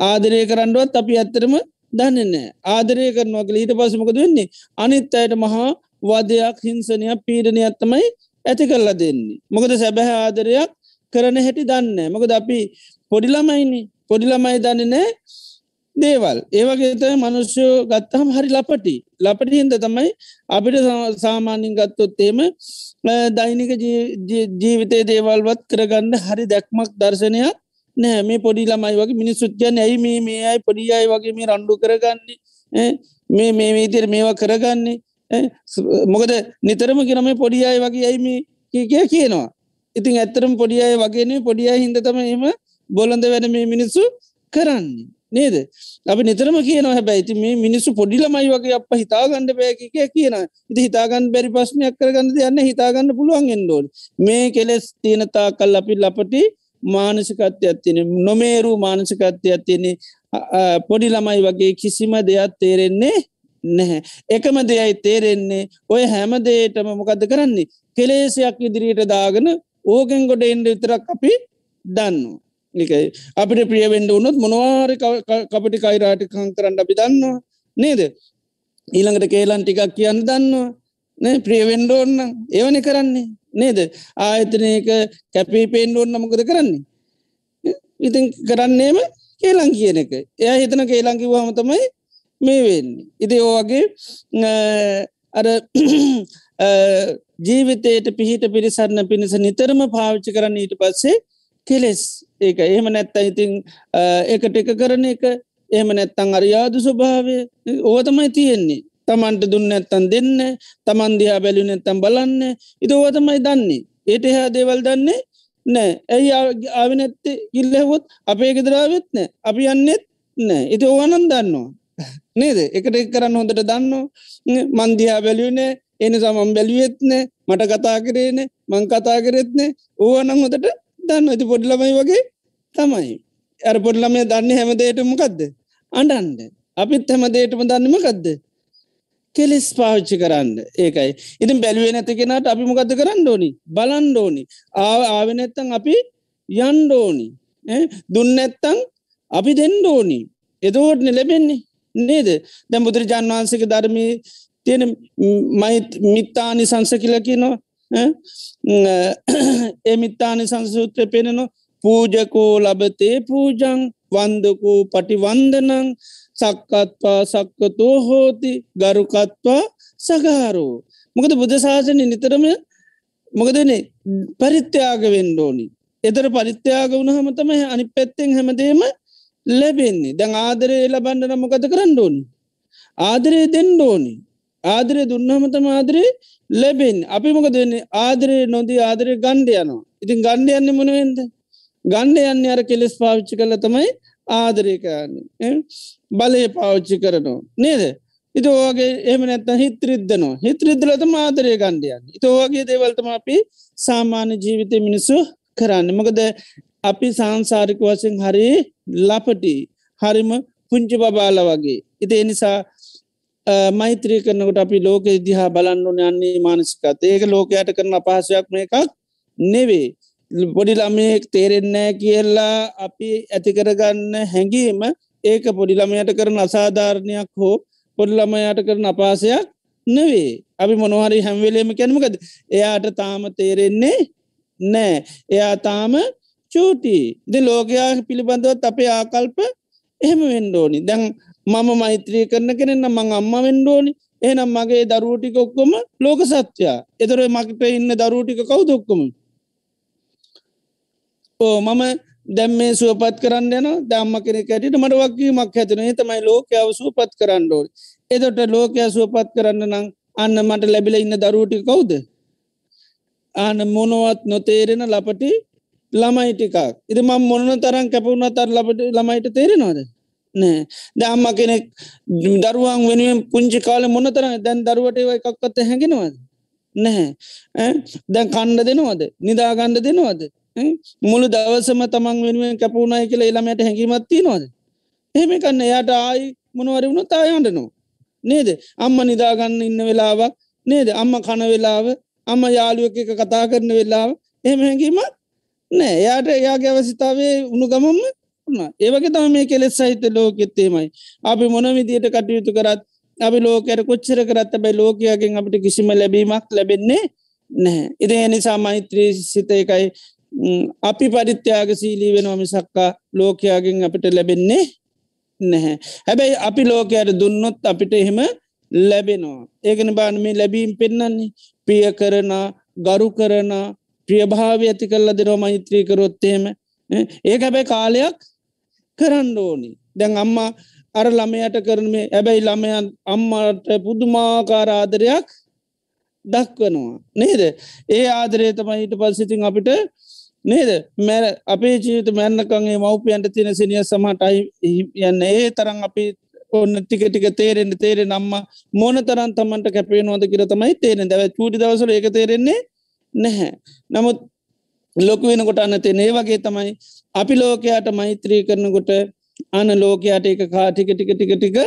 ආදරය කරන්නවත් අපි ඇත්තරම දන්නන්න ආදරය කරනවා ඊට පසමකද වෙන්නේ? අනිත් අයට මහා වදයක් හිංසනයක් පීඩනයක් තමයි ඇති කරලා දෙන්නේ. මොකද සැබැහ ආදරයක් කරන හැටි දන්න මොකද අපි පොඩිලමයිනි පොඩිලමයි දන්න නෑ දේවල්. ඒවගේත මනුෂ්‍යයෝ ගත්තහම් හරි ලපටි. ලපටි හින්ද තමයි අපිට සාමාන්‍යින් ගත්තොත්තේම දෛනික ජීවිතය දේවල්වත් කරගන්න හරි දැක්මක් දර්ශනයක් නෑ මේ පොඩි ළමයි වගේ මිනිස්සුත්යන් ඇයි මේ මේ අයි පොඩි අයි වගේ මේ රණ්ඩු කරගන්නේ? මේ මේ වීතර මේවා කරගන්නේ? මොකද නිතරම කිරම පොඩි අයි වගේ ඇයි මේ කිය කියනවා? ඉතින් ඇත්තරම් පොඩි අය වගේනේ පොඩි අය හිද තම එම බොලඳ වැඩ මේ මිනිස්සු කරන්නේ. නේද? අපි නිතරම කියනවා හැබැයි ති මේ මිනිස්සු පොඩිලමයි වගේ අප හිතාගන්න බෑකික කියන ඉති හිතාගන්න බැරි ප්‍රශ්නයක් කරගන්න යන්න හිතාගන්න පුළුවන් එන්ඩෝල් මේ කෙලෙස් තියනතා කල් අපි ලපටි මානසිකත්ය ඇත්තින නොමේරු මානසිකත්ය ඇතියෙනෙ පොඩි ළමයි වගේ කිසිම දෙයක් තේරෙන්නේ නැහැ. එකම දෙයයි තේරෙන්නේ ඔය හැමදේටම මොකද කරන්නේ? කෙලේසියක් ඉදිරියට දාගෙන ඕකෙන් ගොඩ එන්ඩ විතරක් අපි දන්න නිකයි අපිට ප්‍රියවෙන්ඩ වුණොත් මොනවාර කපටි කයිරාට කං කරන්න අපි දන්නවා. නේද? ඊළඟට කේලන් ටිකක් කියන්න දන්නවා. නේ? ප්‍රියවෙන්ඩ ඔන්න ඒවනි කරන්නේ. නේද? ආයතනයක කැපී පේෙන්ඩ ඔන්න මොකද කරන්නේ? ඉතින් කරන්නේම කේලං කියන එක. එය හිතන කේලංකිව හම තමයි මේ වෙන්නේ. ඉති ඕගේ අර ජීවිතයට පිහිට පිරිසරණ පිණිස නිතරම පාවිච්චි කරන්න ඊට පස්සේ කෙලෙස් ඒක. එහෙම නැත්ත ඉතිං එකට එක කරන එක. එහෙම නැත්තං අරියාදු ස්වභාවය. ඕතමයි තියෙන්නේ. තමන්ට දුන්න ඇත්තන් දෙන්න තමන්දිහා බැලි නැත්තම් බලන්න ඉත ඕතමයි දන්නේ ඒට එහා දේවල් දන්නේ නෑ ඇයි ආව නැත්තේ ඉල්ලහොත් අපේ ගෙදරාවෙත් නෑ අපි යන්නෙත් නෑ ඉති ඕවනන් දන්නවා නේද? එකට එක් කරන්න හොඳට දන්න. මන්දිහා බැලියනේ එනි සමම් බැලියෙත්නෑ මට කතා කරේන මං කතා කරෙත්නේ ඕවනම් හොතට දන්න. ඇති පොඩ්ලමයි වගේ තමයි. ඇර පොඩ්ලමය දන්න හැමදේට මොකක්ද අඩන්ඩ අපිත් හැමදේටම දන්නමකක්ද කෙලෙස් පාවිච්චි කරන්න. ඒකයි. ඉතින් බැලුවේ නැති කෙනට අපි මොකද කරන්න ඕනි? බලන්ඩෝනි ආව ආව නැත්තන් අපි යන්ඩෝනි දුන්න ඇත්තං අපි දෙන්නඩෝනි එදෝටන ලැබෙන්නේ නේද? දැම් බුදුරජාන් වහන්සක ධර්මී තියෙන මිත්තානි සංස කියල කියනවා. එමිත්තානි සංසූත්‍රය පෙනෙන පූජකෝ ලබතේ පූජං වන්දකෝ පටිවන්දනං සක්කත්වා සක්කතෝ හෝති ගරුකත්වා සගාරෝ මොකද බුදශාසනය නිතරම මොකදනේ පරිත්‍යයාග වෙන්ඩෝනි එතර පරිත්‍යයාග වුණහම තම අනි පැත්තෙන් හැමදේම ලැබෙන්නේ. දැන් ආදරය ලබන්නන මොකද කරන්න ඕනි? ආදරය දෙන්ඩෝනි ආදරය දුන්නහම තම ආදරේ ලැබෙන් අපි මොක දෙන්නේ ආදරේ නොදී ආදරය ගණ්ඩ යනවා. ඉතින් ගණ්ඩ යන්න මොනවෙන්ද ගණ්ඩ යන්න අර කෙලෙස් පාවිච්චි කල තමයි ආදරය කරන්න. බලය පාවිච්චි කරනවා. නේද? ඉතෝගේ එම නැත්ත හිත්‍රිද්දනවා හිත්‍රිද්දලත මාදරය ගණ්ඩයන් ඉතෝගේ දේවල්තම අපි සාමාන්‍ය ජීවිතය මිනිස්සු කරන්න. මොකද අපි සංසාරික වසෙන් හරි ලපටි හරිම පුංචි බබාල වගේ. ඉති එනිසා මෛත්‍රී කරනකට අපි ලෝක දිහා බලන්නු යන්නේ මානසිකත් ඒක ලෝකයට කරන අපහසයක් මේ එකක් නෙවේ පොඩි ළමයෙක් තේරෙන්නෑ කියලා අපි ඇතිකරගන්න හැඟීම ඒක පොඩිළමයට කරන අසාධාරණයක් හෝ පොඩිළමයට කරන අපාසයක් නෙවේ අපි මොනහරි හැම්වෙලේම කැනමකද එයාට තාම තේරෙන්නේ නෑ එයා තාම චූටි. ඉති ලෝකයා පිළිබඳවත් අපේ ආකල්ප එහෙම වෙන්ඩෝනි දැන් මම මෛත්‍රී කරන කෙනෙන්න මං අම්ම වෙන්ඩෝනි එනම් මගේ දරුවටික ඔක්කොම ලෝක සත්‍යයා. එතර මකට ඉන්න දරුවටික කවුදොක්කොම ඕ මම දැම් මේ සුවපත් කරන්න යන දම්ම කෙනෙ ඇයට මට වක්කීමක් හැතන තමයි ලෝකයාව සුවපත් කරන්න ඕල් එදොට ලෝකයා සුවපත් කරන්න නම් අන්න මට ලැබිල ඉන්න දරුවටි කවුද? ආන මොනවත් නොතේරෙන ලපටි ළමයි ටිකක්. ඉති ම මොන තරන් කැපවුණ තර ලබට ළමයිට තේරෙනවාද? නෑ. දම්ම කෙනෙක් දරුවන් වෙනුවෙන් පුංචි කාල මොන තරන දැන් දරුවට එකක්කත්ත හැඟෙනවාද? නැහැ දැන් කණ්ඩ දෙනවද? නිදාගණ්ඩ දෙනවද? මුළු දවසම තමන් වෙනුවෙන් කැපුුණයි කියලා එළමයට හැඟීමත්ති නොද එහෙම කන්න එයාට ආයි මොනවරි වුණු තායන්ටනවා නේද? අම්ම නිදාගන්න ඉන්න වෙලාවක් නේද? අම්ම කන වෙලාව අම්ම යාළුවක එක කතා කරන වෙලාව. එහෙම හැඟීමත් නෑ. එයාට එයාගේ අවසිතාවේ උුණු ගමම ඒවගේ තම මේ කෙලෙස් සහිත ලෝකෙත්තේමයි අපි මොන විදියට කටයුතු කරත් අපි ලෝකයට කොච්චර කරත් බයි ලෝකයාගෙන් අපට කිසිම ලැබීමක් ලැබෙන්නේ නැහැ ඉති එනිසා මෛත්‍රී සිත එකයි අපි පරිත්‍යයාග සීලී වෙනවා මිසක්කා ලෝකයාගෙන් අපිට ලැබෙන්නේ නැහැ. හැබැයි අපි ලෝකයට දුන්නොත් අපිට එහෙම ලැබෙනවා. ඒකන බාන මේ ලැබීම් පෙන්නන්නේ පිය කරන ගරු කරන ප්‍රියභාව ඇති කල්ල දෙරෝ මෛත්‍රී කරොත්තේම ඒ හැබැයි කාලයක් කරන්න ඕනි. දැන් අම්මා අර ළමයට කරන මේ ඇබැයි ළමයන් අම්මට පුදුමාකාර ආදරයක් දක්වනවා. නේද? ඒ ආදරේ තමයිට පස්සිතින් අපිට නේද? මැ අපේ ජීවිත මැන්නකගේ මවපියන්ට තින සිනිය සමටයි යන්න ඒ තරන් අපි ඔන්න ටික ටික තේරෙන්ට තේරෙ නම්ම මොන තරන් තමන්ට කැපේනවාද කියර තමයි තේරෙන දැව චූටි දවසර එක තේරෙන්නේ නැහැ. නමුත් ලොකු වෙනකොට අන්න තේ ඒ වගේ තමයි අපි ලෝකයාට මෛත්‍රී කරනකොට අන ලෝකයාට එක කාටික ටික ටික ටික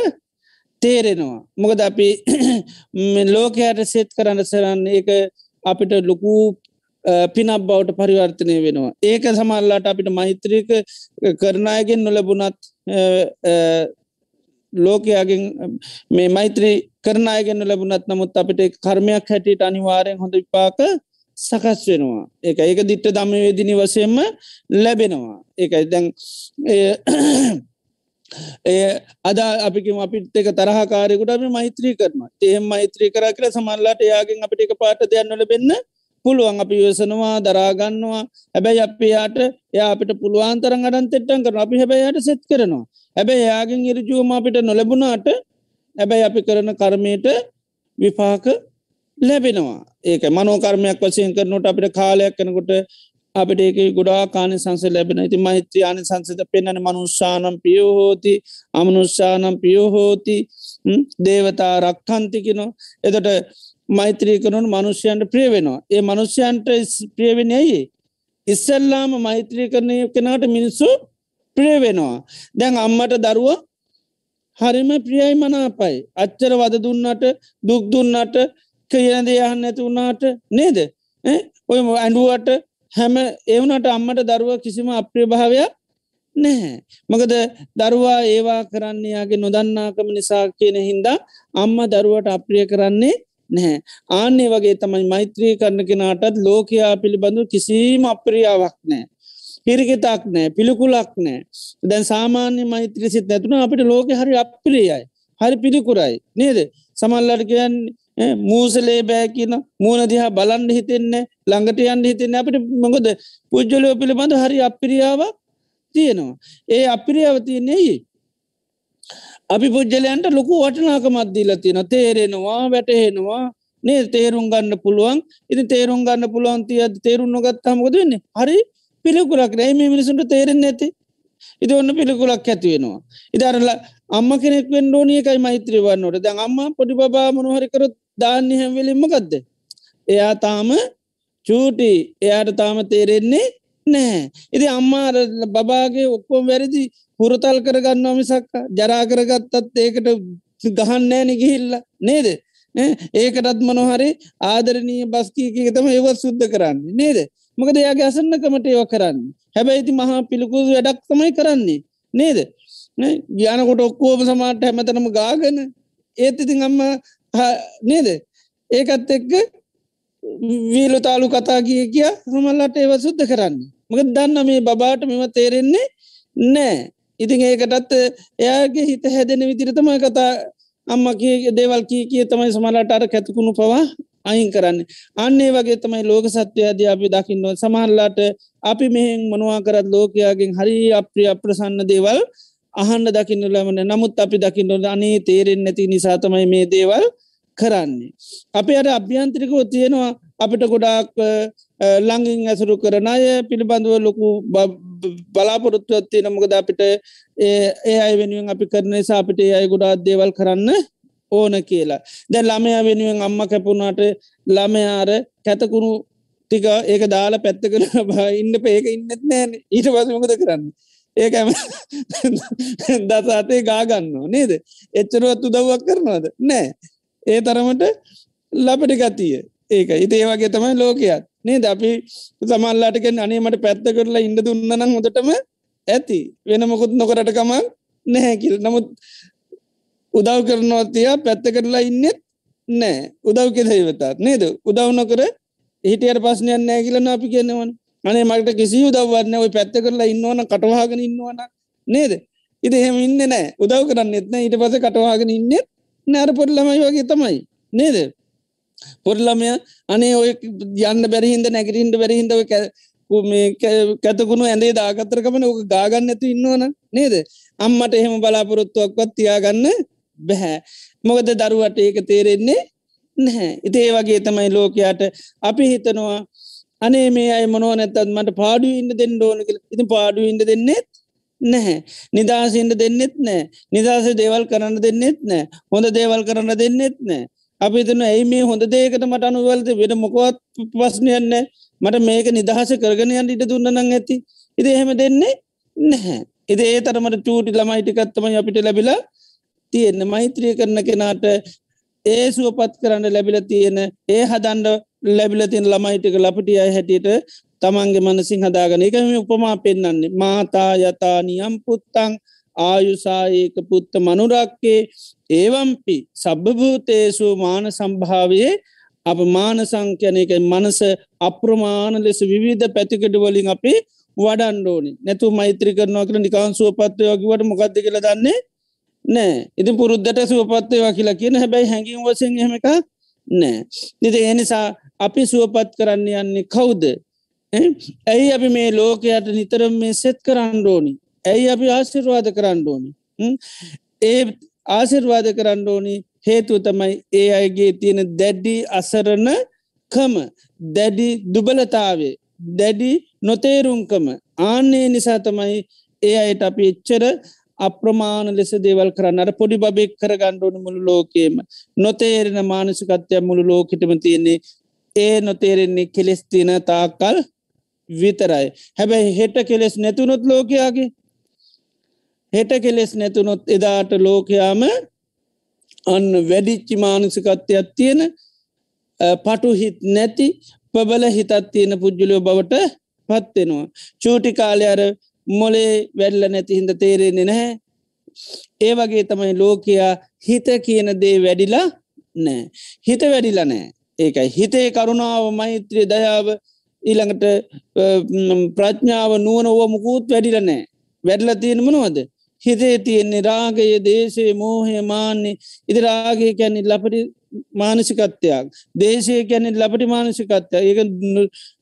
තේරෙනවා. මොකද අපි ලෝකයට සෙත් කරන්න සරන්න ඒක අපිට ලොකු පිනක් බවට පරිවර්තනය වෙනවා. ඒක සමල්ලාට අපිට මෛත්‍රීක කරනායගෙන් නොලබුණත් ලෝකයාගෙන් මේ මෛත්‍රී කරනායගෙන් ලැබුණත් නමුත් අපිට කර්මයක් හැටියට අනිවාරයෙන් හොඳ විපාක සකස් වෙනවා. ඒක ඒක දිට්ට දම වේදිනි වසයෙන්ම ලැබෙනවා. ඒකයි. දැන් ඒ අද අපිකම අපිත් එක තරහකාරයකුට අපි මෛත්‍රී කරනවා. ඒහෙම මෛත්‍රී කර කර සමල්ලාට යාගෙන් අපිට එක පාට දෙයන්නල වෙන්න පුළුවන් අපි යසනවා දරාගන්නවා හැබැයි අපයාට ය අපිට පුළුවන්තරන් අඩන් තෙට්ටන් කරන අපි හැබැයියට සෙත් කරනවා. හැබැයි යාගෙන් ඉරජුවම අපිට නොලැබුණාට හැබැයි අපි කරන කර්මයට විපාක ලැබෙනවා. ඒක මනෝකර්මයක් වසයෙන් කරනට අපිට කාලයක් කනකොට අපට ඒක ගොඩා කාන සංස ලැබෙන ඇති මෛත්‍රයාන සංසත පෙන්න්නන මනුෂ්‍යානම් පියෝහෝති අමනුෂ්‍යානම් පියෝහෝති දේවතා රක්කන්තිකෙන එතට මෛත්‍රී කරනු මනුෂ්‍යයන්ට ප්‍රිය වෙනවා. ඒ මනුෂ්‍යයන්ට ප්‍රියවෙන ඇයි? ඉස්සල්ලාම මෛත්‍රී කරණය කෙනාට මිනිස්සු ප්‍රිය වෙනවා. දැන් අම්මට දරුව හරිම ප්‍රියයි මනාපයි. අච්චර වද දුන්නට දුක් දුන්නට කියන දෙයහන්න ඇති වුණාට නේද? ඔය ඇඩුවට හැම එවනට අම්මට දරුව කිසිම අප්‍රිය භාවයක් නැහැ. මකද දරුවා ඒවා කරන්නේයාගේ නොදන්නාකම නිසා කියන හින්දා අම්ම දරුවට අප්‍රිය කරන්නේ නැහැ. ආන්නේ වගේ තමයි මෛත්‍රී කරන කෙනාටත් ලෝකයා පිළිබඳු කිසිීම අප්‍රියාවක් නෑ. හිරිගෙතක් නෑ පිළිකුලක් නෑ දැන් සාමාන්‍ය මෛත්‍රසිත් නැතුන අපිට ලෝක හරි අප්‍රියයි හරි පිළිකුරයි නේද සමල්ලට කියන්නේ මූසලේ බෑ කියන මූුණ දිහා බලන්න හිතෙන්න ළඟට යන්න හිතෙන්න අපට මොකද පුද්ජලයෝ පිළිබඳ හරි අපිරියාවක් තියෙනවා. ඒ අපිරියාව තියන්නේ අපි පුද්ජලයන්ට ලොකු වටනාක මත්දීල තියෙන තේරෙනවා වැටහෙනවා. නේ තේරුම් ගන්න පුළුවන්. ඉති තේරුම් ගන්න පුළුවන් තිය තේරුම් නොගත් හමකද වෙන්නේ? හරි පිළිකුලක් රැයි මේ මිනිසුන්ට තේරෙන් ඇති ඉති ඔන්න පිළිකුලක් ඇතිවෙනවා. ඉදරලා අම්ම කෙනෙක් වෙන් ෝනියකයි මෛත්‍රී වන්නට දැන් අම්ම පොඩි බා මනහරිකරොත් දාන්න හැවෙලින්ම ගත්ද. එයා තාම චූටි. එයාට තාම තේරෙන්නේ නෑ. ඉති අම්මාර බබාගේ ඔක්කොම් වැරදි පුරතල් කරගන්නවා මිසක්ක ජරා කරගත්තත් ඒකට ගහන්නෑ නිගිහිල්ල නේද. ඒකටත් මනොහරි ආදරනීය බස්කීක තම ඒවත් සුද්ධ කරන්න නේද. මොකද එයාගේ අසන්නකමට ඒව කරන්න. හැබැයිති මහා පිළිකුල් වැඩක් තමයි කරන්නේ නේද. ග්‍යානකොට ඔක්කෝම සමාට හැමතනම ගාගන ඒත් ඉතින් අම්ම නේද ඒකත් එක්ක වීලු තාලු කතා කිය කිය හමල්ලට ඒව සුද්ධ කරන්න මක දන්න මේ බාට මෙම තේරෙන්නේ නෑ ඉතින් ඒකටත් එයාගේ හිත හැදෙන විදිරතම කතා අම්ම කිය දේවල් කී කිය තමයි සමලට අර කැතකුණු පවා අයින් කරන්න. අන්නේ වගේ තමයි ලෝක සත්‍යයාද අපි දකින්නව සමහල්ලාට අපි මෙහෙන් මොනවා කරත් ලෝකයාගෙන් හරි අප්‍රිය අප්‍රසන්න දේවල් අහන්න දකින්න ලමන නමුත් අපි දකින්නට අනේ තේරෙන් නැති නිසාතමයි මේ දේවල් කරන්නේ. අපි අට අභ්‍යන්ත්‍රිකෝ තියෙනවා අපිට ගොඩාක් ළඟින් ඇසුරු කරන අය පිළිබඳුව ලොකු බලාපොරොත්තුවත් තියෙන මොකද අපිට ඒ අයි වෙනුවෙන් අපි කරන නිසා අපිට අය ගොඩාත් දේවල් කරන්න ඕන කියලා. දැ ළමය වෙනුවෙන් අම්ම කැපුුණට ළමයාර කැතකුණු ටික ඒක දාලා පැත්ත කර ඉන්න පේක ඉන්නත් නෑන. ඊට පසමකද කරන්න. ඒකම දසාතේ ගාගන්න නේද? එච්චරුවත් උදව්වක් කරනවාද? නෑ. ඒ තරමට ලපටි ගතිය. ඒක ඉති ඒවාගේ තමයි ලෝකයක් නේද? අපි සමල්ලාටක අනේමට පැත්ත කරලා ඉඩ දුන්නනම් හොදටම ඇති. වෙන මොකුත් නොකරට කමක් නැහැ කිල් නමුත් උදව් කරනවතියා පැත්ත කරලා ඉන්නෙත් නෑ උදව් කෙදහිවතත් නේද? උදව් නොකර හිටියට පස්නයන් නෑ කියලන අපි කියන්නවන අනේ මට කිසි උදවන්න ඔයි පැත්ත කරලා ඉන්නවන කටවාගෙන ඉන්නවන නේද? ඉති එහෙම ඉන්න නෑ උදව් කරන්න එත්න ඊට පස කටවාගෙන ඉන්නෙත් නෑර පොඩ්ලමයි වගේ තමයි. නේද? පොඩ්ලමය අනේ ඔය යන්න බැරිහින්ද නැගරින්ට බැරිහින්ද කැතකුණු ඇඳේ දාගත්තරකමන ඕක ගාගන්න ඇතු ඉන්නවන නේද? අම්මට එහෙම බලාපොරොත්තුවක්වත් තියාගන්න බැහැ. මොකද දරුවට ඒක තේරෙන්නේ නැහැ. ඉතේ වගේ තමයි ලෝකයාට අපි හිතනවා අනේ මේ අයි මොනෝ නැත්තත් මට පාඩු ඉන්න දෙන්න ඕන කළ ඉති පාඩු ඉන්න දෙන්නෙත් නැහැ. නිදහසින්ට දෙන්නෙත් නෑ නිදහස දේවල් කරන්න දෙන්නෙත් නෑ හොඳ දේවල් කරන්න දෙන්නෙත් නෑ අපි තන ඇයි මේ හොඳ දේකට මට අනුවලද? වෙන මොකවත් පස්්නයන්න මට මේක නිදහස කරගෙන යන්න ඉට දුන්න නං ඇති. ඉති එහෙම දෙන්නේ නැහැ. ඉති ඒ තරමට චූටි ළමයිටිකත්තම අපිට ලැබිලා තියෙන්න. මෛත්‍රිය කරන කෙනාට ඒ සුවපත් කරන්න ලැබිල තියෙන ඒ හදන්ඩ ලැබිලතින් ළමයිටික ලපටිය හැටියට තමන්ගේ මනසිං හදාගන එකම උපමා පෙන්න්නන්නේ මාතා යතානියම් පුත්තං ආයුසාඒක පුත්ත මනුරක්කේ ඒවම්පි සබභූතේසු මාන සම්භාවයේ අප මාන සංඛ්‍යනයක මනස අප්‍රමාණ ලෙස විවිධ පැතිකඩ වලින් අපි වඩන්ඩෝනි නැතු මෛත්‍රි කරනවා කර නිකාන් සුවපත්වයකිවට මොකක්ද කියල දන්නේ නෑ ඉතින් පුරුද්ධට සුවපත්වයවා කියලා කියන හැබැයි හැඟිම් වසෙන් හෙමක නෑ නිති එනිසා අපි සුවපත් කරන්න යන්නේ කවුද? ඇයි අපි මේ ලෝකයට නිතරම් මේ සෙත් කරන්න ඕනි? ඇයි අපි ආශිර්වාද කරන්න ඕනි? ඒ ආශිර්වාද කරන්න ඕනි හේතුව තමයි ඒ අයගේ තියෙන දැඩ්ඩි අසරණ කම දැඩි දුබලතාවේ දැඩි නොතේරුම්කම. ආන්නේ නිසා තමයි ඒ අයට අපි එච්චර අප්‍රමාණ ලෙස දේවල් කරන්න අර පොඩි බබෙක් කර ගණ්ඩෝන මුළු ලෝකේම නොතේරෙන මානසිකත්වය මුළු ලෝකෙටම තියෙන්නේ ඒ නොතේරෙන්නේ කෙලෙස් තින තාකල් විතරයි. හැබැයි හෙට කෙලෙස් නැතුනොත් ලෝකයාගේ හෙට කෙලෙස් නැතුනොත් එදාට ලෝකයාම අන්න වැඩිච්චි මානසිකත්වයක් තියෙන පටු හිත් නැති පබල හිතත් තියෙන පුද්ජුලයෝ බවට පත්වෙනවා. චූටි කාලය අර මොලේ වැඩල්ල නැති හින්ද තේරෙන්නේ නැහැ. ඒ වගේ තමයි ලෝකයා හිත කියන දේ වැඩිලා නෑ. හිත වැඩිලා නෑ. ඒකයි හිතේ කරුණාව මෛත්‍රය දයාව ඊළඟට ප්‍රඥාව නුවන ඕව මුකුත් වැඩිල නෑ. වැඩල තියෙන මනවද හිතේ තියෙන්නේ රාගය දේශය මෝහය මාන්නේ ඉති රාගය කැන්නේ ලපටි මානසිකත්වයක්. දේශය කැනෙ ලපටි මානසිකත්වය ඒක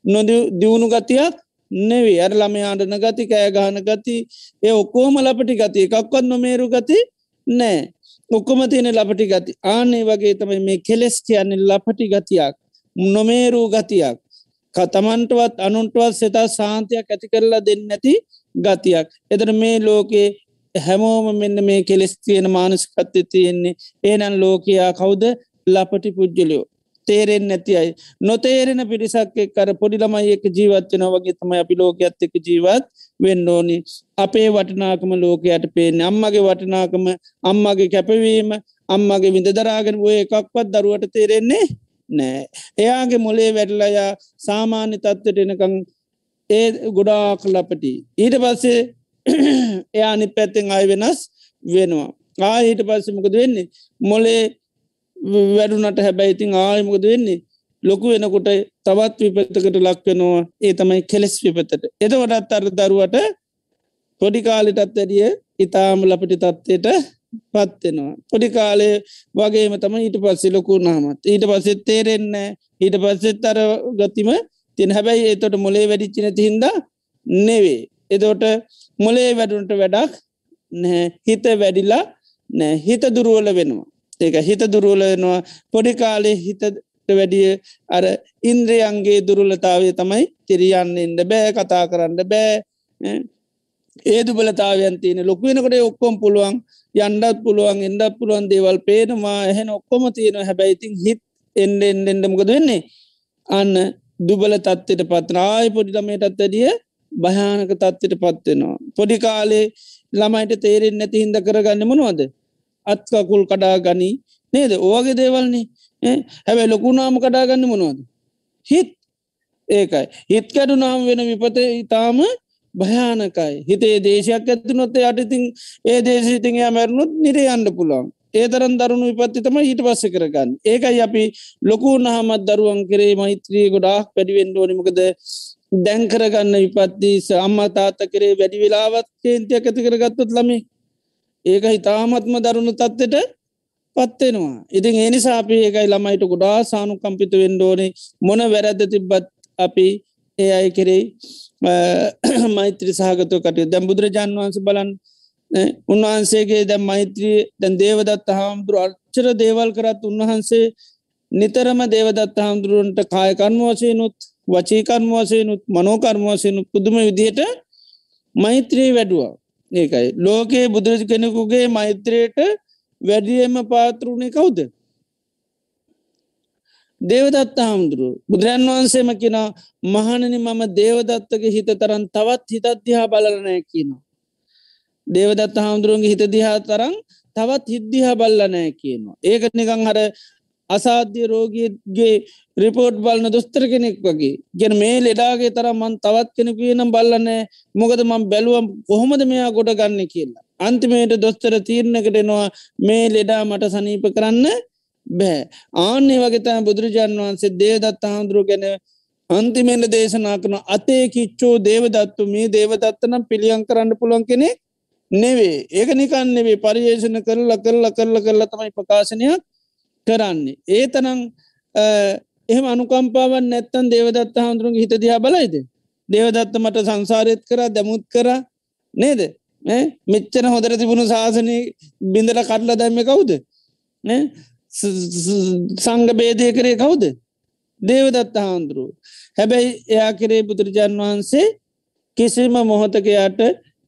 නොද දියුණු ගතියක් නෙවේ අර ළම ආඩන ගති කෑ ගහන ගති ඒ ඔක්කෝම ලපටි ගති. එකක්වත් නොමේරු ගති නෑ. ඔක්කොම තියෙන ලපටි ගති. ආනේ වගේ තමයි මේ කෙලෙස් කියන්නේ ලපටි ගතියක් නොමේරූ ගතියක්. කතමන්ටවත් අනුන්ටවත් සෙතා සාන්තියක් ඇති කරලා දෙන්න නැති ගතියක්. එතර මේ ලෝකේ හැමෝම මෙන්න මේ කෙලෙස් තියෙන මානස්කත්්‍ය තියෙන්නේ. ඒනන් ලෝකයා කවුද? ලපටි පුද්ජලයෝ තේරෙන් නැති අයි. නොතේරෙන පිරිසක් කර පොඩි ළමයි එක ජීවත්වන වගේ තම අපි ලෝකයක්ත් එක ජීවත් වෙන්න ඕනි. අපේ වටනාකම ලෝකයට පේන අම්මගේ වටනාකම අම්මගේ කැපවීම අම්මගේ විඳ දරාගෙන ඔය එකක්වත් දරුවට තේරෙන්නේ නෑ එයාගේ මොලේ වැඩලයා සාමාන්‍ය තත්වට එනකං ඒ ගොඩාක් ලපටි. ඊට පස්සේ එයා අනි පැත්තෙන් අය වෙනස් වෙනවා. ආහිට පස්සමකද වෙන්නේ? මොලේ වැඩුනට හැබැයිතින් ආයමකද වෙන්නේ? ලොකු වෙනකොට තවත් විපත්තකට ලක්වෙනවා ඒ තමයි කෙලෙස් විපතට. එතවටත් අර දරුවට පොඩි කාලිටත් ඇඩිය ඉතාම ලපටි තත්වයට පත්වෙනවා පොඩි කාලේ වගේම තම ඊට පස්සේ ලොකු නාමත් ඊට පස්සෙත් තේරෙන්න ඊට පස්සෙත් අර ගතිම තින් හැබැයි ඒතොට මොලේ වැඩිච්චින තිහින්ද නෙවේ එදෝට මොලේ වැඩුන්ට වැඩක් නැහැ. හිත වැඩිලා නෑ හිත දුරුවල වෙනවා. ඒක හිත දුරුවල වෙනවා. පොඩි කාලේ හිතට වැඩිය අර ඉන්ද්‍රයන්ගේ දුරුලතාවය තමයි තිරියන්න එන්න බෑ කතා කරන්න බෑ. ඒදු බලතාවයන් තියෙන ලොක වෙනකොට ඔක්කොම් පුළුවන් යන්ඩත් පුළුවන් එන්ඩක් පුළුවන් දේවල් පේනවා. එහෙන ඔක්කොම තියෙන හැබැයිතින් හිත් එන්ඩ එන්ඩෙන්ඩමකද වෙන්නේ? අන්න දුබල තත්වයට පත්නායි පොඩිටමයටත් ඇඩිය භයානක තත්වයට පත්වෙනවා. පොඩි කාලේ ළමයිට තේරෙන් නැති හින්ද කරගන්න මනුවද. අත්කකුල් කඩා ගනී නේද? ඕගේ දේවල්න්නේ හැබැයි ලොකුනාම කඩාගන්න මොනවද. හිත්. ඒකයි. හිත් කැඩු නාම වෙන විපත ඉතාම භයානකයි. හිතේ දේශයක් ඇත්තුනොත් යටඉතින් ඒ දේශීතිංයා මැරුණුත් නිරේ අන්න පුළුවන්. ඒ තරන් දරුණු විපත්ති තම ඊට පස්ස කරගන්න. ඒකයි අපි ලොකු නහමත් දරුවන් කරේ මෛත්‍රී ගොඩාක් පැඩිවෙන්ඩෝනිමකද දැන්කරගන්න විපත්ති අම්මා තාත්ත කරේ වැඩි වෙලාවත් කේන්තියක් ඇති කරගත්තුත් ලමි ඒක හිතාමත්ම දරුණු තත්වට පත්වෙනවා ඉතින් ඒනිසා අපි ඒකයි ළමයිට ගොඩා සානු කම්පිත වෙන්ඩෝනේ මොන වැරැද්ද තිබ්බත් අපි ඒ අයි කෙරෙයි මෛත්‍රී සහගතව කටය දැම් බුදුරජාන් වහන්ස බලන් උන්වහන්සේගේ දැ මෛත්‍රී දැන් දේවදත්ත හාමුදුරු අච්චර දේවල් කරත් උන්වහන්සේ නිතරම දේවදත්ත හාමුදුරුවන්ට කායකන්වසයනුත් වචීකර්මවසයනුත් මනෝකර්මවසයනු පුදුම විදිහට මෛත්‍රී වැඩුවා ඒකයි ලෝකයේ බුදුරජ කෙනෙකුගේ මෛත්‍රයට වැඩියම පාතරුණේ කවුද දේවදත්ත හාමුදුරු බුදුරන් වහන්සේම කියෙන මහණනි මම දේවදත්තගේ හිත තරන් තවත් හිතත්දිහා බලනෑ කියනවා. දේවදත්ත හාමුදුරුවන්ගේ හිත දිහා තරන් තවත් හිද්දිහා බල්ලනෑ කියනවා. ඒක නිකං හර අසාධ්‍ය රෝගගේ රිපෝට් බලන දොස්තර කෙනෙක් වගේ. ගෙන මේ ලෙඩාගේ තරම් මන් තවත් කෙනෙකු නම් බල්ලනෑ මොකද මං බැලුවම් කොහොමද මෙයා ගොඩ ගන්න කියලා. අන්තිමයට දොස්තර තීරණකටෙනවා මේ ලෙඩා මට සනීප කරන්න බෑ. ආන්නේ වගේතම බුදුරජාණන් වහන්සේ දේදත්ත හාමුදුරුව ගැන අන්තිමෙන්ට දේශනා කරන අතේ කිච්චෝ දේවදත්තු මේ දේවදත්තනම් පිළියන් කරන්න පුළුවන් කෙනෙ නෙවේ. ඒක නිකන් නෙවේ. පරියේෂණ කරලා කරලා කරලා කරලා තමයි ප්‍රකාශනයක් කරන්නේ. ඒ තනං එහෙම අනුකම්පාවන් නැත්තන් දේවදත්ත හාමුදුරුවන්ගේ හිත දිහා බලයිද. දේවදත්ත මට සංසාරයත් කර දැමුත් කර නේද? මෙච්චන හොදර තිබුණු ශාසනය බිඳල කටල දැම්ම කවුද? සංග බේදය කරේ කවුද? දේවදත්ත හාන්දුරුව හැබැයි එයා කරේ බුදුරජාන් වහන්සේ කිසිම මොහොතකයාට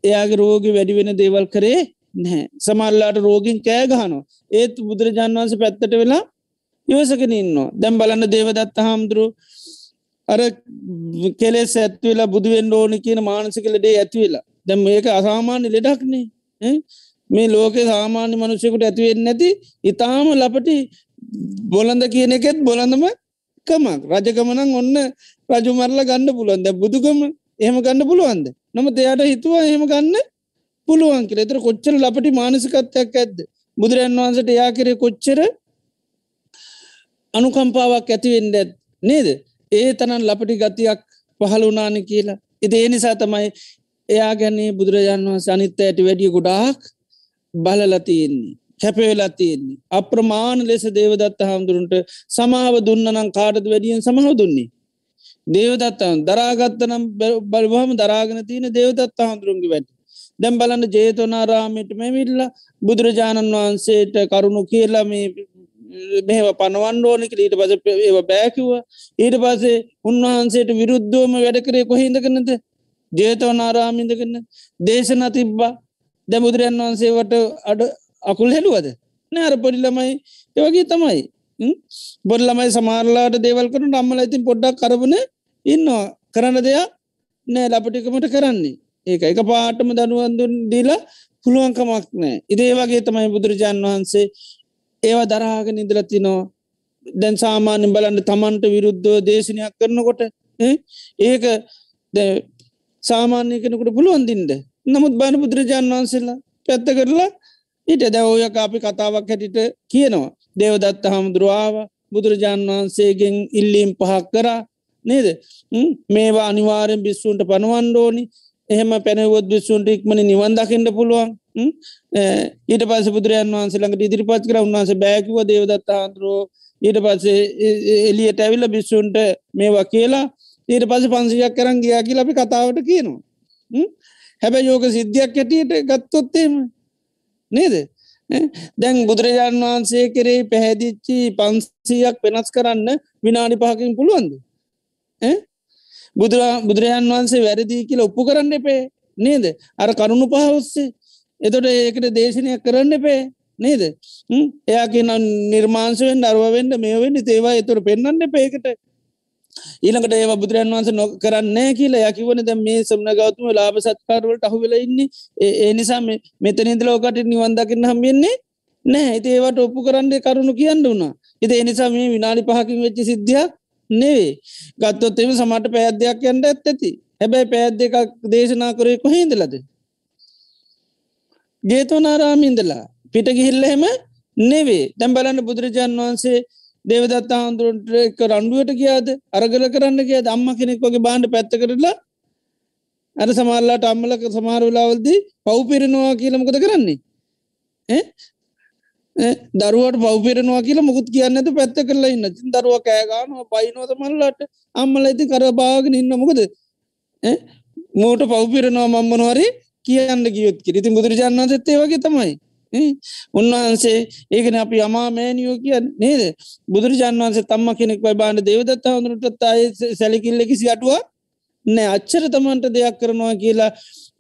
එයාගේ රෝගි වැඩි වෙන දේවල් කරේ නැහැ. සමල්ලාට රෝගින් කෑගහනවා ඒත් බුදුරජාන් වන්ස පැත්තට වෙලා ඉවසගෙන ඉන්නවා. දැම් බලන්න දේවදත්ත හාමුදුරු අර කෙලෙස් ඇත්වෙලා බුදුුවෙන් ඕෝනි කියන මානසිකලඩේ ඇත්වෙලා දැම් ඒක අසාමාන්‍ය ලෙඩක්නේ. මේ ලෝක සාමාන්‍ය මනුෂයකුට ඇතිවෙන්න නැති ඉතාම ලපටි බොලඳ කියන එකෙත් බොලඳම කමක් රජකමනං ඔන්න රජුමරල ගන්න පුළුවන්ද බුදුගම එහෙම ගන්න පුළුවන්ද? නම දෙයට හිතුවා එහෙම ගන්න පුළුවන් කියල. එතර කොච්චර ලපටි මානසිකත්වයක් ඇද්ද? බුදුරන් වහන්සට යා කරේ කොච්චර අනුකම්පාවක් ඇතිවෙන්ඩ නේද? ඒ තනන් ලපටි ගතියක් පහළුනාන කියලා. එති ඒ නිසා තමයි එයා ගැන්නේ බුදුරජාණන් වහන්ස අනිත්ත ඇයට වැඩිය ගොඩාක් බලලතියෙන්නේ කැපවෙලා තියෙන්නේ. අප්‍රමාණ ලෙස දේවදත්ත හාමුදුරුන්ට සමාව දුන්නනම් කාටද වැඩියෙන් සමහ දුන්නේ? දේවදත්තන් දරාගත්තනම් බලවහම දරාගෙන තියෙන දේවදත්ත හාමුදුරුන්ගේ වැට දැම් බලන්න ජේතවනාරාමයට මෙවිල්ල බුදුරජාණන් වහන්සේට කරුණු කියලා මේ මෙහම පනවන් ඕනික ඊට පස ඒව බෑකිව ඊට පසේ උන්වහන්සේට විරුද්ධෝම වැඩ කරේ කොහිදකනද ජේතවනාරාමිඳකන්න දේශන තිබ්බා. දැ බුදුරන් වහන්සේවට අඩ අකුල් හෙළුවද? නෑර පොඩිලමයි ඒවගේ තමයි. බොල්ලමයි සමාරලාට දේවල් කරන නම්මල ඉතින් පොඩ්ඩක් කරබන ඉන්නවා. කරන්න දෙයක් නෑ ලපටිකමට කරන්නේ. ඒක එක පාටම දනුවන්දුන් දීලා පුළුවන්කමක් නෑ ඉදේ වගේ තමයි බුදුරජාන් වහන්සේ ඒවා දරාග නිදලතිනෝ දැන් සාමාන්‍ය බලන්න තමන්ට විරුද්ධව දේශනයක් කරනකොට ඒක සාමාන්‍ය කෙනකට පුළුවන්දින්ට නමුත් බණ බුදුරජාන් වහන්සේලා පැත්ත කරලා ඊට දැවෝය අපි කතාවක් හැටිට කියනවා. දේවදත්ත හමුදුරුවාව බුදුරජාන් වහන්සේගෙන් ඉල්ලීම් පහක් කරා නේද? මේවා අනිවාරෙන් බිස්සුන්ට පනුවන්ඩෝනි එහෙම පැනවොත් බිස්සුන්ට ඉක්මන නිවන් දකිට පුළුවන්. ඊට පස බුදුරයන් වහන්සේළඟට ඉදිරිපත් කර. උන්වන්ස බෑකිව දේවදත්ත හාන්දුරුවෝ ඊට පස්සේ එලියට ඇවිල්ල බිස්සුන්ට මේවා කියලා. ඊට පස පන්සියක් කරන් ගියා කියලා අපි කතාවට කියනවා. හැබැ යෝක සිද්ධියක් ඇටියට ගත්තොත්තේම නේද? දැන් බුදුරජාණන් වහන්සේ කරේ පැහැදිච්චි පන්සියක් වෙනස් කරන්න විනාඩි පහකින් පුළුවන්ද? බුදුරජාන් වහන්සේ වැරදිී කියලා ඔප්පු කරන්න එපේ. නේද? අර කරුණු පහොස්සේ එතොට ඒකට දේශනයක් කරන්න එපේ. නේද? එයා කියන නිර්මාංශවෙන් අරුවෙන්ට මේවෙන්න තේවා එතුර පෙන්න්න පේකට ඊළඟට ඒ බුදුරන් වන්ස නො කරන්න කියලා යකිවන ද මේ සම්න ගෞතුම ලාබ සත්කාරවලට අහුවෙල ඉන්න. ඒ නිසා මෙතනින්ද ලෝකට නිවන්දකින්න හම්බෙන්නේ නෑ ඇති ඒවට ඔප්පු කරන්න කරුණු කියන්න වුණා එති එනිසා මේ විනාඩි පහකින් වෙච්චි සිද්ධියක් නෙවේ ගත්තොත් එම සමට පැද්‍යයක් යන්ට ඇත් ඇති. හැබැයි පැත් දෙකක් දේශනා කරය කොහෙන්දලද ජේතවනාරාමින්දලා පිට ගිහිල්ලහෙම නෙවේ දැම් බලන්න බුදුරජාන් වහන්සේ දේවදත්ත හාන්දුරට එක රණ්ඩුවට කියයාද අරගල කරන්න කිය අම්ම කෙනෙක් වගේ බාන්ඩ පැත්ත කරලා අර සමල්ලාට අම්මලක සමාරුලාවල්දී පව්පිරෙනවා කියලමකද කරන්නේ? දරුවට පවපිරනවා කියලා මුකුත් කියන්නට පැත්ත කරලා ඉන්න. දරුව කෑගානවා පයිනෝත මල්ලට අම්මල ඇති කරබාගෙන ඉන්න. මොකද? මූට පවපිරනවා මම්මනවාරි කියන්න ගියොත් කිරිති බුදුරජාණන් සත්තේ වගේ තමයි. උන්වහන්සේ ඒකන අපි අමාමෑනියෝ කියන්න නේද? බුදුරජාන් වන්සේ තම්ම කෙනෙක් වයි බාන්න දෙවදත්ත හඳුනටත් අය සැලිකිල්ල කිසි අටුවක් නෑ. අච්චර තමන්ට දෙයක් කරනවා කියලා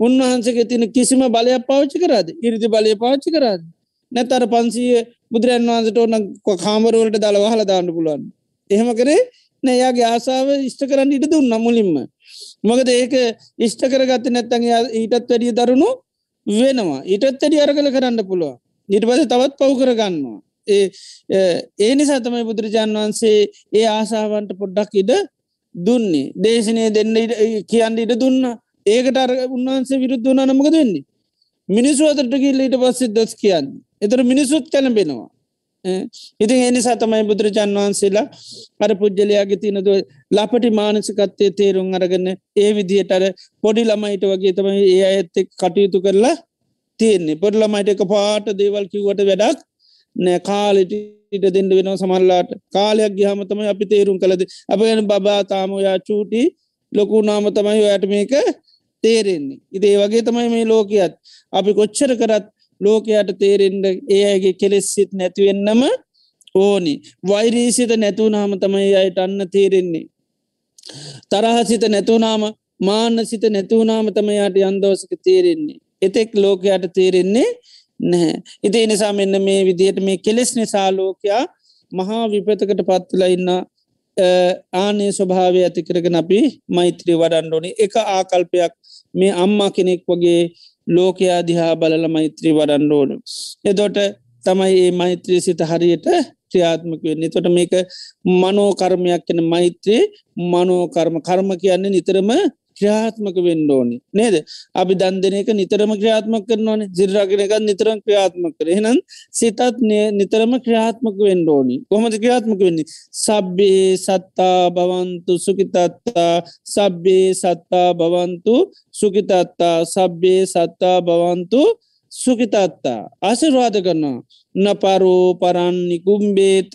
උන්වහන්සගේ තින කිසිම බලයක් පාච්චි කරාද? ඉරිදි බලය පාච්චි කරාද? නැතර පන්සීය බුදුරන් වහන්සට ඕන කාමරවලට දළ වහල දාන්න පුළුවන්. එහෙම කරේ නෑයාගේ ආසාාව ඉෂ්ට කරන්න ඉට දුන්න මුලින්ම. මොකද ඒක ඉෂ්ට කරගත්ත නැත්තන් ඊටත් වැඩිය දරුණු වෙනවා. ඊටත් ඇඩි අරගල කරන්න පුළුව ඊට පස තවත් පව් කරගන්නවා. ඒ ඒ නිසා තමයි බුදුරජාන් වහන්සේ ඒ ආසාාවන්ට පොඩ්ඩක් ඉඩ දුන්නේ. දේශනය දෙන්න කියන්න ඉඩ දුන්න. ඒකට අර උන්වහන්සේ විරුද්ධ වනා නමක දෙන්නේ මිනිස්සු අතරට කිල්ල ඊට පස්සේ දොස් කියන්න. එතර මිනිසුත් කැළඹෙනවා. ඉතින් එනිසා තමයි බුදුරජාන් වහන්සේලා අර පුද්ගලයාගේ තියනද ලපටි මානසිකත්තය තේරුම් අරගන්න ඒ විදිහට අර පොඩි ළමයිට වගේ තමයි ඒ ඇත්තෙක් කටයුතු කරලා තියෙන්නේ. පොඩි ළමයිට එක පාට දේවල් කිව්වට වැඩක් නෑ. කාලෙට ඉට දෙන්න වෙන සමල්ලාට කාලයක් ගිහම තමයි අපි තේරුම් කළද අප ගැන බබා තාමෝයා චූටි ලොකු නාම තමයි ඔයට මේක තේරෙන්නේ. ඉදේ වගේ තමයි මේ ලෝකයත්. අපි කොච්චර කරත් ලෝකයට තේරෙන්ඩ ඒ අයගේ කෙලෙස්සිත් නැතිවෙන්නම ඕනි. වෛරීසිත නැතුනාම තමයි අයට අන්න තේරෙන්නේ. තරහසිත නැතුනාම මානසිත නැතුනාම තමයාට අන්දෝසක තේරෙන්නේ. එතෙක් ලෝකයට තේරෙන්නේ නැහැ. ඉති නිසා මෙන්න මේ විදියට මේ කෙලෙස් නිසා ලෝකයා මහා විපතකට පත්තුලා ඉන්න ආනේ ස්වභාවය ඇති කරගෙන අපි මෛත්‍රී වඩන්ඩෝනි එක ආකල්පයක් මේ අම්මා කෙනෙක් වගේ ලෝකයා දිහා බලල මෛත්‍රී වඩන්න ඕන. එදොට තමයි ඒ මෛත්‍රී සිත හරියට ක්‍රියාත්මක වෙන්නේ තොට මේක මනෝකර්මයක් කන මෛත්‍රී මනෝකර්ම කර්ම කියන්නේ නිතරම ක්‍රියාත්මක වෙන්න ඕනි. නේද? අපි දන්දනක නිතරම ක්‍රියාත්මක කරන ඕන ජිරාගෙනක නිතරම් ක්‍රියාත්මක කර එහෙනම් සිතත් නිතරම ක්‍රියාත්මක වෙන්න ඕනි. කොහමද ක්‍රියාත්මක වෙන්නේ? සබ්බේ සත්තා බවන්තු සුකිතත්තා සබ්බේ සත්තා බවන්තු සුකිතත්තා සබ්බේ සත්තා බවන්තු සුකිතත්තා ආසිර්වාද කරනවා. නපරෝ පරන්නිකුම්බේත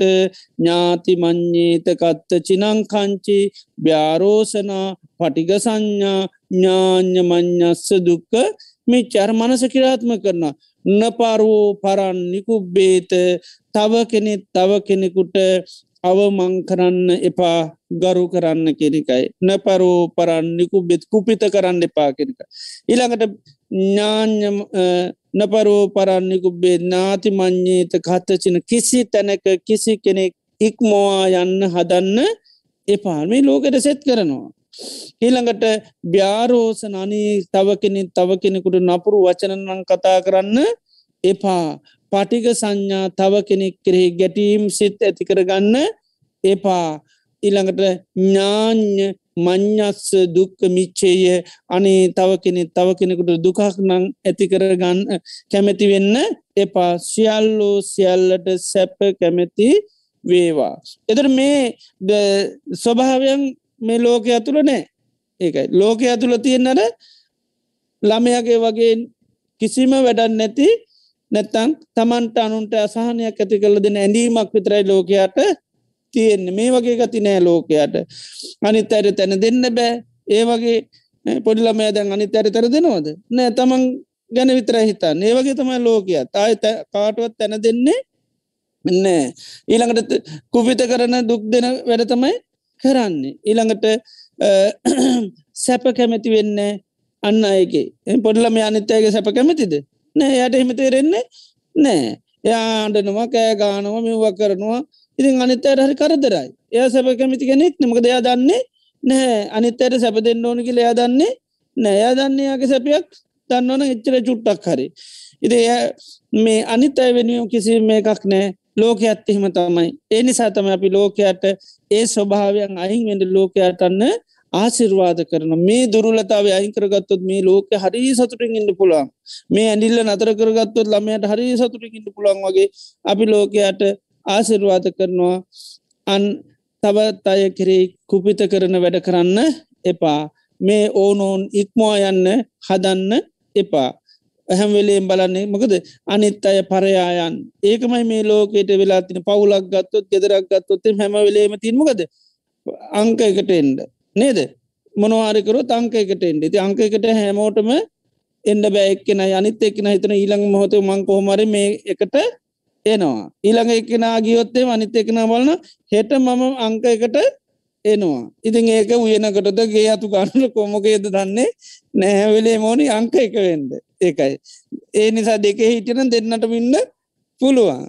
ඥාති මං්්‍යේත කත්ත චිනංකංචි ්‍යාරෝසනා පටිග සංඥා ඥාඥ මං්ඥස්ස දුක්ක මේ චර් මනස කිරාත්ම කරන නපරෝ පරන්නිකුබ්බේත තව කෙනෙත් තව කෙනෙකුට අවමං කරන්න එපා ගරු කරන්න කෙනෙකයි නපරෝ පරන්නිකු බෙත් කුපිත කරන්න එපා කෙනෙක. ඉළඟට ඥාඥ නපරෝ පරන්නිකුබ්බේ නාති මං්්‍යේත කත්තචින කිසි තැනක කිසි කෙනෙක් ඉක්මෝවා යන්න හදන්න එපා. මේ ලෝකට සෙත් කරනවා. ඊළඟට ්‍යාරෝස නනී තව කෙනෙ තව කෙනෙකුට නපුරු වචනනං කතා කරන්න එපා. පටික සංඥා තව කෙනෙක් කෙරෙහි ගැටීම් සිත් ඇතිකරගන්න එපා. ඊළඟට ඥාඥ මං්ඥස්ස දුක්ක මිච්චේය අනේ තව කෙනෙ තව කෙනෙකුට දුකක් නං ඇතිකරගන්න කැමැති වෙන්න එපා. සියල්ලෝ සියල්ලට සැප කැමැති වේවා. එතර මේ ස්වභාවයන් මේ ලෝකය ඇතුළ නෑ. ඒකයි. ලෝකය ඇතුළ තියෙන්නට ළමයගේ වගේ කිසිම වැඩන් නැති නැත්තං තමන්ට අනුන්ට අසාහනයක් ඇති කළ දෙන ඇඳීමක් විතරයි ලෝකයාට තියෙන්නේ. මේ වගේ ගති නෑ ලෝකයට. අනිත් අයට තැන දෙන්න බෑ. ඒ වගේ පොඩිලමය දැන් අනිත් අයට තැර දෙනවද? නෑ තමන් ගැන විතර හිතා ඒ වගේ තමයි ලෝකයා තායි කාටුවත් තැන දෙන්නේ නෑ. ඊළඟට කුපිත කරන දුක් දෙන වැඩ තමයි කරන්නේ. ඊළඟට සැප කැමැති වෙන්න අන්න අයගේ. පොඩලම අනිත්තයගේ සැප කැමැතිද? නෑ යට එහෙම තේරෙන්නේ නෑ. එයාඩනවා කෑ ගානව මෙව්ව කරනවා. ඉතින් අනිත්තයට හරි කරදරයි. එය සැප කැමිති කෙනෙක් නමක දෙයා දන්නේ නැහැ. අනිත්තයට සැප දෙන්න ඕන කියල එයා දන්නේ නෑයා දන්නේයාගේ සැපයක් දන්නවන එච්චර චුට්ටක් හරි. ඉති මේ අනිත් අය වෙනුවම් කිසි මේ එකක් නෑ ලෝක ඇත්තෙහිම තමයි. ඒ නිසා තම අපි ලෝකයට ඒ ස්වභාවයන් අහින් වෙඩ ලෝකයටන්න ආසිර්වාද කරන මේ දුරලතාව අයිකරගත්තොත් මේ ලෝක හරි සතුටින් ඉන්න පුළන් මේ ඇඩිල්ල නතර කරගත්තොත් ළමයට හරි සතුටින් ඉන්න පුළන් වගේ අපි ලෝකයට ආසිර්වාද කරනවා. අන් තවත් අය කෙරේ කුපිත කරන වැඩ කරන්න එපා. මේ ඕනෝන් ඉක්මවා යන්න හදන්න එපා. ඇහැම් වෙලේම් බලන්නේ මොකද? අනිත් අය පරයායන් ඒකමයි මේ ලෝකයට වෙලා තින පවුලක් ගත්තොත් ගෙදරක් ගත්තොත්තේ හැම වෙලේම තින්මකද අංක එකට එන්ඩ නේද? මොනවාරිකරොත් අංක එකට එන්ඩ ති අංක එකට හැමෝටම එන්ඩ බෑක්කෙන අනිත් එක්න හිතන ඊළඟ මොහොත මං කොහොමර මේ එකට එනවා. ඊළඟ එක්කෙනා ගියොත්තේ අනිත් එකන බලන හෙට මම අංක එකට එනවා. ඉතින් ඒක උයනකටද ගේ අතු ගන්නල කොමොකේද දන්නේ නැහැවෙලේ මෝනි අංක එක වෙන්ඩ ඒකයි. ඒ නිසා දෙකේ හිටන දෙන්නට වින්න පුළුවන්.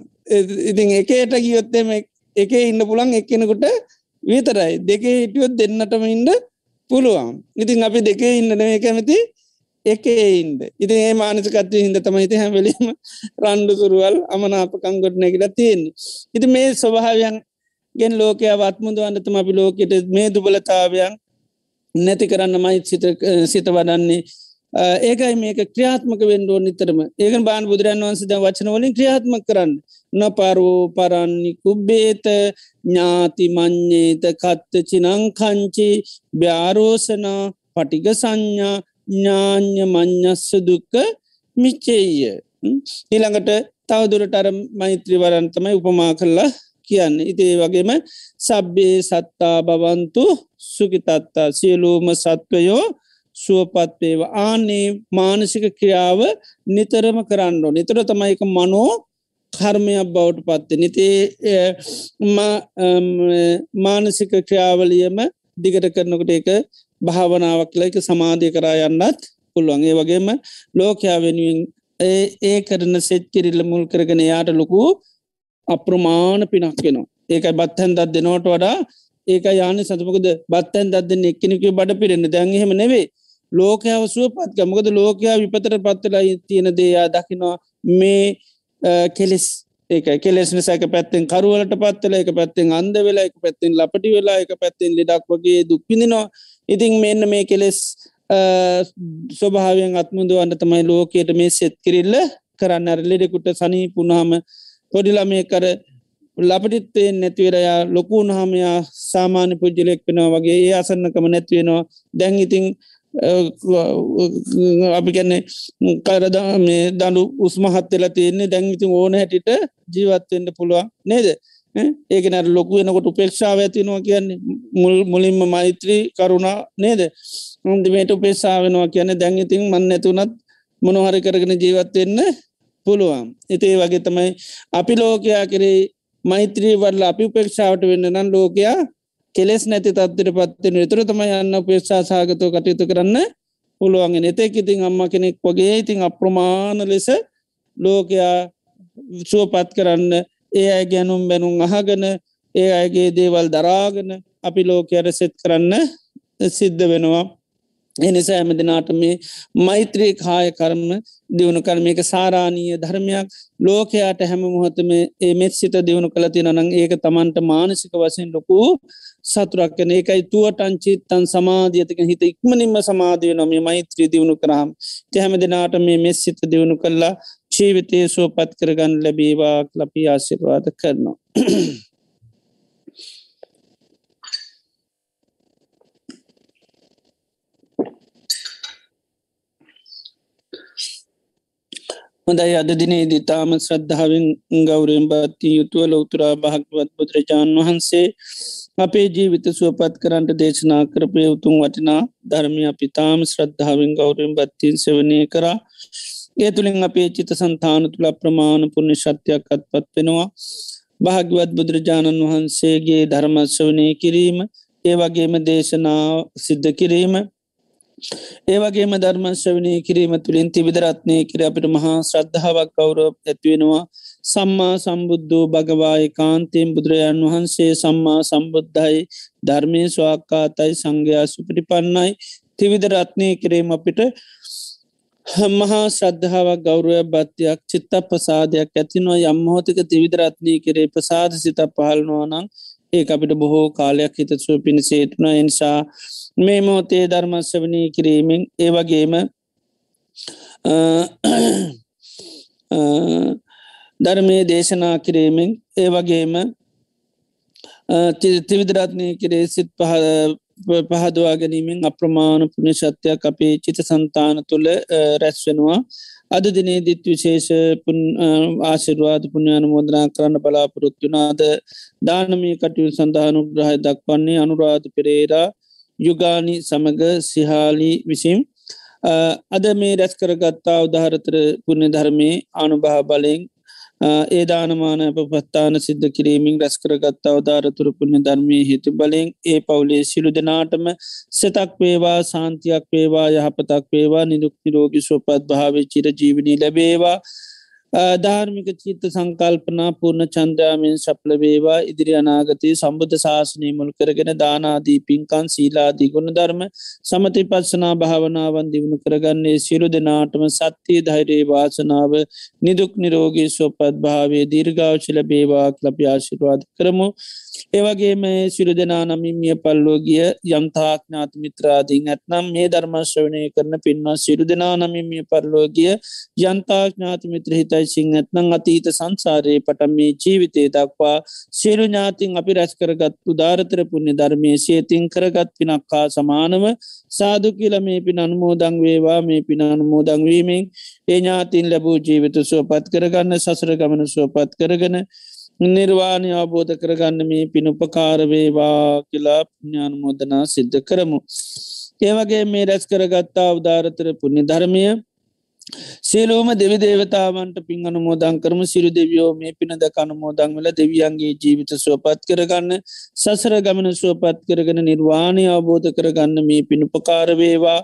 ඉතින් එකයට ගියොත්තෙම එක ඉන්න පුළන් එක්කෙනකුට විතරයි. දෙකේ හිටියොත් දෙන්නටම ඉන්න පුළුවන්. ඉතින් අපි දෙකේ ඉන්නන කැමති එකේ ඉන්ද ඉතින් ඒ මානසකත්වය හිද තම හිත හැවලීම රණ්ඩු සුරුවල් අමනාපකංගොට නැකිලා තියෙන්නේ. ඉති මේ ස්වභාවයන් ගෙන් ලෝකයා වත්මුදුවන්නතම අපි ලෝකෙට මේ දුබලතාවයන් නැති කරන්න මයි සිත වඩන්නේ. ඒකයි මේක ක්‍රියාත්මක වෙන්ඩෝ නිතරම. ඒකන් බාන බුදුරන් වන්සද වචනවලින් ක්‍රියාත්ම කරන්න. නපරෝ පරන්නි කුබ්බේත ඥාති මං්්‍යේත කත්ත චිනංකංචි ්‍යාරෝසනා පටිග සංඥා ඥාන්‍ය මං්ඥස්ස දුක්ක මිච්චෙය ඊළඟට තවදුරට අර මෛත්‍රීවරන් තමයි උපමා කරලා කියන්න. ඉතිේ වගේම සබ්බේ සත්තා බවන්තු සුකිතත්තා සියලූම සත්වයෝ සුවපත්වේව ආනේ මානසික ක්‍රියාව නිතරම කරන්නඩෝ නිතර තමයික මනෝ කර්මයක් බවට පත්ත නිතේ මානසික ක්‍රියාවලියම දිගට කරනකට එක භාවනාවක් ලයික සමාධය කරා යන්නත් පුළුවන්. ඒ වගේම ලෝකයා වෙනුවෙන් ඒ කරන සෙත් කිරිල්ල මුල් කරගෙන යාට ලොකු අප්‍රමාණ පිනක්කෙනවා ඒකයි බත්හැන් දත් දෙනවට වඩා ඒක යාන සතුමකද බත්තැන් දත්දන්න එක්කෙනෙක බඩ පිරෙන දැන්හෙම නෙවේ ලෝකයාව සුවපත්ක මොකද ලෝකයා විපතර පත්වලා තියෙන දේයා දකිනවා මේ කෙලෙස්. ඒක කෙලෙස්න සැක පැත්තෙන් කරුවලට පත්වල එක පැත්තෙන් අන්ද වෙලා එක පැත්තෙන් ලපටි වෙලා එක පැත්තෙන් ලෙඩක් වගේ දුක්විදිනවා ඉතින් මෙන්න මේ කෙලෙස් ස්වභාවයෙන් අත්මුදුවන්න තමයි ලෝකයට මේ සෙත් කිරිල්ල කරන්න අර ලෙඩෙකුට සනී පුුණහම පොඩිලමේ කර ලපටිත්තයෙන් නැතිවරයා ලොකුන් හමයා සාමාන්‍ය පුද්ජලෙක් වෙනවා වගේ ඒ අසන්නකම නැත්වෙනවා දැන් ඉතිං අපි කැන්නේ කරද මේ දඩු උස්මහත්වෙලා තියෙන්නේ. දැන්ඉතින් ඕන හැටිට ජීවත්වෙන්ට පුළුවන් නේද? ඒක නට ලොකු වෙනකොට උපේක්ෂාව ඇතිනවා කියන්නේ. මුල් මුලින්ම මෛත්‍රී කරුණා නේද? උන්දිමේට උපේක්ෂාවෙනවා කියන දැන්ඉතින් මන්න ඇතුනත් මොනොහරි කරගෙන ජීවත්වෙන්න පුළුවන්. එතේ වගේ තමයි අපි ලෝකයා කරේ මෛත්‍රී වල්ල අපි උපේක්ෂාවට වෙන්න නම් ලෝකයා කෙලෙස් නැති තත්වට පත්වෙන විතර තම යන්න පේක්ෂා සාගතව කටයුතු කරන්න පුළුවන්ගෙන එතෙක් ඉතින් අම්ම කෙනෙක් වගේ ඉතින් අප්‍රමාණ ලෙස ලෝකයා සුවපත් කරන්න ඒ අය ගැනුම් බැනුම් අහගන ඒ අයගේ දේවල් දරාගෙන අපි ලෝකයට සෙත් කරන්න සිද්ධ වෙනවා. එනිසා ඇම දෙනාට මේ මෛත්‍රී කාය කරම දියුණු කරමක සාරාණීය ධර්මයක්. ලෝකයාට හැම මොහොතම ඒ මෙත් සිත දියුණු කළ තිනනං ඒක තමන්ට මානසික වසයෙන් ලොකු සතුරක්කන ඒකයි තුවටන් චිත්තන් සමාධියතික හිත ඉක්මනින්ම සමාධිය නොම මෛත්‍රී දියුණු කරහම් හැම දෙනාට මේ මෙත් සිත දියුණු කල්ලා ජීවිතය සුවපත් කරගන්න ලැබේවා ලපි ආශිර්වාද කරනවා. හොඳයි. අද දිනේදී තාම ශ්‍රද්ධාවෙන් ගෞරයෙන් බත්ති යුතුව ලොවතුරා භාගවත් බුදුරජාණන් වහන්සේ අපේ ජීවිත සුවපත් කරන්නට දේශනා කරපය උතුන් වටිනා ධර්මය අපි තාම ශ්‍රද්ධාවෙන් ගෞරයෙන් බත්තින් සවනය කරා. ඒ තුළින් අපේ චිත සන්තාන තුළ ප්‍රමාණ පුුණ්‍ය ශත්‍යයක් අත්පත් වෙනවා. භාගවත් බුදුරජාණන් වහන්සේගේ ධර්මශ්වනය කිරීම ඒ වගේම දේශනාව සිද්ධ කිරීම ඒවගේම ධර්මශ්‍රවනය කිරීම තුළින් තිවිදරත්නය කර අපිට මහා ශ්‍රද්ධාවක් කවුර ඇත්වෙනවා. සම්මා සම්බුද්ධෝ භගවාය කාන්තයෙන් බුදුරජාන් වහන්සේ සම්මා සම්බුද්ධයි. ධර්මය ස්වාක්කාතයි සංඝයා සුපිටිපන්නයි. තිවිදරත්නය කිරීම අපිට මහා ශ්‍රද්ධාවක් ගෞරුවය බත්තියක් චිත්ත ප්‍රසාදයක් ඇතිනවා යම්මහෝතික තිවිදරත්නය කරේ ප්‍රසාද සිත පහලනවා නම් ඒ අපිට බොහෝ කාලයක් හිතසුව පිණිසේතුන එනිසා මේ මෝතේ ධර්මස්වනී කිරීමෙන් ඒ වගේම ධර්මය දේශනා කිරීමෙන් ඒ වගේම තිවිදරත්නය කරේ සිත් පහදවා ගැනීමෙන් අප්‍රමාණ පුුණ ශත්‍යයක් අපේ චිත සන්තාන තුළ රැස්වෙනවා අද දිනේ දිත් විශේෂ ආශිරවාද පුුණ්‍යාන මෝදනා කරන්න බලාපොරොත්තුනාද දානමී කටයු සඳහනු ග්‍රහය දක්වන්නේ අනුරාධ පෙරේරා යුගානි සමඟ සිහාලි විසිම් අද මේ රැස් කරගත්තා උදාහරතර පුුණ ධර්මය අනුභහ බලෙන් ඒ දානමාන පත්තාන සිද්ධ කිරීමින් රැස් කරගත්තා අවධාරතුර පුුණ ධර්මය හිතු බලින් ඒ පවුලේ සිලු දෙනාටම සතක් වේවා සාන්තියක් වේවා යහපතක් වේවා නිදුක් නිරෝගි සුවපත් භාව චිර ජීවනී ලැබේවා. ධාර්මික චිත්ත සංකල්පනා පූර්ණ චන්ද්‍රයාමෙන් සප්ල වේවා. ඉදිරි අනාගතය සම්බුද්ධ ශාසනය මුල් කරගෙන දානාදී පින්කන් සීලාදී ගුණ ධර්ම සමති පත්සනා භාවනාවන් දිවුණු කරගන්නේ සිරු දෙනාටම සත්‍යය ධෛරයේ වාසනාව නිදුක් නිරෝගී සුවපත් භාවේ දීර්ගාවශල බේවා ලප්‍යාශිරවාද කරමු. ඒවගේම සිරු දෙනා නමිමිය පල්ලෝගිය යම්තාඥාත මිත්‍රාදීන් ඇත්නම් මේ ධර්මශ්‍රවනය කරන පින්වා සිරු දෙනා නමිමිය පරලෝගිය යන්තාඥාත මිත්‍ර හිතයි සිං ඇත්නං අතීත සංසාරයේ පටම් මේ ජීවිතය දක්වා සිරු ඥාතින් අපි රැස් කරගත් උදාරතර පුුණ්‍ය ධර්මය සේතින් කරගත් පිනක්කා සමානව සාදු කියල මේ පින අනුමෝදං වේවා. මේ පින අනුමෝදංවීමෙන් ඒ ඥාතින් ලැබූ ජීවිත සුවපත් කරගන්න සසර ගමන සුවපත් කරගන නිර්වාණය අවබෝධ කරගන්න මේ පිනුපකාරවේවා කියලා පුඥානමෝදනා සිද්ධ කරමු. ඒවගේ මේ රැස් කරගත්තා උදාරතර පුුණි ධර්මය සේලෝම දෙවි දේවතාවන්ට පින් අනුමෝදං කරම. සිරු දෙවියෝ මේ පිනද කනුමෝදං වල දෙවියන්ගේ ජීවිත සුවපත් කරගන්න සසර ගමන සුවපත් කරගෙන නිර්වාණය අවබෝධ කරගන්න මේ පිණුපකාරවේවා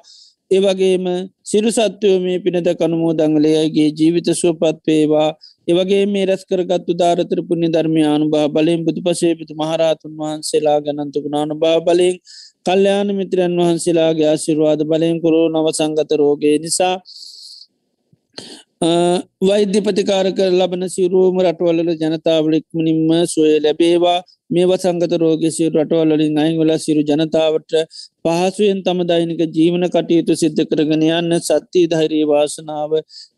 ඒවගේම සිරු සත්වයෝ මේ පිනද කනුමෝදංවලයගේ ජීවිත සුවපත් වේවා. ඒවගේ මේ රැස් කරගත්තු ධාරතර පුුණි ධර්මයානු බා බලයෙන් බුදු පසේපිතු මහරාතුන් වහන්සේලා ගනන්තු ගුණානු බා බලයෙන් කල්්‍යයාන මිත්‍රයන් වහන්සේලාගේ ආශිරවාද බලයෙන් කොරෝ නව සංගත රෝගය නිසා වෛද්‍ය පතිකාර කර ලබන සිරුවම රටවල්ල ජනතාවලෙක්මනින්ම සොය ලැබේවා. මේ වසංගත රෝග සිරු රටවල්ලින් අයිංගල සිරු ජනතාවට පහසුවෙන් තම දෛනික ජීවන කටයුතු සිද්ධ කරගෙන යන්න සත්‍යී ධෛරී වාසනාව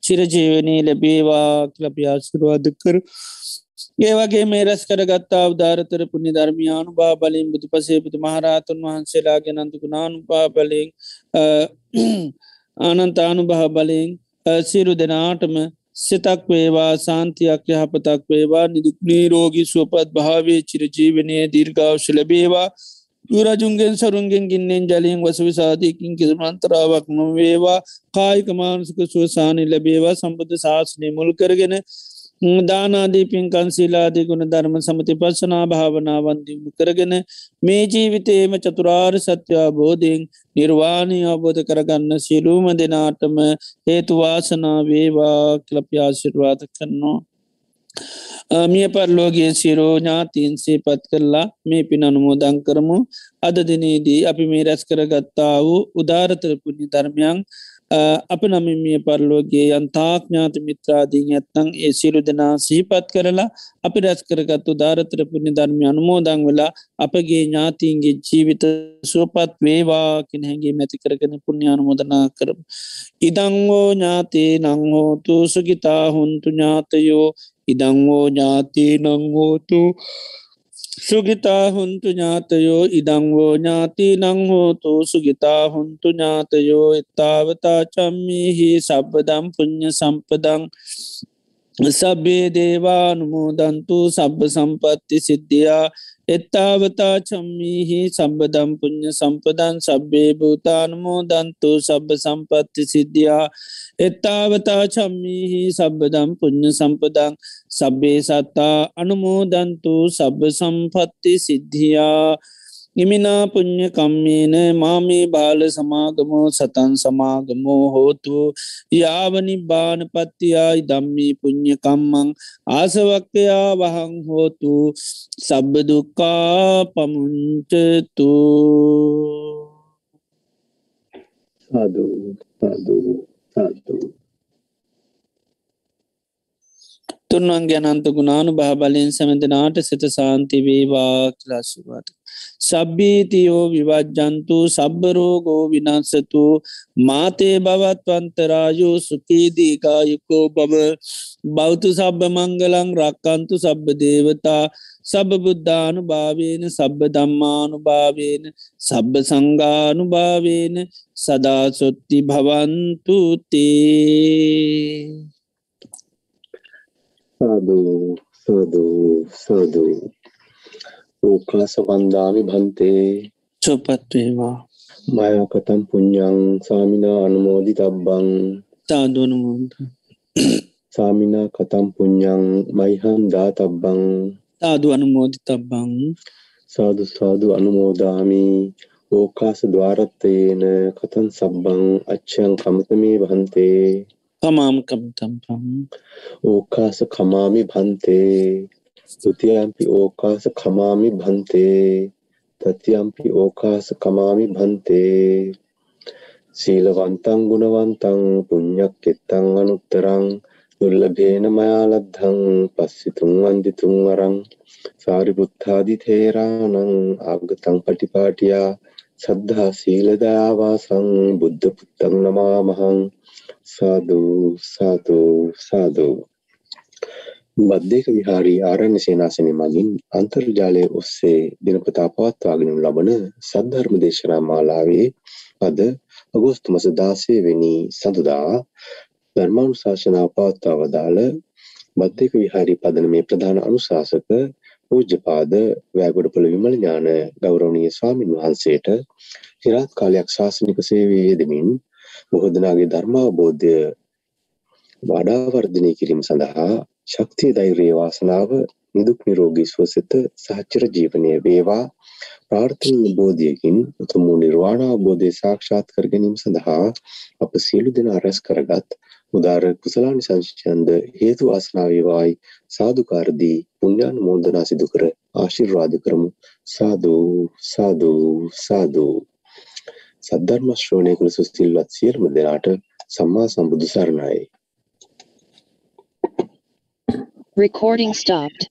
චිරජීවනී ලැබේවා ලපියාසිරුවාද කර. ඒවගේ මේ රැස් කරගත්තා උදාරතර පුුණි ධර්මයානු බා බලින් බුදු පසේපුතු මහරාතුන් වහන්සේලාගේ නන්තුකු නානු පා බලින් ආනන්තානු බහ බලින් සිරු දෙනාටම සිතක් වේවා සාන්තියක් යහපතක් වේවා. නිදුක්නී රෝගී සුවපත් භාවේ චිරජීවනය දීර්ගාවශ ලැබේවා. යුරජුන්ගෙන් සරුන්ගෙන් ගින්නෙන් ජලියෙන් වසවිසාධයකින් කිසිමන්තරාවක් නොවේවා. කායික මානසික සුවසානය ලැබේවා. සම්බුද්ධ ශාසනය මුල් කරගෙන දානාදී පින්කන් සීලාදී ගුණ ධර්ම සමති පස්සනා භාවනාවන්දිමු කරගෙන මේ ජීවිතේම චතුරාර් සත්‍යයා බෝධයෙන් නිර්වාණය අවබෝධ කරගන්න සිලූම දෙනාටම හේතුවාසනා වේවා කලප්‍යාශිර්වාද කරනවා. මිය පරලෝගේ සිරෝ ඥාතීන්සේ පත් කරලා මේ පින අනුමෝදං කරමු අද දිනේදී අපි මේ රැස් කරගත්තා වූ උදාරතර පුුණි ධර්මයන් අප නමිමිය පරලෝගේ යන්තාඥාත මිත්‍රාදීන් ඇත්තං ඒ සිරු දෙනා සහිපත් කරලා අපි රැස් කරගත්තු ධාරතර පුුණි ධර්මය අනුමෝදං වෙලා අපගේ ඥාතීන්ගේ ජීවිත සුවපත් වේවා කෙන හැගේ මැති කරගෙන පුුණ්‍යානුමෝදනා කරම. ඉදංවෝ ඥාතේ නංහෝතු සුගිතා හුන්තු ඥාතයෝ ඉදංවෝ ඥාතී නංහෝතු සුගිතා හුන්තු ඥාතයෝ ඉඩංවෝ ඥාති නංහෝතු සුගිතා හුන්තු ඥාතයෝ එත්තාවතා චම්මිහි සබ්බදම් පුං්ඥ සම්පදං සබ්බේ දේවානුමෝදන්තු සබ්බ සම්පත්ති සිද්ධියා එත්තාවතා චම්මිහි සම්බදම් පුං්ඥ සම්පදන් සබ්බේ භූතානමෝ දන්තු සබ්බ සම්පත්ති සිද්ධියා. එත්තාවතා චම්මිහි සබ්බදම් පුං්ඥ සම්පදං සබ්බේ සත්තා අනුමෝදන්තු සබ්බ සම්පත්ති සිද්ධියා. ඉමිනා පුං්ඥ කම්මේන මාමේ බාල සමාගමෝ සතන් සමාගමෝ හෝතු. යාවනි බානපත්තියායි දම්මී පුං්ඥ කම්මං ආසවක්කයා වහං හෝතු. සබ්බදුකා පමුංචතු තුන්වන්ගේ අනන්ත ගුණානු භාබලයෙන් සැමඳනාට සිත සාන්ති වේවා කියලාශිවාත. සබ්බීතියෝ විවජ්ජන්තු සබ්බරෝගෝ විනස්සතු මාතේ බවත්වන්තරායෝ සුකීදීකායුකෝ බව බෞතු සබ්බ මංගලං රක්කන්තු සබ්බ දේවතා සබ බුද්ධානු භාවේන සබ්බ දම්මානු භාවේන සබ්බ සංගානු භාවේන සදාසොත්ති භවන්තුතේ සාදු සාදු සාදු. ඕකාස වන්දාමි භන්තේ චොපත්වේවා මයකතම් පුඤ්ඤං සාමිනා අනුමෝදි තබ්බං තාදුවනුමුද සාමිනා කතම් පුඤ්ඤං මයිහං දාතබ්බං තාදු අනුමෝදි තබ්බං සාදු සාදු අනුමෝදාමි ඕකාස ద్వාරත්තේන කතං සබ්බං අච්ඡං කමතමේ භන්තේ පමාමකමතම්පං ඕකාස කමාමි භන්තේ ဒ ුතියම්පි ඕකාස කමාමි භන්තේ තතියම්පි ඕකාස කමාමි භන්තේ සීලවන්තං ගුණවන්තං පුඤ්ඤක්කෙත්තං අනුත්තරං දුර්ලභේන මයාලද්ධං පස්සිතුං වන්දිතුං වරං සාරිපුත්තාදි තේරාණං ආගතං පටිපාටියා සද්ධා සීල දයාවාසං බුද්ධ පුත්තං නමාමහං සාදු සාදු සාදු බද්දේක විහාරී ආරණ්‍ය සේනාසනය මගින් අන්තර්ජාලය ඔස්සේ දිනපතා පවත්වාගෙන ලබන සද්ධර්ම දේශනා මාලාවේ අද අගෝස්තු මස 16 වෙනි සඳුදා ධර්මානුශාසනා පවත්වා වදාළ බද්දේක විහාරී පදනමේ ප්‍රධාන අනුශාසක පූජ්‍යපාද වැෑගොඩපොළ විමල ඥාන ගෞරවනීය ස්වාමින් වහන්සේට চিරාත් කාලයක් ශාසනික සේවයේ යෙදමින් බොහෝ දෙනාගේ ධර්මාවබෝධය වඩා වර්ධනය කිරීම සඳහා ශක්තිය ධෛර්යය වාසනාව නිදුක් නිරෝගී සුවසෙත සහචර ජීවනය වේවා. ප්‍රාර්ථනීය බෝධියකින් උතුම් වූ නිර්වාණ අවබෝධය සාක්ෂාත් කර ගැනීම සඳහා අප සියලු දෙනා රැස් කරගත් උදාර කුසලානිසංසයන්ද හේතු වාසනා වේවායි. සාදුකාර දී පුණ්‍යානුමෝදනා සිදු කර ආශිර්වාද කරමු. සාදු සාදු සාදු. සද්ධර්ම ශ්‍රවණය කළ සුසිල්වත් සියලුම දෙනාට සම්මා සම්බුදු සරණයි. Recording stopped.